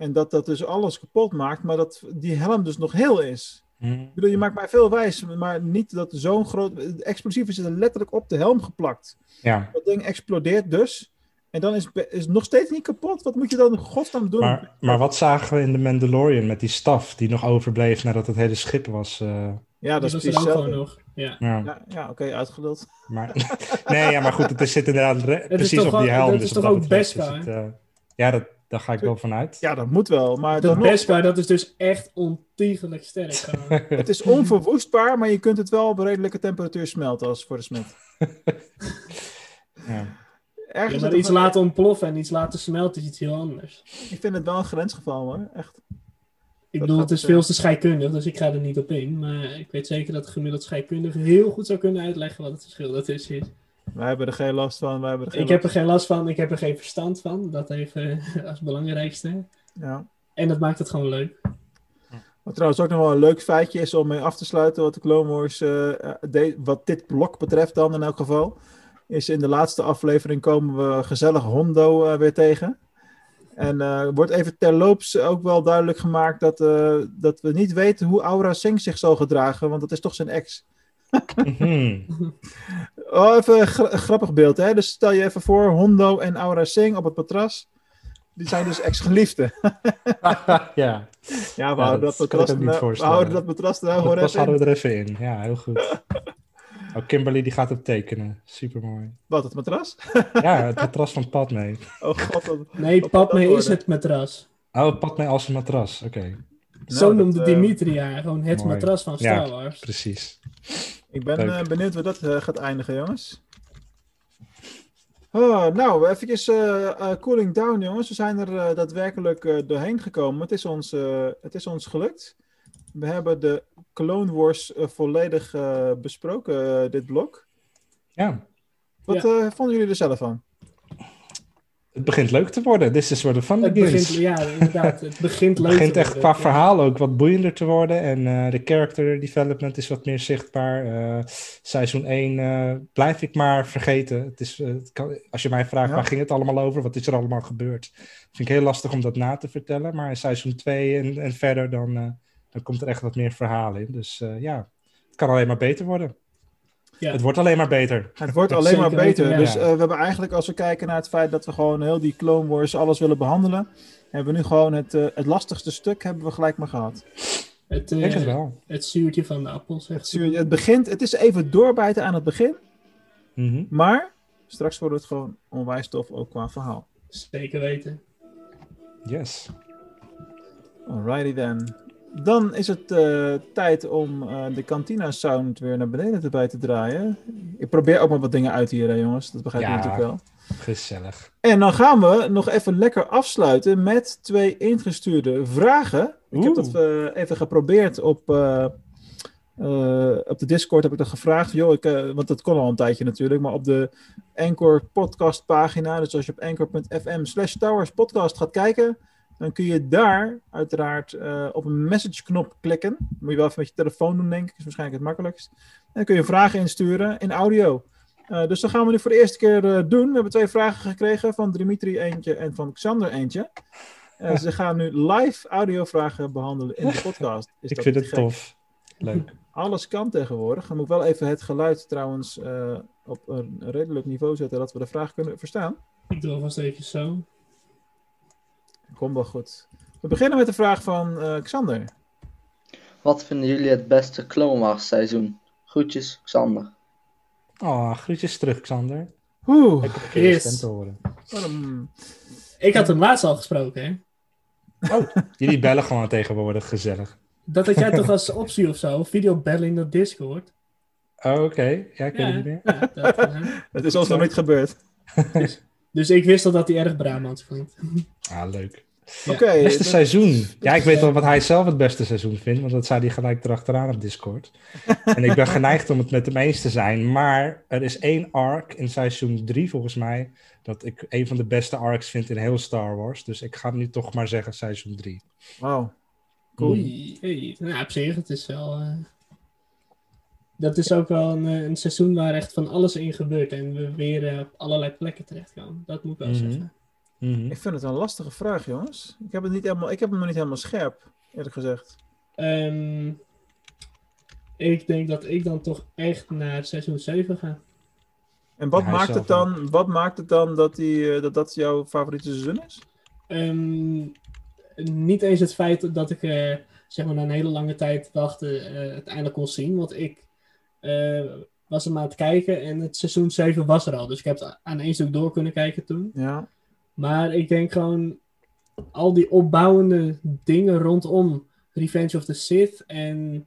[SPEAKER 1] En dat dat dus alles kapot maakt, maar dat die helm dus nog heel is.
[SPEAKER 3] Mhm.
[SPEAKER 1] Ik bedoel, je maakt mij veel wijs, maar niet dat zo'n groot... De explosieven zitten letterlijk op de helm geplakt.
[SPEAKER 3] Ja,
[SPEAKER 1] Dat ding explodeert dus. En dan is is het nog steeds niet kapot. Wat moet je dan in godsnaam doen?
[SPEAKER 3] maar, maar wat zagen we in de Mandalorian met die staf die nog overbleef nadat het hele schip was? eh,
[SPEAKER 1] ja, dat is
[SPEAKER 2] er
[SPEAKER 1] precies
[SPEAKER 2] gewoon nog. Ja.
[SPEAKER 3] ja.
[SPEAKER 1] Ja, ja oké, uitgeluld.
[SPEAKER 3] Maar, nee, ja, maar goed, het is- zit inderdaad re-
[SPEAKER 2] is
[SPEAKER 3] precies op die helm.
[SPEAKER 2] dat
[SPEAKER 3] dus
[SPEAKER 2] is toch
[SPEAKER 3] dat
[SPEAKER 2] ook
[SPEAKER 3] is het, eh, ja, dat, daar ga ik wel vanuit.
[SPEAKER 1] Ja, dat moet wel. Maar nog,
[SPEAKER 2] Beskar, dat is dus echt ontiegelijk sterk.
[SPEAKER 1] het is onverwoestbaar, maar je kunt het wel op een redelijke temperatuur smelten als voor de smet.
[SPEAKER 3] Ja.
[SPEAKER 1] Ergens
[SPEAKER 2] Ja, maar iets
[SPEAKER 1] wel-
[SPEAKER 2] laten ontploffen en iets laten smelten is iets heel anders.
[SPEAKER 1] Ik vind het wel een grensgeval hoor, echt.
[SPEAKER 2] Ik
[SPEAKER 1] Dat
[SPEAKER 2] bedoel, het is veel te scheikundig, dus ik ga er niet op in. Maar ik weet zeker dat de gemiddeld scheikundige heel goed zou kunnen uitleggen wat het verschil daartussen is.
[SPEAKER 1] Wij hebben er geen last van, wij hebben er geen
[SPEAKER 2] Ik heb er geen last van, ik heb er geen verstand van. Dat even als belangrijkste.
[SPEAKER 1] Ja.
[SPEAKER 2] En dat maakt het gewoon leuk.
[SPEAKER 1] Wat trouwens ook nog wel een leuk feitje is om mee af te sluiten wat de Clone Wars, eh, eh, de- wat dit blok betreft dan in elk geval, is in de laatste aflevering komen we gezellig Hondo eh, weer tegen. En eh, wordt even terloops ook wel duidelijk gemaakt dat, eh, dat we niet weten hoe Aura Singh zich zal gedragen, want dat is toch zijn ex.
[SPEAKER 3] Mhm.
[SPEAKER 1] Oh, even een gra- een grappig beeld, hè? Dus stel je even voor, Hondo en Aura Singh op het matras. Die zijn dus ex-geliefden.
[SPEAKER 3] ja,
[SPEAKER 1] Ja, we
[SPEAKER 3] Ja,
[SPEAKER 1] houden
[SPEAKER 3] dat
[SPEAKER 1] dat,
[SPEAKER 3] kan ik
[SPEAKER 1] matras,
[SPEAKER 3] niet
[SPEAKER 1] we
[SPEAKER 3] voorstellen.
[SPEAKER 1] houden dat matras er nou gewoon even in.
[SPEAKER 3] we er even in. Ja, heel goed. Oh, Kimberly die gaat het tekenen. Supermooi.
[SPEAKER 1] Wat, het matras?
[SPEAKER 3] Ja, het matras van Padme.
[SPEAKER 1] Oh god. Wat...
[SPEAKER 2] Nee, Padme is het matras.
[SPEAKER 3] Oh, Padme als een matras. Oké,
[SPEAKER 2] Zo
[SPEAKER 1] dat,
[SPEAKER 2] noemde
[SPEAKER 1] eh,
[SPEAKER 2] Dimitri haar, gewoon het
[SPEAKER 3] mooi.
[SPEAKER 2] matras van
[SPEAKER 3] Ja.
[SPEAKER 2] Star Wars.
[SPEAKER 3] precies.
[SPEAKER 1] Ik ben eh, benieuwd waar dat eh, gaat eindigen, jongens. Oh, nou, eventjes eh, eh, cooling down, jongens. We zijn er eh, daadwerkelijk eh, doorheen gekomen. Het is, ons, eh, het is ons gelukt. We hebben de Clone Wars volledig eh, besproken, dit blok.
[SPEAKER 3] Ja,
[SPEAKER 1] Wat
[SPEAKER 2] Ja.
[SPEAKER 1] eh, vonden jullie er zelf van?
[SPEAKER 3] Het begint leuk te worden. This is where the fun
[SPEAKER 2] Het begint, ja, inderdaad. Het begint
[SPEAKER 3] Het
[SPEAKER 2] leuk
[SPEAKER 3] begint
[SPEAKER 2] te
[SPEAKER 3] echt
[SPEAKER 2] worden.
[SPEAKER 3] qua
[SPEAKER 2] Ja.
[SPEAKER 3] verhaal ook wat boeiender te worden. En eh, de character development is wat meer zichtbaar. Eh, seizoen 1 eh, blijf ik maar vergeten. Het is, het kan, als je mij vraagt
[SPEAKER 1] Ja.
[SPEAKER 3] waar ging het allemaal over, wat is er allemaal gebeurd, vind ik heel lastig om dat na te vertellen. Maar in seizoen 2 en, en verder, dan, eh, dan komt er echt wat meer verhaal in. Dus eh, ja, het kan alleen maar beter worden.
[SPEAKER 2] Ja.
[SPEAKER 3] Het wordt alleen maar beter.
[SPEAKER 1] Het wordt alleen maar beter.
[SPEAKER 2] ja.
[SPEAKER 1] Dus eh, we hebben eigenlijk, als we kijken naar het feit dat we gewoon heel die Clone Wars alles willen behandelen, hebben we nu gewoon het, eh, het lastigste stuk hebben we gelijk maar gehad.
[SPEAKER 2] Het,
[SPEAKER 3] Ik denk het
[SPEAKER 2] eh,
[SPEAKER 3] wel.
[SPEAKER 2] het zuurtje van de appel, zegt
[SPEAKER 1] Het,
[SPEAKER 2] ze.
[SPEAKER 1] zuur- het begint, het is even doorbijten aan het begin,
[SPEAKER 3] Mhm.
[SPEAKER 1] maar straks wordt het gewoon onwijs tof ook qua verhaal.
[SPEAKER 2] Zeker weten.
[SPEAKER 3] Yes.
[SPEAKER 1] Alrighty then. Dan is het eh, tijd om eh, de Cantina sound weer naar beneden erbij te draaien. Ik probeer ook maar wat dingen uit hier, hè, jongens. Dat begrijp je
[SPEAKER 3] Ja.
[SPEAKER 1] natuurlijk wel.
[SPEAKER 3] Gezellig.
[SPEAKER 1] En dan gaan we nog even lekker afsluiten met twee ingestuurde vragen. Ik heb dat eh, even geprobeerd op, eh, eh, op de Discord heb ik dat gevraagd. Joh, ik, want dat kon al een tijdje natuurlijk. Maar op de Anchor podcast pagina, dus als je op anchor.fm slash towers podcast gaat kijken, dan kun je daar uiteraard eh, op een message knop klikken. Moet je wel even met je telefoon doen, denk ik. is waarschijnlijk het makkelijkst. En dan kun je vragen insturen in audio. Eh, dus dat gaan we nu voor de eerste keer eh, doen. We hebben twee vragen gekregen van Dimitri eentje en van Xander eentje. Eh, ze gaan nu live audiovragen behandelen in de podcast. Is
[SPEAKER 3] Ik
[SPEAKER 1] dat
[SPEAKER 3] vind het
[SPEAKER 1] gek?
[SPEAKER 3] tof. Leuk.
[SPEAKER 1] Alles kan tegenwoordig. Dan moet ik wel even het geluid trouwens eh, op een redelijk niveau zetten dat we de vraag kunnen verstaan.
[SPEAKER 2] Ik doe alvast even zo.
[SPEAKER 1] Komt wel goed. We beginnen met de vraag van eh, Xander.
[SPEAKER 10] Wat vinden jullie het beste Clone Wars seizoen? Groetjes, Xander.
[SPEAKER 3] Oh, groetjes terug, Xander.
[SPEAKER 1] Oeh,
[SPEAKER 2] yes.
[SPEAKER 3] stem te horen.
[SPEAKER 2] Ik had hem laatst al gesproken, hè?
[SPEAKER 3] Jullie bellen gewoon tegenwoordig gezellig.
[SPEAKER 2] Dat had jij toch als optie of zo? Video bellen in de Discord?
[SPEAKER 3] Oh, oké. Ja, ik weet
[SPEAKER 2] Ja,
[SPEAKER 3] het niet meer.
[SPEAKER 2] ja, dat,
[SPEAKER 1] Het is ons nog niet gebeurd.
[SPEAKER 2] dus ik wist al dat hij erg Brabants vond.
[SPEAKER 3] Ah, leuk.
[SPEAKER 2] Ja.
[SPEAKER 1] Oké,
[SPEAKER 3] Beste
[SPEAKER 1] dat-
[SPEAKER 3] seizoen. Ja, ik weet wel wat hij zelf het beste seizoen vindt, want dat zei hij gelijk erachteraan op Discord. En ik ben geneigd om het met hem eens te zijn, maar er is één arc in seizoen 3 volgens mij, dat ik een van de beste arcs vind in heel Star Wars. Dus ik ga nu toch maar zeggen seizoen 3.
[SPEAKER 1] Wauw. Cool.
[SPEAKER 2] Oei, hey. Nou, op zich, het is wel... eh, Dat is ook wel een, eh, een seizoen waar echt van alles in gebeurt. En we weer eh, op allerlei plekken terechtkomen. Dat moet ik wel
[SPEAKER 3] Mhm.
[SPEAKER 2] zeggen.
[SPEAKER 3] Mhm.
[SPEAKER 1] Ik vind het een lastige vraag, jongens. Ik heb, het niet helemaal, ik heb hem nog niet helemaal scherp, eerlijk gezegd.
[SPEAKER 2] Ehm, ik denk dat ik dan toch echt naar seizoen 7 ga.
[SPEAKER 1] En wat,
[SPEAKER 3] Ja,
[SPEAKER 1] maakt, het dan, wat maakt het dan dat, die, eh, dat dat jouw favoriete seizoen is?
[SPEAKER 2] Ehm, niet eens het feit dat ik eh, zeg maar na een hele lange tijd wachten eh, het eindelijk kon zien. Want ik was hem aan het kijken en het seizoen 7 was er al. Dus ik heb het aan één stuk door kunnen kijken toen.
[SPEAKER 1] Ja.
[SPEAKER 2] Maar ik denk gewoon al die opbouwende dingen rondom Revenge of the Sith en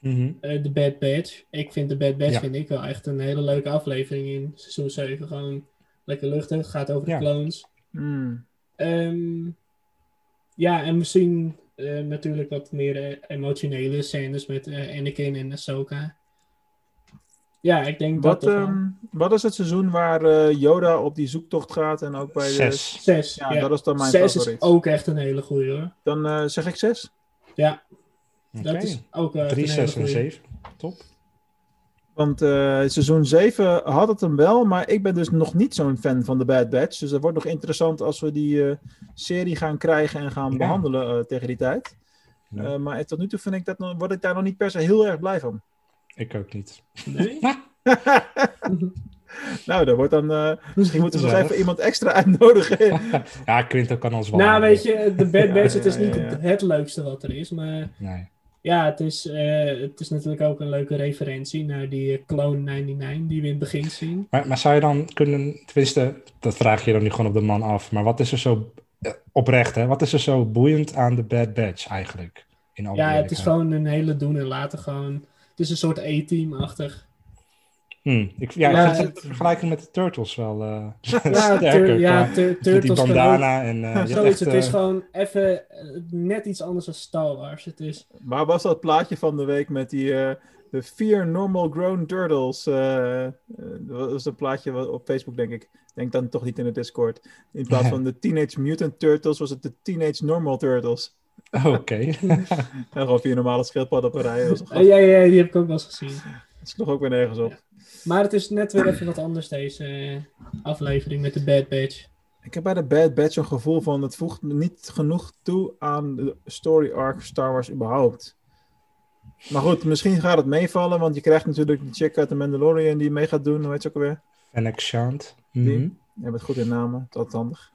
[SPEAKER 3] Mhm.
[SPEAKER 2] eh, The Bad Batch. Ik vind The Bad Batch
[SPEAKER 3] Ja.
[SPEAKER 2] vind ik wel echt een hele leuke aflevering in seizoen 7. Gewoon lekker luchtig. Het gaat over
[SPEAKER 3] Ja.
[SPEAKER 2] de clones.
[SPEAKER 1] Hmm.
[SPEAKER 2] Ehm, ja, en misschien eh, natuurlijk wat meer eh, emotionele scènes met eh, Anakin en Ahsoka. Ja, ik denk
[SPEAKER 1] Wat,
[SPEAKER 2] dat
[SPEAKER 1] ehm, wat is het seizoen waar eh, Yoda op die zoektocht gaat en ook bij de...
[SPEAKER 3] Zes.
[SPEAKER 2] Zes.
[SPEAKER 1] Ja,
[SPEAKER 2] Ja,
[SPEAKER 1] dat is dan mijn
[SPEAKER 2] Zes
[SPEAKER 1] favoriet.
[SPEAKER 2] is ook echt een hele goeie hoor.
[SPEAKER 1] Dan eh, zeg ik zes.
[SPEAKER 2] Ja,
[SPEAKER 3] Oké.
[SPEAKER 2] dat is ook wel echt
[SPEAKER 3] 3,
[SPEAKER 2] een hele
[SPEAKER 3] 6 en. 7. Top.
[SPEAKER 1] Want eh, seizoen 7 had het hem wel, maar ik ben dus nog niet zo'n fan van de Bad Batch. Dus dat wordt nog interessant als we die eh, serie gaan krijgen en gaan
[SPEAKER 3] Ja.
[SPEAKER 1] behandelen eh, tegen die tijd.
[SPEAKER 3] Ja.
[SPEAKER 1] Eh, maar tot nu toe vind ik dat, word ik daar nog niet per se heel erg blij van.
[SPEAKER 3] Ik ook niet.
[SPEAKER 2] Nee?
[SPEAKER 1] nou, dat wordt dan. eh, misschien moeten we nog even iemand extra uitnodigen.
[SPEAKER 3] Ja, Quinto kan ons wel.
[SPEAKER 2] nou, weet je, de Bad Batch, het is niet
[SPEAKER 1] ja.
[SPEAKER 2] het, het leukste wat er is, maar
[SPEAKER 3] Nee.
[SPEAKER 2] ja, het is, eh, het is natuurlijk ook een leuke referentie naar die eh, Clone 99 die we in het begin zien.
[SPEAKER 3] Maar, maar zou je dan kunnen, tenminste, dat vraag je dan nu gewoon op de man af, maar wat is er zo oprecht, hè? Wat is er zo boeiend aan de Bad Batch eigenlijk? In
[SPEAKER 2] Ja, het is gewoon een hele doen en laten gewoon. Het is een soort A-team-achtig.
[SPEAKER 3] Hmm, ik, ja,
[SPEAKER 2] Ja,
[SPEAKER 3] ik vind
[SPEAKER 2] het-
[SPEAKER 3] de vergelijking met de Turtles wel eh
[SPEAKER 2] Ja,
[SPEAKER 3] sterker.
[SPEAKER 2] tur- ja, tur-
[SPEAKER 3] die
[SPEAKER 2] Turtles
[SPEAKER 3] bandana en eh,
[SPEAKER 2] Zoiets,
[SPEAKER 3] echt,
[SPEAKER 2] het is
[SPEAKER 3] eh,
[SPEAKER 2] gewoon even net iets anders dan Star Wars. Het is,
[SPEAKER 1] Waar was dat plaatje van de week met die. eh, de vier normal grown turtles. dat was een plaatje op Facebook, denk ik. Denk dan toch niet in de Discord. In plaats van de Teenage Mutant Turtles was het de Teenage Normal Turtles.
[SPEAKER 3] Oh, Oké.
[SPEAKER 1] En gewoon vier normale schildpadden op een rij.
[SPEAKER 2] Eh, ja, ja, die heb ik ook wel eens gezien.
[SPEAKER 1] Dat sloeg ook weer nergens op.
[SPEAKER 2] Maar het is net weer even wat anders, deze eh, aflevering met de Bad Batch.
[SPEAKER 1] Ik heb bij de Bad Batch een gevoel van het voegt niet genoeg toe aan de story arc Star Wars überhaupt. Maar goed, misschien gaat het meevallen, want je krijgt natuurlijk de chick uit de Mandalorian die mee gaat doen. Hoe heet ze ook alweer?
[SPEAKER 3] Fennec Shand.
[SPEAKER 1] Die?
[SPEAKER 3] Mhm.
[SPEAKER 1] Je bent goed in namen, dat is handig.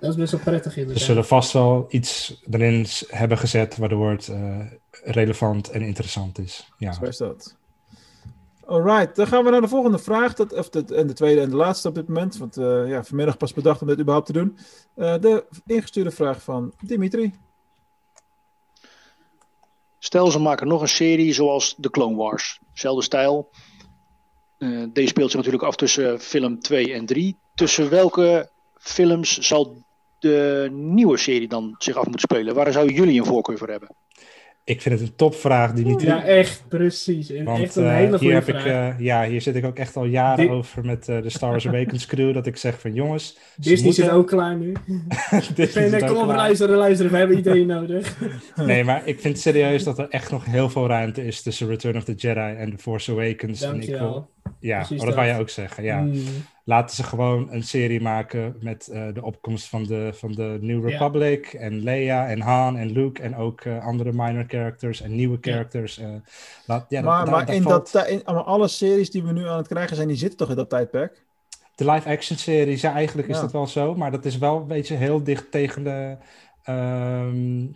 [SPEAKER 2] Dat is best wel prettig
[SPEAKER 3] Ze zullen vast wel iets erin hebben gezet waardoor het eh, relevant en interessant is. Ja.
[SPEAKER 1] Zo is dat. Alright, dan gaan we naar de volgende vraag. Dat, of de, en de tweede en de laatste op dit moment. Want eh, ja, vanmiddag pas bedacht om dit überhaupt te doen. Eh, de ingestuurde vraag van Dimitri.
[SPEAKER 11] Stel, ze maken nog een serie zoals The Clone Wars. Zelfde stijl. Eh, deze speelt zich natuurlijk af tussen film 2 en 3. Tussen welke films zal de nieuwe serie dan zich af moeten spelen? Waar zou jullie een voorkeur voor hebben?
[SPEAKER 3] Ik vind het een topvraag, Dimitri.
[SPEAKER 2] Ja, echt, precies. En
[SPEAKER 3] Want
[SPEAKER 2] echt een
[SPEAKER 3] eh,
[SPEAKER 2] hele
[SPEAKER 3] hier
[SPEAKER 2] goede
[SPEAKER 3] heb
[SPEAKER 2] vraag.
[SPEAKER 3] ik, eh, ja, hier zit ik ook echt al jaren
[SPEAKER 2] Di-
[SPEAKER 3] over met eh, de Star Wars Awakens crew. Dat ik zeg van jongens,
[SPEAKER 2] Disney
[SPEAKER 3] moeten-
[SPEAKER 2] zit ook klaar nu.
[SPEAKER 3] Disney
[SPEAKER 2] kom op, luisteren, luisteren. We hebben ideeën nodig.
[SPEAKER 3] Nee, maar ik vind serieus dat er echt nog heel veel ruimte is tussen Return of the Jedi en The Force Awakens. En ik wil, ja,
[SPEAKER 2] Precies
[SPEAKER 3] maar dat wou
[SPEAKER 2] dat.
[SPEAKER 3] je ook zeggen. Ja.
[SPEAKER 2] Mm.
[SPEAKER 3] Laten ze gewoon een serie maken met eh, de opkomst van de, van de New
[SPEAKER 2] Ja.
[SPEAKER 3] Republic en Leia en Han en Luke en ook eh, andere minor characters en nieuwe characters. eh, laat, ja,
[SPEAKER 1] maar in
[SPEAKER 3] valt-
[SPEAKER 1] dat, tij- in, maar alle series die we nu aan het krijgen zijn, die zitten toch in dat tijdperk?
[SPEAKER 3] De live-action series, ja, eigenlijk is dat wel zo, maar dat is wel een beetje heel dicht tegen de. ehm,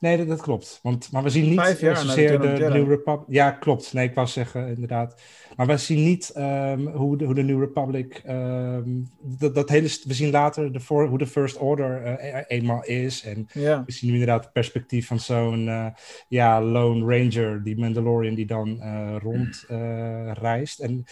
[SPEAKER 3] nee, dat, dat klopt. Want, maar we zien niet
[SPEAKER 1] Vijf jaar
[SPEAKER 3] eh, zozeer de. New Republic. Ja, klopt. Nee, ik wou zeggen inderdaad. Maar we zien niet ehm, hoe, de, hoe de New Republic. ehm, dat, dat hele, we zien later de voor, hoe de First Order eh, e- eenmaal is. En
[SPEAKER 1] Ja.
[SPEAKER 3] we zien nu inderdaad het perspectief van zo'n eh, ja, Lone Ranger, die Mandalorian, die dan eh, rond eh, reist. En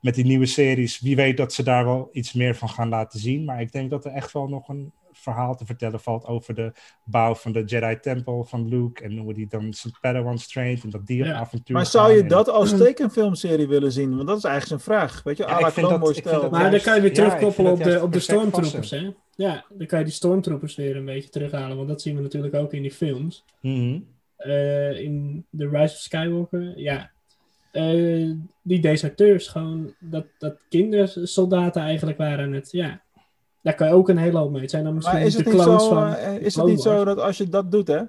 [SPEAKER 3] met die nieuwe series, wie weet dat ze daar wel iets meer van gaan laten zien. Maar ik denk dat er echt wel nog een verhaal te vertellen valt over de bouw van de Jedi-tempel van Luke. En hoe die dan zijn Padawans traint en dat die op
[SPEAKER 2] Ja.
[SPEAKER 3] avontuur
[SPEAKER 1] Maar zou je
[SPEAKER 3] en-
[SPEAKER 1] dat als tekenfilmserie willen zien? Want dat is eigenlijk zijn vraag. Weet je,
[SPEAKER 3] Ja, ik vind dat- ik vind dat
[SPEAKER 2] Maar dan kan je weer terugkoppelen op de, op de stormtroopers, hè? Ja, dan kan je die stormtroopers weer een beetje terughalen, want dat zien we natuurlijk ook in die films.
[SPEAKER 3] Mhm.
[SPEAKER 2] Eh, in The Rise of Skywalker, ja. Eh, die deserteurs, gewoon dat, dat kindersoldaten eigenlijk waren het, ja. Daar kan je ook een hele hoop mee. Het zijn dan misschien
[SPEAKER 1] Maar is
[SPEAKER 2] de
[SPEAKER 1] het niet
[SPEAKER 2] clones
[SPEAKER 1] zo,
[SPEAKER 2] van
[SPEAKER 1] eh, is het niet zo dat als je dat doet, hè?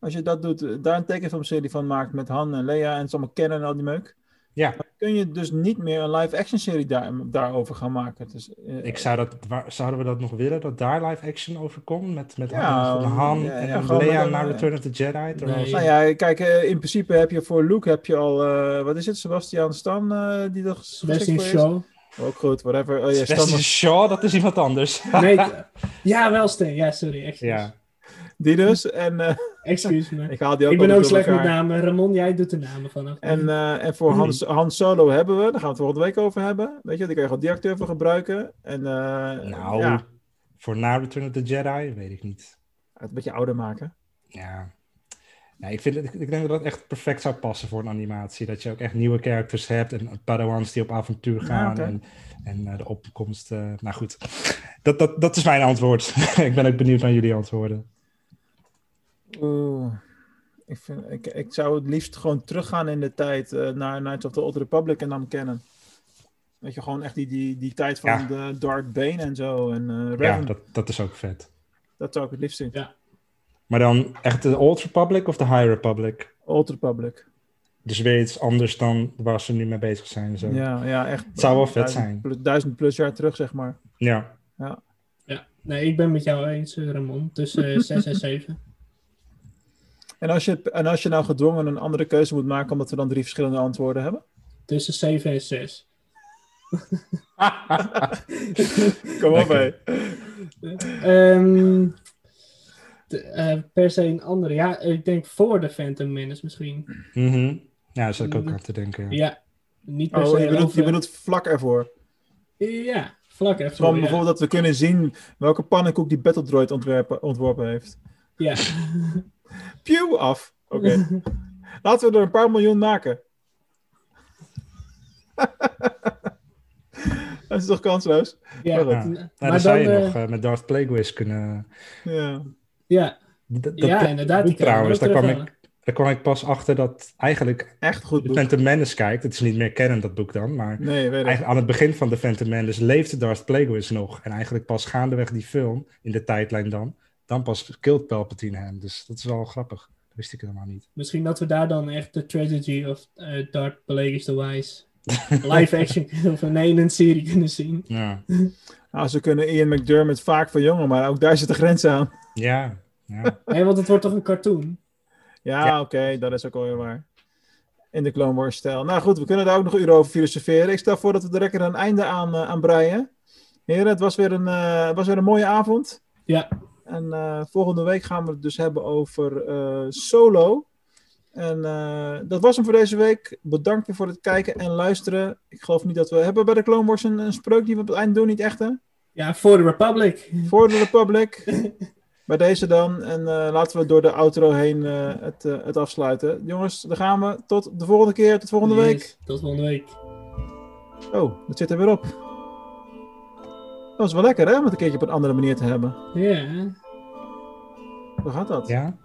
[SPEAKER 1] Als je dat doet, eh, daar een tekenfilmserie van maakt met Han en Leia en ze allemaal kennen en al die meuk.
[SPEAKER 3] Ja.
[SPEAKER 1] Dan kun je dus niet meer een live-action serie daar, daarover gaan maken. Dus, eh,
[SPEAKER 3] Ik zou dat, waar, zouden we dat nog willen, dat daar live action over komt? Met, met
[SPEAKER 1] Ja,
[SPEAKER 3] Han, Han
[SPEAKER 1] ja,
[SPEAKER 3] en
[SPEAKER 1] ja,
[SPEAKER 3] Leia naar Return of the Jedi? Ze-
[SPEAKER 1] Nou ja, kijk, in principe heb je voor Luke heb je al, eh, wat is het, Sebastian Stan, eh, die
[SPEAKER 2] Sebastian
[SPEAKER 1] geschikt voor is? Ook goed, whatever. Oh, ja,
[SPEAKER 3] Shaw, dat is iemand anders.
[SPEAKER 2] Nee, ja, wel Steen. Ja, sorry. Excuus.
[SPEAKER 3] ja.
[SPEAKER 1] Die dus. En eh,
[SPEAKER 2] Excuus me.
[SPEAKER 1] ik haal die ook
[SPEAKER 2] Ik ben ook slecht met namen. Ramon, jij doet de namen vanaf.
[SPEAKER 1] En, eh, en voor Han, Han Solo hebben we, daar gaan we het volgende week over hebben. Weet je, die kan je gewoon die acteur voor gebruiken. En, eh,
[SPEAKER 3] Nou,
[SPEAKER 1] ja,
[SPEAKER 3] voor na Return of the Jedi, weet ik niet.
[SPEAKER 1] het een beetje ouder maken.
[SPEAKER 3] Ja. Nee, ik, vind het, ik, ik denk dat dat echt perfect zou passen voor een animatie. Dat je ook echt nieuwe characters hebt en Padawans die op avontuur gaan. En, en eh, de opkomst. eh, nou goed, dat, dat, dat is mijn antwoord. ik ben ook benieuwd naar jullie antwoorden.
[SPEAKER 1] Oeh. Ik, vind, ik, ik zou het liefst gewoon teruggaan in de tijd eh, naar Knights of the Old Republic en dan kennen. Weet je, gewoon echt die, die, die tijd van
[SPEAKER 3] Ja.
[SPEAKER 1] de Darth Bane en zo. En eh
[SPEAKER 3] Ja, dat, dat is ook vet.
[SPEAKER 1] dat zou ik het liefst zien.
[SPEAKER 2] Ja.
[SPEAKER 3] Maar dan echt de Old Republic of de High Republic?
[SPEAKER 1] Old Republic.
[SPEAKER 3] Dus weer iets anders dan waar ze nu mee bezig zijn. en Zo.
[SPEAKER 1] Ja, ja, echt.
[SPEAKER 3] Het zou wel vet
[SPEAKER 1] duizend
[SPEAKER 3] zijn.
[SPEAKER 1] Plus, duizend plus jaar terug, zeg maar.
[SPEAKER 3] Ja.
[SPEAKER 1] Ja.
[SPEAKER 2] Ja, nee, ik ben met jou eens, eh, Ramon. Tussen 6 en 7.
[SPEAKER 1] En als, je, en als je nou gedwongen een andere keuze moet maken, omdat we dan drie verschillende antwoorden hebben?
[SPEAKER 2] Tussen 7 en 6.
[SPEAKER 1] Kom op, hé.
[SPEAKER 2] Ehm, de, eh, per se een andere. Ja, ik denk voor de Phantom Menace misschien.
[SPEAKER 3] Mhm. Ja, daar zat ik ook aan te denken. Ja.
[SPEAKER 2] Ja, niet per
[SPEAKER 1] Oh,
[SPEAKER 2] se
[SPEAKER 1] je bedoelt, je
[SPEAKER 2] over-
[SPEAKER 1] bedoelt vlak ervoor.
[SPEAKER 2] Ja, vlak even.
[SPEAKER 1] Van
[SPEAKER 2] ja.
[SPEAKER 1] bijvoorbeeld dat we kunnen zien welke pannenkoek die Battledroid ontwerpen, ontworpen heeft.
[SPEAKER 2] Ja.
[SPEAKER 1] Pew, af. Oké. Laten we er een paar miljoen maken. dat is toch kansloos?
[SPEAKER 2] Ja,
[SPEAKER 1] Maar
[SPEAKER 3] Ja. Nou,
[SPEAKER 2] Maar
[SPEAKER 3] dan zou je
[SPEAKER 2] dan,
[SPEAKER 3] nog
[SPEAKER 2] eh,
[SPEAKER 3] eh, met Darth Plagueis kunnen...
[SPEAKER 1] Ja.
[SPEAKER 2] Ja,
[SPEAKER 3] Dat, dat-
[SPEAKER 2] ja
[SPEAKER 3] dat
[SPEAKER 2] inderdaad.
[SPEAKER 3] Boek trouwens, daar kwam, ik, daar kwam ik pas achter dat eigenlijk
[SPEAKER 1] Echt goed
[SPEAKER 3] de
[SPEAKER 1] boek.
[SPEAKER 3] Phantom Menace kijkt. Het is niet meer kennen, dat boek dan. Maar
[SPEAKER 1] Nee, weet ik.
[SPEAKER 3] eigenlijk aan het begin van de Phantom Menace leefde Darth Plagueis nog. En eigenlijk pas gaandeweg die film, in de tijdlijn dan, dan pas killt Palpatine hem. Dus dat is wel grappig. Dat wist ik helemaal niet.
[SPEAKER 2] Misschien dat we daar dan echt de tragedy of eh Darth Plagueis the Wise live action of nee, in een serie kunnen zien.
[SPEAKER 3] Ja,
[SPEAKER 1] Nou, ze kunnen Ian McDermott vaak verjongen, maar ook daar zit de grens aan.
[SPEAKER 3] ja. ja.
[SPEAKER 2] Nee, want het wordt toch een cartoon?
[SPEAKER 1] Ja,
[SPEAKER 3] Ja.
[SPEAKER 1] oké, dat is ook alweer waar. In de Clone Wars stijl. Nou goed, we kunnen daar ook nog uren over filosoferen. Ik stel voor dat we er lekker een einde aan, eh, aan breien. Heren, het was weer een, eh, het was weer een mooie avond.
[SPEAKER 2] Ja,
[SPEAKER 1] En eh, volgende week gaan we het dus hebben over eh, Solo. En eh, dat was hem voor deze week. Bedankt weer voor het kijken en luisteren. Ik geloof niet dat we... Hebben bij de Clone Wars een, een spreuk die we op het eind doen? Niet echt, hè?
[SPEAKER 2] ja voor de Republic.
[SPEAKER 1] Voor de Republic. Bij deze dan. En eh, laten we door de outro heen eh, het, het afsluiten. Jongens, daar gaan we. Tot de volgende keer. Tot volgende
[SPEAKER 2] Yes,
[SPEAKER 1] week.
[SPEAKER 2] Tot volgende week.
[SPEAKER 1] Oh, dat zit er weer op. Dat was wel lekker, hè? Om het een keertje op een andere manier te hebben.
[SPEAKER 2] Ja.
[SPEAKER 1] Hoe gaat dat?
[SPEAKER 3] ja?